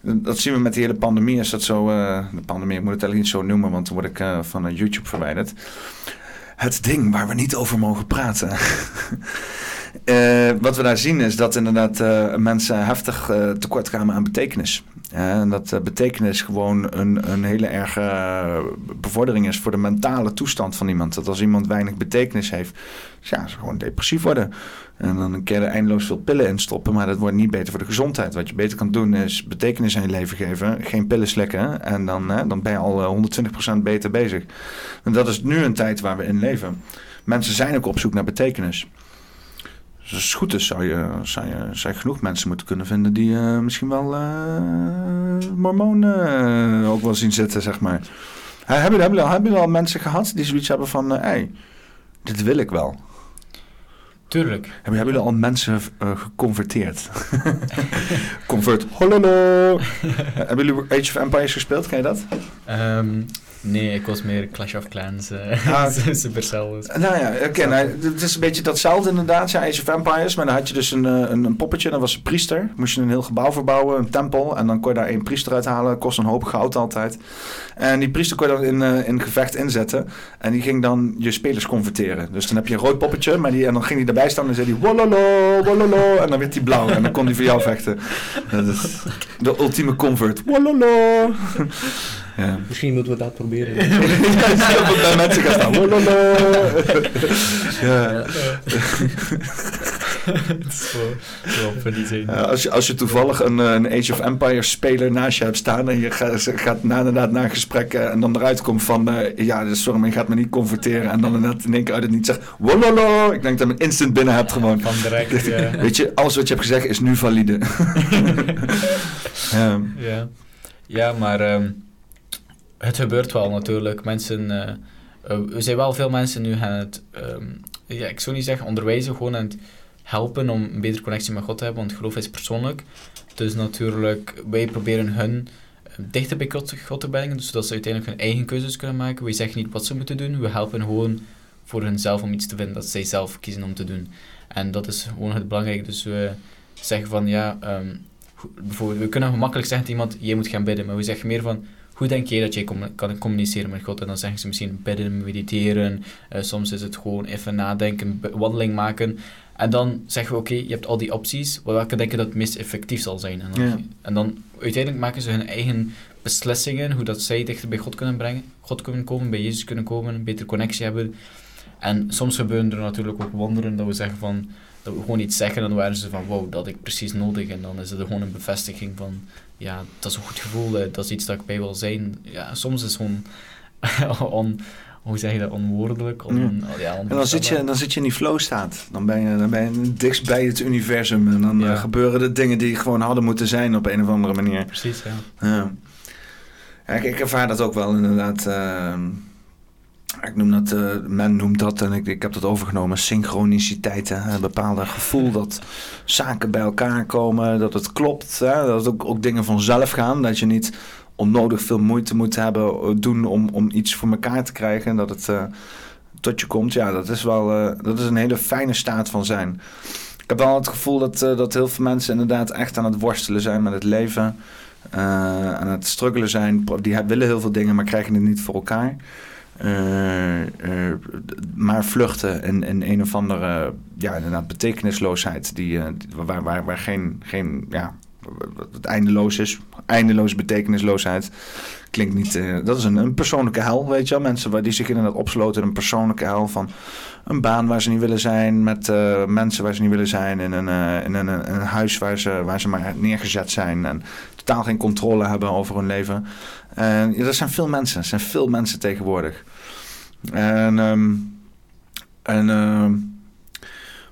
dat zien we met die hele pandemie. Is dat zo, eh, de pandemie, ik moet het eigenlijk niet zo noemen, want dan word ik eh, van YouTube verwijderd. Het ding waar we niet over mogen praten. Wat we daar zien is dat inderdaad mensen heftig tekort gaan aan betekenis. Eh, en dat eh, betekenis gewoon een, een hele erge eh, bevordering is voor de mentale toestand van iemand. Dat als iemand weinig betekenis heeft, ja, ze gewoon depressief worden. En dan een keer er eindeloos veel pillen in stoppen, maar dat wordt niet beter voor de gezondheid. Wat je beter kan doen is betekenis aan je leven geven, geen pillen slikken en dan, hè, dan ben je al eh, 120% beter bezig. En dat is nu een tijd waar we in leven. Mensen zijn ook op zoek naar betekenis. Dus als het goed is, zou je, zou je, zou je genoeg mensen moeten kunnen vinden die eh, misschien wel eh mormonen eh, ook wel zien zitten, zeg maar. Hebben, hebben, jullie al- hebben jullie al mensen gehad die zoiets hebben van... hé, hey, dit wil ik wel. Tuurlijk. Hebben, hebben jullie al mensen geconverteerd? Convert. Hololo. hebben jullie Age of Empires gespeeld? Ken je dat? Ehm, nee, ik was meer Clash of Clans. eh Ah. Supercell. dus- Nou ja, oké. nou, het is een beetje datzelfde inderdaad. Ja, Age of Empires. Maar dan had je dus een, eh, een, een poppetje. Dat was een priester. Moest je een heel gebouw verbouwen. Een tempel. En dan kon je daar één priester uithalen. Kost een hoop goud altijd. En die priester kon je dan in, eh, in gevecht inzetten. En die ging dan je spelers converteren. Dus dan heb je een rood poppetje. Maar die, en dan ging hij erbij staan en zei hij... Wololo, wololo. En dan werd hij blauw. En dan kon hij voor jou vechten. Dat is de ultieme convert. Wololo. Ja. Misschien moeten we dat proberen. Bij mensen gaan staan. Wololo. Ja. Ja, als, je, als je toevallig een, eh, een Age of Empires speler naast je hebt staan en je gaat, gaat na, inderdaad na een gesprek eh, en dan eruit komt van eh, ja, sorry, maar je gaat me niet converteren en dan inderdaad in één keer uit het niet zegt wololo, ik denk dat je hem instant binnen hebt gewoon. Van direct, ja. Weet je, alles wat je hebt gezegd is nu valide. ja. Ja, ja maar ehm, het gebeurt wel natuurlijk. Mensen, eh, eh, er zijn wel veel mensen nu gaan het, ehm, ja, ik zou niet zeggen onderwijzen, gewoon aan het helpen om een betere connectie met God te hebben, want geloof is persoonlijk. Dus natuurlijk, wij proberen hun eh, dichter bij God, te brengen, zodat ze uiteindelijk hun eigen keuzes kunnen maken. Wij zeggen niet wat ze moeten doen, we helpen gewoon voor hunzelf om iets te vinden dat zij zelf kiezen om te doen. En dat is gewoon het belangrijke. Dus we zeggen van ja, ehm, bijvoorbeeld, we kunnen gemakkelijk zeggen tegen iemand, jij moet gaan bidden, maar we zeggen meer van, hoe denk jij dat jij kan communiceren met God? En dan zeggen ze misschien bidden, mediteren, eh, soms is het gewoon even nadenken, wandeling maken. En dan zeggen we, oké, je hebt al die opties, welke denk je dat het meest effectief zal zijn? En dan, Ja. en dan uiteindelijk maken ze hun eigen beslissingen, hoe dat zij dichter bij God kunnen brengen, God kunnen komen, bij Jezus kunnen komen, een betere connectie hebben. En soms gebeuren er natuurlijk ook wonderen dat we zeggen van, dat we gewoon iets zeggen en dan waren ze van, wow, dat ik precies nodig. En dan is het gewoon een bevestiging van, ja, dat is een goed gevoel, eh, dat is iets dat ik bij wil zijn. Ja, soms is het gewoon, on, hoe zeg je dat, onwoordelijk. On, ja. En dan zit, je, dan zit je in die flow staat. Dan ben je, dan ben je dichtst bij het universum. En dan Ja. eh, gebeuren de dingen die gewoon hadden moeten zijn op een of andere manier. Precies, ja. Ja. Ja, ik, ik ervaar dat ook wel inderdaad. eh, ik noem dat, eh, men noemt dat, en ik, ik heb dat overgenomen, synchroniciteiten. Een bepaalde gevoel dat zaken bij elkaar komen, dat het klopt. Hè, dat ook, ook dingen vanzelf gaan. Dat je niet onnodig veel moeite moet hebben eh, doen om, om iets voor elkaar te krijgen. En dat het eh, tot je komt. Ja, dat is wel dat is een hele fijne staat van zijn. Ik heb wel het gevoel dat, dat heel veel mensen inderdaad echt aan het worstelen zijn met het leven. aan het struggelen zijn. Die willen heel veel dingen, maar krijgen het niet voor elkaar. Eh, eh, maar vluchten in, in een of andere ja, inderdaad, betekenisloosheid. Die, eh, waar, waar, waar geen, geen ja, eindeloos is. Eindeloze betekenisloosheid. Klinkt niet. dat is een, een persoonlijke hel, weet je wel. Mensen waar die zich inderdaad opsloten een persoonlijke hel van een baan waar ze niet willen zijn, met mensen waar ze niet willen zijn, in een, in een, een, een huis waar ze, waar ze maar neergezet zijn en totaal geen controle hebben over hun leven. En ja, er zijn veel mensen, er zijn veel mensen tegenwoordig. En, ehm, en ehm,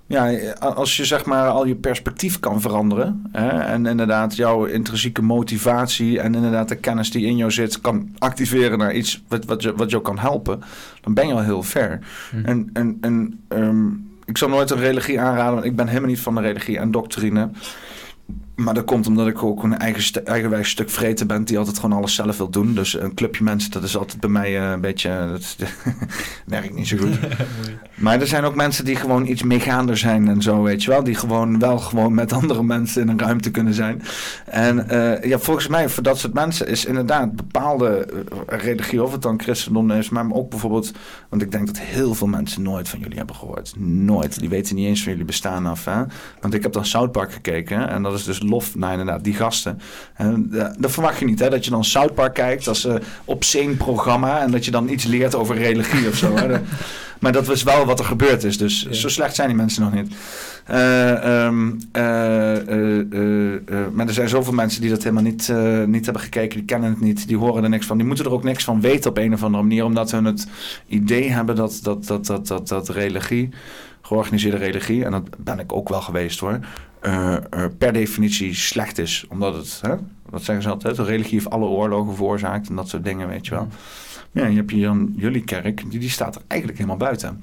ja, als je zeg maar al je perspectief kan veranderen hè, en inderdaad jouw intrinsieke motivatie en inderdaad de kennis die in jou zit kan activeren naar iets wat, wat, je, wat jou kan helpen, dan ben je al heel ver. Hm. En, en, en ehm, ik zal nooit een religie aanraden, want ik ben helemaal niet van de religie en doctrine. Maar dat komt omdat ik ook een eigen eigenwijs stuk vreten ben die altijd gewoon alles zelf wil doen. Dus een clubje mensen, dat is altijd bij mij eh, een beetje... Dat is- werkt niet zo goed. Maar er zijn ook mensen die gewoon iets meegaander zijn en zo, weet je wel. Die gewoon wel gewoon met andere mensen in een ruimte kunnen zijn. En eh, ja, volgens mij voor dat soort mensen is inderdaad bepaalde eh, religie, of het dan christendom is, maar ook bijvoorbeeld, want ik denk dat heel veel mensen nooit van jullie hebben gehoord. Nooit. Die weten niet eens van jullie bestaan af. Hè? Want ik heb dan South Park gekeken en dat is dus lof naar inderdaad die gasten. En eh, dat verwacht je niet, hè? Dat je dan South Park kijkt als uh, obscene programma en dat je dan iets leert over religie of zo. Hè? Maar dat was wel wat er gebeurd is. Dus Ja. zo slecht zijn die mensen nog niet. Eh, ehm, eh, eh, eh, eh, maar er zijn zoveel mensen die dat helemaal niet, niet hebben gekeken. Die kennen het niet. Die horen er niks van. Die moeten er ook niks van weten op een of andere manier. Omdat hun het idee hebben dat, dat, dat, dat, dat, dat religie, georganiseerde religie, en dat ben ik ook wel geweest hoor, eh, eh, per definitie slecht is. Omdat het hè, wat zeggen ze altijd? De religie heeft alle oorlogen veroorzaakt en dat soort dingen, weet je wel. Ja, je hebt hier dan jullie kerk, die, die staat er eigenlijk helemaal buiten.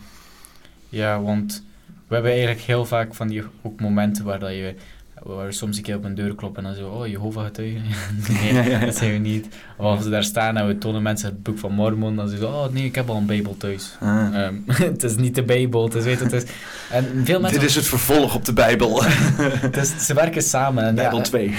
Ja, want we hebben eigenlijk heel vaak van die ook momenten waar dat je waar we soms een keer op een deur kloppen en dan zo, oh, Jehovah getuigen. nee, Ja, ja, ja. dat zijn we niet. Of als we daar staan en we tonen mensen het boek van Mormon, dan zeggen ze, oh nee, ik heb al een Bijbel thuis. Ah. Ehm, het is niet de Bijbel, het is, weet het is... En veel mensen... Dit is het vervolg op de Bijbel. het is- ze werken samen. En Bijbel ja, 2.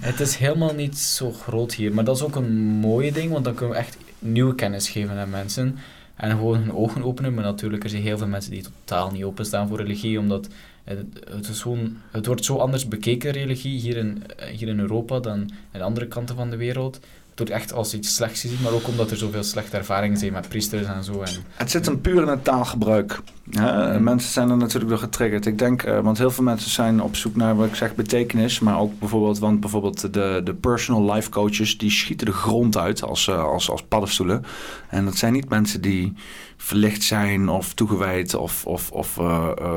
Het is helemaal niet zo groot hier, maar dat is ook een mooie ding, want dan kunnen we echt nieuwe kennis geven aan mensen. En gewoon hun ogen openen, maar natuurlijk er zijn heel veel mensen die totaal niet openstaan voor religie, omdat het, het, is gewoon, het wordt zo anders bekeken, religie, hier in, eh, hier in Europa dan in andere kanten van de wereld. Het wordt echt als iets slechts gezien, maar ook omdat er zoveel slechte ervaringen zijn met priesters en zo. En, Het zit hem puur in het taalgebruik. Hè? Mensen zijn er natuurlijk door getriggerd. Ik denk, eh, want heel veel mensen zijn op zoek naar wat ik zeg betekenis, maar ook bijvoorbeeld, want bijvoorbeeld de, de personal life coaches die schieten de grond uit als, eh, als, als paddenstoelen. En dat zijn niet mensen die verlicht zijn of toegewijd of, of, of eh, eh,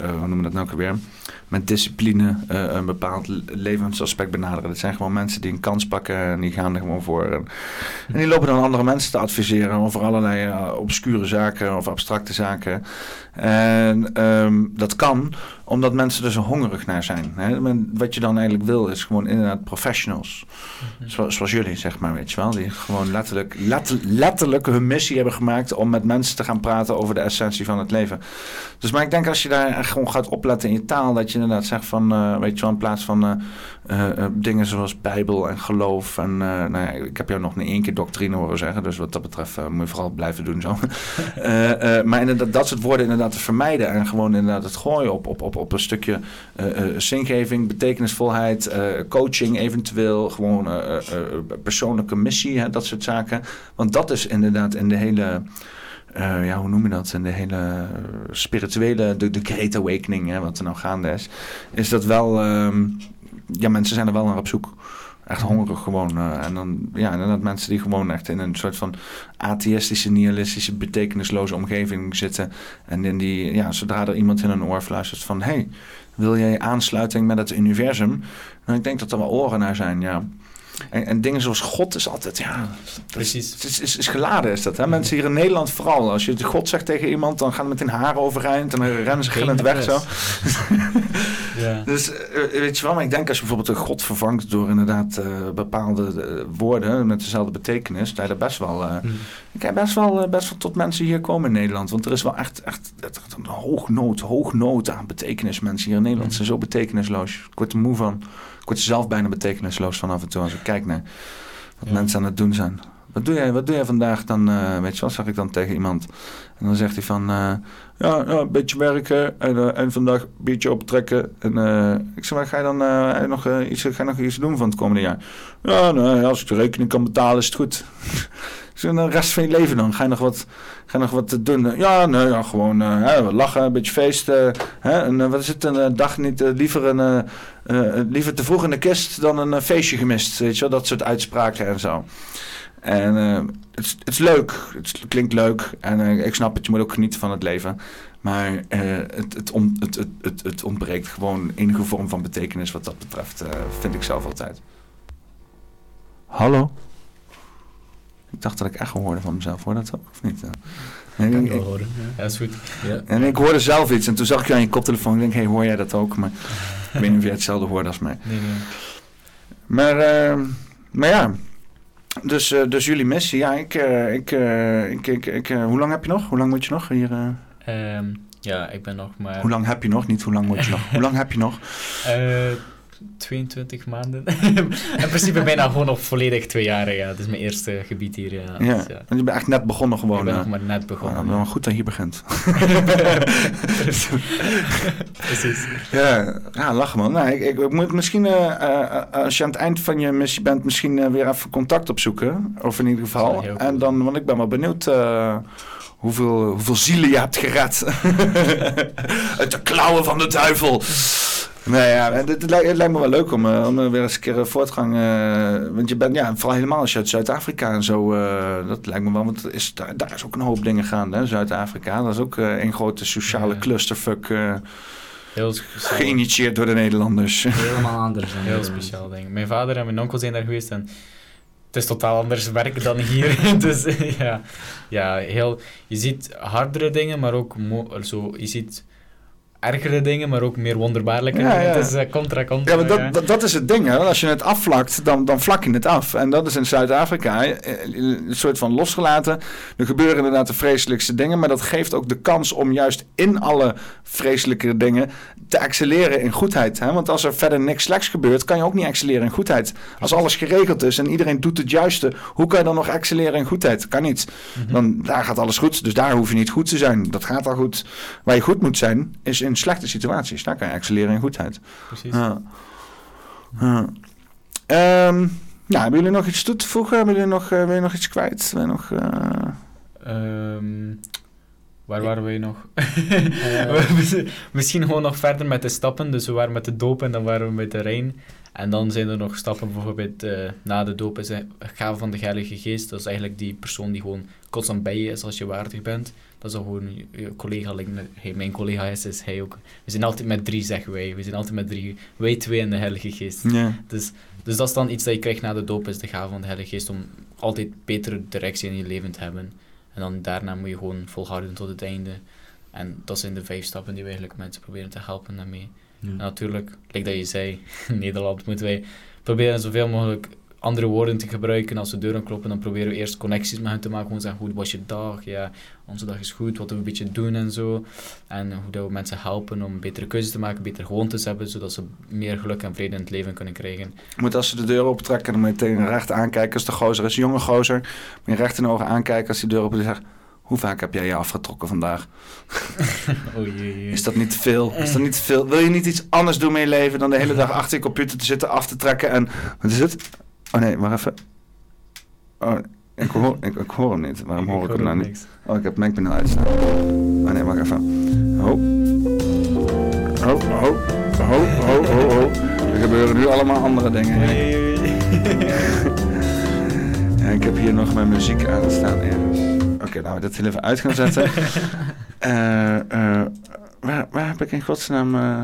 eh, hoe noemen we dat nou ook weer? Met discipline een bepaald le- levensaspect benaderen. Dat zijn gewoon mensen die een kans pakken en die gaan er gewoon voor. En, en die lopen dan andere mensen te adviseren over allerlei obscure zaken of abstracte zaken. En ehm, dat kan omdat mensen er zo hongerig naar zijn. Hè? Wat je dan eigenlijk wil is gewoon inderdaad professionals. Zo- zoals jullie, zeg maar, weet je wel. Die gewoon letterlijk, letter- letterlijk hun missie hebben gemaakt om met mensen te gaan praten over de essentie van het leven. Dus maar ik denk als je daar gewoon gaat opletten in je taal, dat je inderdaad zegt van, eh, weet je wel, in plaats van eh, eh, eh, dingen zoals Bijbel en geloof. En eh, nou ja, ik heb jou nog niet één keer doctrine horen zeggen, dus wat dat betreft moet je vooral blijven doen zo. Maar inderdaad, dat soort woorden inderdaad te vermijden en gewoon inderdaad het gooien op, op, op, op een stukje zingeving, betekenisvolheid, coaching eventueel, gewoon persoonlijke missie, hè, dat soort zaken. Want dat is inderdaad in de hele, ja, hoe noem je dat, in de hele spirituele, de, de Great Awakening, hè, wat er nou gaande is, is dat wel, ehm, ja, mensen zijn er wel naar op zoek. Echt hongerig gewoon. eh, en dan, ja, inderdaad mensen die gewoon echt in een soort van atheïstische, nihilistische, betekenisloze omgeving zitten. En in die, ja, zodra er iemand in een oor fluistert van, hey, wil jij aansluiting met het universum? Nou, ik denk dat er wel oren naar zijn, ja. En, en dingen zoals God is altijd, ja, Precies. het is, is, is geladen is dat. Hè? Mensen hier in Nederland vooral. Als je God zegt tegen iemand, dan gaan er meteen haren overeind en dan rennen ze gillend weg zo. Ja. Dus eh, weet je wel, maar ik denk als je bijvoorbeeld een God vervangt door inderdaad eh, bepaalde eh, woorden met dezelfde betekenis, dat je best wel, Mm. ik heb best wel, best wel tot mensen hier komen in Nederland. Want er is wel echt, echt, echt een hoognood, hoognood aan betekenis. Mensen hier in Nederland zijn zo betekenisloos. Ik word er moe van. Ik word zelf bijna betekenisloos van af en toe als ik kijk naar wat Ja. mensen aan het doen zijn. Wat doe jij, wat doe jij vandaag dan, eh, weet je wel, zeg ik dan tegen iemand. En dan zegt hij van, eh, ja, ja, een beetje werken en, eh, en vandaag een beetje optrekken. En ik zeg, maar ga je dan nog, iets, ga je nog iets doen van het komende jaar? Ja, nou, als ik de rekening kan betalen is het goed. Zeg, de rest van je leven dan? Ga je nog wat, ga je nog wat doen? Ja, nee, ja, gewoon eh, lachen, een beetje feesten. Hè, en, eh, wat is het, een eh, dag niet, eh, liever, een, eh, eh, liever te vroeg in de kist dan een eh, feestje gemist. Weet je wel, dat soort uitspraken en zo. En eh, het, is- leuk, het klinkt leuk en eh, ik snap het, je moet ook genieten van het leven. Maar eh, het, het, het, het, ontbreekt gewoon enige vorm van betekenis wat dat betreft, eh, vind ik zelf altijd. Hallo? Ik dacht dat ik echt hoorde van mezelf, hoor dat ook? Of niet? eh? Nee, Kan ik- ik wel ik- horen. Ja, dat is goed. Ja. en ik hoorde zelf iets en toen zag ik je aan je koptelefoon. Ik denk, hé, hey, hoor jij dat ook? Maar ik weet niet of jij hetzelfde hoorde als mij. Nee, nee. Maar, eh, maar ja, dus, eh, dus jullie missie. Ja, ik, eh, ik, eh, ik, ik, ik, eh, hoe lang heb je nog? Hoe lang moet je nog hier? eh, Ehm, ja, ik ben nog maar... hoe lang heb je nog? Niet hoe lang moet je nog? Hoe lang heb je nog? Eh, 22 maanden. In principe bijna gewoon nog volledig twee jaar. Ja. Dat is mijn eerste gebied hier. Ja. Ja, Dus, ja. want je bent echt net begonnen gewoon. ik ben nog maar net begonnen. dan wel goed dat je hier begint. Precies. Ja, ja lachen man. Nou, ik, ik, ik moet misschien, eh, eh, als je aan het eind van je missie bent, misschien eh, weer even contact opzoeken. Of in ieder geval. En dan, want ik ben wel benieuwd hoeveel, hoeveel zielen je hebt gered. Uit de klauwen van de duivel. Nee, ja, het, het, lijkt, het lijkt me wel leuk om, eh, om eh, weer eens een keer een voortgang. eh, want je bent, ja, vooral helemaal als je uit Zuid-Afrika en zo. eh, dat lijkt me wel, want is, daar, daar is ook een hoop dingen gaande, hè, Zuid-Afrika. Dat is ook eh, een grote sociale Ja. clusterfuck. eh. Heel speciaal. Geïnitieerd door de Nederlanders. Helemaal anders. Dan Heel speciaal ding. Mijn vader en mijn onkel zijn daar geweest en het is totaal anders werk dan hier. dus eh, ja, ja heel, je ziet hardere dingen, maar ook mo- zo, je ziet ergere dingen, maar ook meer wonderbaarlijke Ja, dingen. ja. Het is eh, contra contra. Ja, maar dat, ja. dat, dat is het ding, hè. Als je het afvlakt, dan, dan vlak je het af. En dat is in Zuid-Afrika een soort van losgelaten. Er gebeuren inderdaad de vreselijkste dingen, maar dat geeft ook de kans om juist in alle vreselijke dingen te excelleren in goedheid. Hè? Want als er verder niks slechts gebeurt, kan je ook niet excelleren in goedheid. Als alles geregeld is en iedereen doet het juiste, hoe kan je dan nog excelleren in goedheid? Kan niet. Mhm. Dan, daar gaat alles goed, dus daar hoef je niet goed te zijn. Dat gaat al goed. Waar je goed moet zijn, is in slechte situaties. Daar kan je excelleren in goedheid. Precies. Ja. Ja. Ehm, nou, hebben jullie nog iets toe te voegen? Hebben jullie nog, eh, wil je nog iets kwijt? Wil je nog, eh, Ehm, waar waren we nog? Eh, Misschien gewoon nog verder met de stappen. Dus we waren met de doop en dan waren we met de Rijn. En dan zijn er nog stappen, bijvoorbeeld na de doop is het gave van de Heilige Geest. Dat is eigenlijk die persoon die gewoon constant bij je is als je waardig bent. Dat is dan gewoon je, collega, mijn collega is, is hij ook. We zijn altijd met drie, zeggen wij. We zijn altijd met drie. Wij twee en de Heilige Geest. ja. Dus, dus dat is dan iets dat je krijgt na de doop, is de gave van de Heilige Geest, om altijd betere directie in je leven te hebben. En dan daarna moet je gewoon volhouden tot het einde. En dat zijn de vijf stappen die we eigenlijk mensen proberen te helpen daarmee. Ja. En natuurlijk, like dat je zei, in Nederland moeten wij proberen zoveel mogelijk andere woorden te gebruiken. Als we deuren kloppen, dan proberen we eerst connecties met hen te maken. Gewoon zeggen, hoe was je dag? Ja, onze dag is goed, wat we een beetje doen en zo. En hoe dat we mensen helpen om betere keuzes te maken, betere gewoontes te hebben, zodat ze meer geluk en vrede in het leven kunnen krijgen. Je moet als ze de deur opentrekken, dan tegen recht aankijken. Als de gozer is, een jonge gozer, moet je recht in de ogen aankijken als die deur open is. Zegt, hoe vaak heb jij je afgetrokken vandaag? Oh jee, jee. Is dat niet te veel? Is dat niet te veel? Wil je niet iets anders doen met je leven dan de hele dag achter je computer te zitten, af te trekken en... Wat is het? Oh nee, wacht even. Oh, ik hoor, ik, ik hoor hem niet. Waarom hoor ik, hem ook nou niet? niks. Oh, ik heb het mengpaneel uitstaan. Oh nee, wacht even. Ho. Ho, ho, ho, ho, ho, ho. Er gebeuren nu allemaal andere dingen. Ja, ik heb hier nog mijn muziek aanstaan ergens. Oké, we dat heel even uit gaan zetten. Eh, eh, waar, waar heb ik in godsnaam... eh,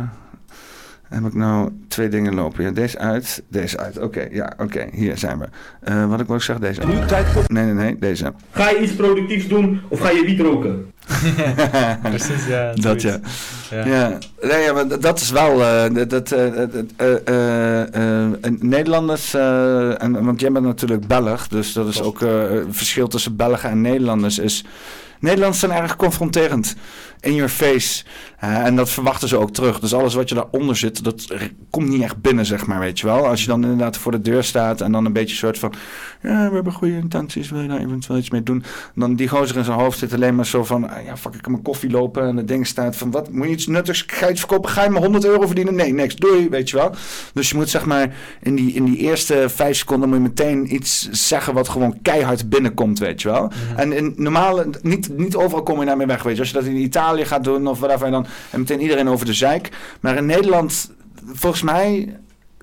heb ik nou twee dingen lopen? Ja, deze uit, deze uit. Oké, ja, oké, hier zijn we. Eh, wat ik wil zeggen, deze. Nu tijd voor... Nee, nee, nee, deze. Ga je iets productiefs doen of ga je wiet roken? Precies, ja. Dat ja. Ja. Ja, nee, ja maar dat- is wel. eh, dat, eh, Nederlanders. en, want jij bent natuurlijk Belg, dus dat is ook. het verschil tussen Belgen en Nederlanders is. Nederlanders zijn erg confronterend. In your face. En dat verwachten ze ook terug. Dus alles wat je daaronder zit, dat komt niet echt binnen, zeg maar, weet je wel. Als je dan inderdaad voor de deur staat en dan een beetje soort van... Ja, we hebben goede intenties, wil je daar eventueel iets mee doen? Dan die gozer in zijn hoofd zit alleen maar zo van... ah, Ja, fuck, ik kan mijn koffie lopen en het ding staat van... Wat, moet je iets nuttigs, ga je iets verkopen? Ga je me 100 euro verdienen? Nee, niks, doei, weet je wel. Dus je moet zeg maar, in die, in die eerste vijf seconden moet je meteen iets zeggen wat gewoon keihard binnenkomt, weet je wel. En in normale, niet, niet overal kom je daarmee weg, weet je. Als je dat in Italië gaat doen of whatever, dan en meteen iedereen over de zeik. Maar in Nederland, volgens mij,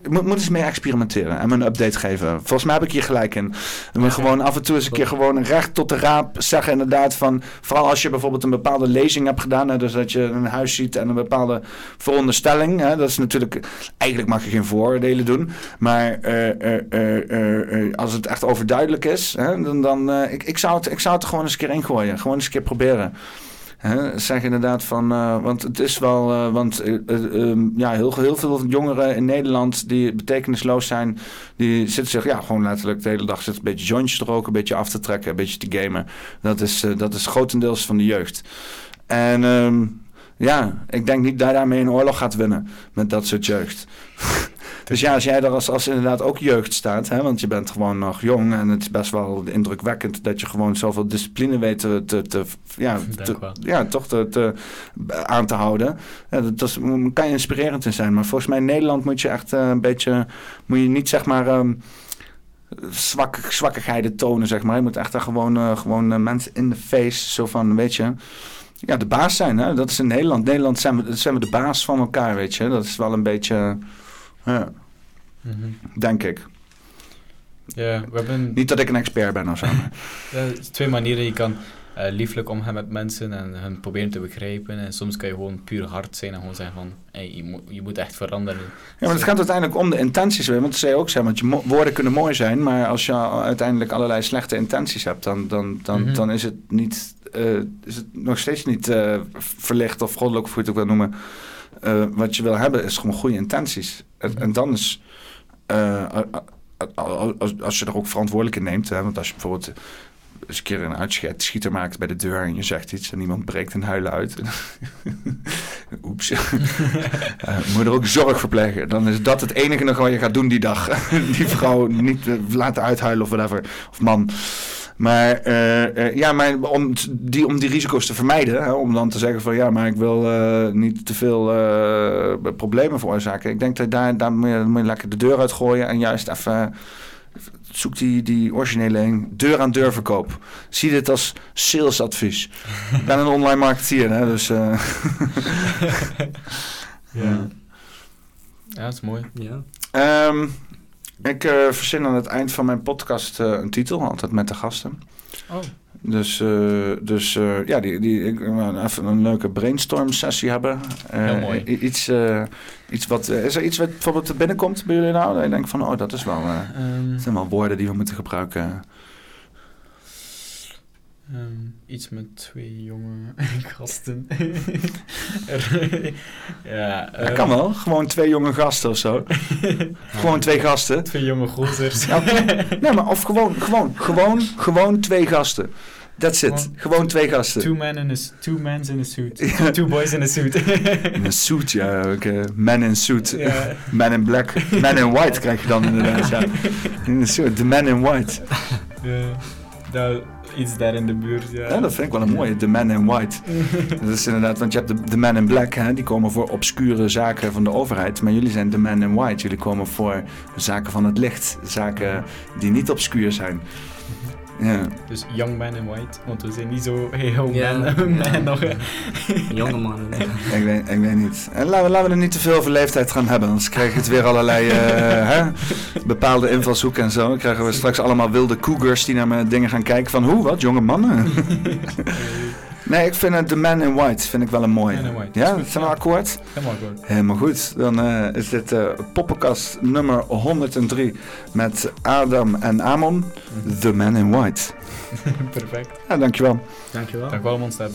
moet, moet eens mee experimenteren en me een update geven. Volgens mij heb ik hier gelijk in. Moeten gewoon af en toe eens een keer gewoon recht tot de raap zeggen inderdaad van... Vooral als je bijvoorbeeld een bepaalde lezing hebt gedaan. Hè, dus dat je een huis ziet en een bepaalde veronderstelling. Hè, dat is natuurlijk... Eigenlijk mag je geen vooroordelen doen. Maar eh, eh, eh, als het echt overduidelijk is... Hè, dan, dan ik, ik, zou het, ik zou het er gewoon eens een keer ingooien. Gewoon eens een keer proberen. Hè, zeg inderdaad van, eh, want het is wel, eh, want eh, eh, ehm, ja, heel, heel veel jongeren in Nederland die betekenisloos zijn, die zitten zich ja, gewoon letterlijk de hele dag zitten een beetje jointjes te roken, een beetje af te trekken, een beetje te gamen. Dat is, dat is grotendeels van de jeugd. En ehm, ja, ik denk niet dat je daarmee een oorlog gaat winnen met dat soort jeugd. Dus ja, als jij er als, als inderdaad ook jeugd staat, hè, want je bent gewoon nog jong en het is best wel indrukwekkend dat je gewoon zoveel discipline weet te, te, te- ja, te- ja, toch te, te, aan te houden. Ja, dat, dat is, kan je inspirerend in zijn, maar volgens mij in Nederland moet je echt eh, een beetje, moet je niet zeg maar ehm, zwak, zwakkigheden tonen, zeg maar. Je moet echt daar gewoon, eh, gewoon eh, mensen in de face, zo van, weet je, ja, de baas zijn. Hè? Dat is in Nederland. Nederland zijn we, zijn we de baas van elkaar, weet je. Dat is wel een beetje, ja, Mhm. denk ik. Ja, we hebben Niet dat ik een expert ben of zo. er zijn twee manieren. Je kan eh, lieflijk omgaan met mensen en hun proberen te begrijpen. En soms kan je gewoon puur hard zijn en gewoon zeggen van, hey, je, moet, je moet echt veranderen. Ja, maar het gaat uiteindelijk om de intenties weer. Want dat zei je ook want je woorden kunnen mooi zijn, maar als je uiteindelijk allerlei slechte intenties hebt, dan, dan, dan, Mhm. dan is het niet, eh, is het nog steeds niet eh, verlicht of goddelijk, of hoe je het ook wil noemen. Wat je wil hebben is gewoon goede intenties. En, en dan is, eh, als, je er ook verantwoordelijk in neemt, hè, want als je bijvoorbeeld eens een keer een uitschieter maakt bij de deur en je zegt iets en iemand breekt een huilen uit. Oeps. Eh, moet er ook zorg verplegen. Dan is dat het enige nog wat je gaat doen die dag. die vrouw niet eh, laten uithuilen of whatever. Of man. Maar, eh, eh, ja, maar om, t- die, om die risico's te vermijden, hè, om dan te zeggen van ja, maar ik wil eh, niet te veel eh, problemen veroorzaken. Ik denk dat daar, daar moet, je, moet je lekker de deur uitgooien en juist even zoek die, die originele deur aan deur verkoop. Zie dit als salesadvies. ik ben een online marketeer, hè, dus... eh, Ja. Ja, dat is mooi. Ja. Ehm, ik eh, verzin aan het eind van mijn podcast eh, een titel, altijd met de gasten. Oh. Dus, eh, dus ja, die, die, ik wil even een leuke brainstorm sessie hebben. Heel mooi. Iets, iets wat, is er iets wat bijvoorbeeld binnenkomt bij jullie nou? Dat je denkt van, oh, dat is wel, dat zijn wel woorden die we moeten gebruiken. Ehm, iets met twee jonge gasten. Ja, Dat ehm, kan wel, gewoon twee jonge gasten of zo. gewoon twee gasten. Twee jonge gozers. Ja, nee, maar of gewoon, gewoon, gewoon, gewoon twee gasten. That's it. Gewoon Gewoon twee gasten. Two men in a, two men in a suit. Two boys in a suit. In een suit, ja. Ook, eh, man in suit. Man in black. Man in white krijg je dan inderdaad, ja. In een suit. The man in white. Ja. Nou, iets daar in de buurt, ja. Ja, dat vind ik wel een mooie. The man in white. Dat is inderdaad, want je hebt de, de man in black, hè, die komen voor obscure zaken van de overheid. Maar jullie zijn de man in white. Jullie komen voor zaken van het licht. Zaken die niet obscuur zijn. Ja. Dus young man in white, want we zijn niet zo heel Ja, man, ja. man nog. Jonge mannen. Ik weet, ik weet niet. En laten, we, laten we er niet te veel over leeftijd gaan hebben. Anders krijg je het weer allerlei eh, hè, bepaalde invalshoeken en zo. Dan krijgen we straks allemaal wilde cougars die naar mijn dingen gaan kijken. Van hoe, wat, jonge mannen? Nee, ik vind het The Man in White vind ik wel een mooie. Man in White. Ja, Is goed, zijn we ja. akkoord? Helemaal goed. Helemaal goed. Dan eh, is dit eh poppenkast nummer 103 met Adam en Amon. The Man in White. Perfect. Ja, dankjewel. Dankjewel. Dank wel, Monster.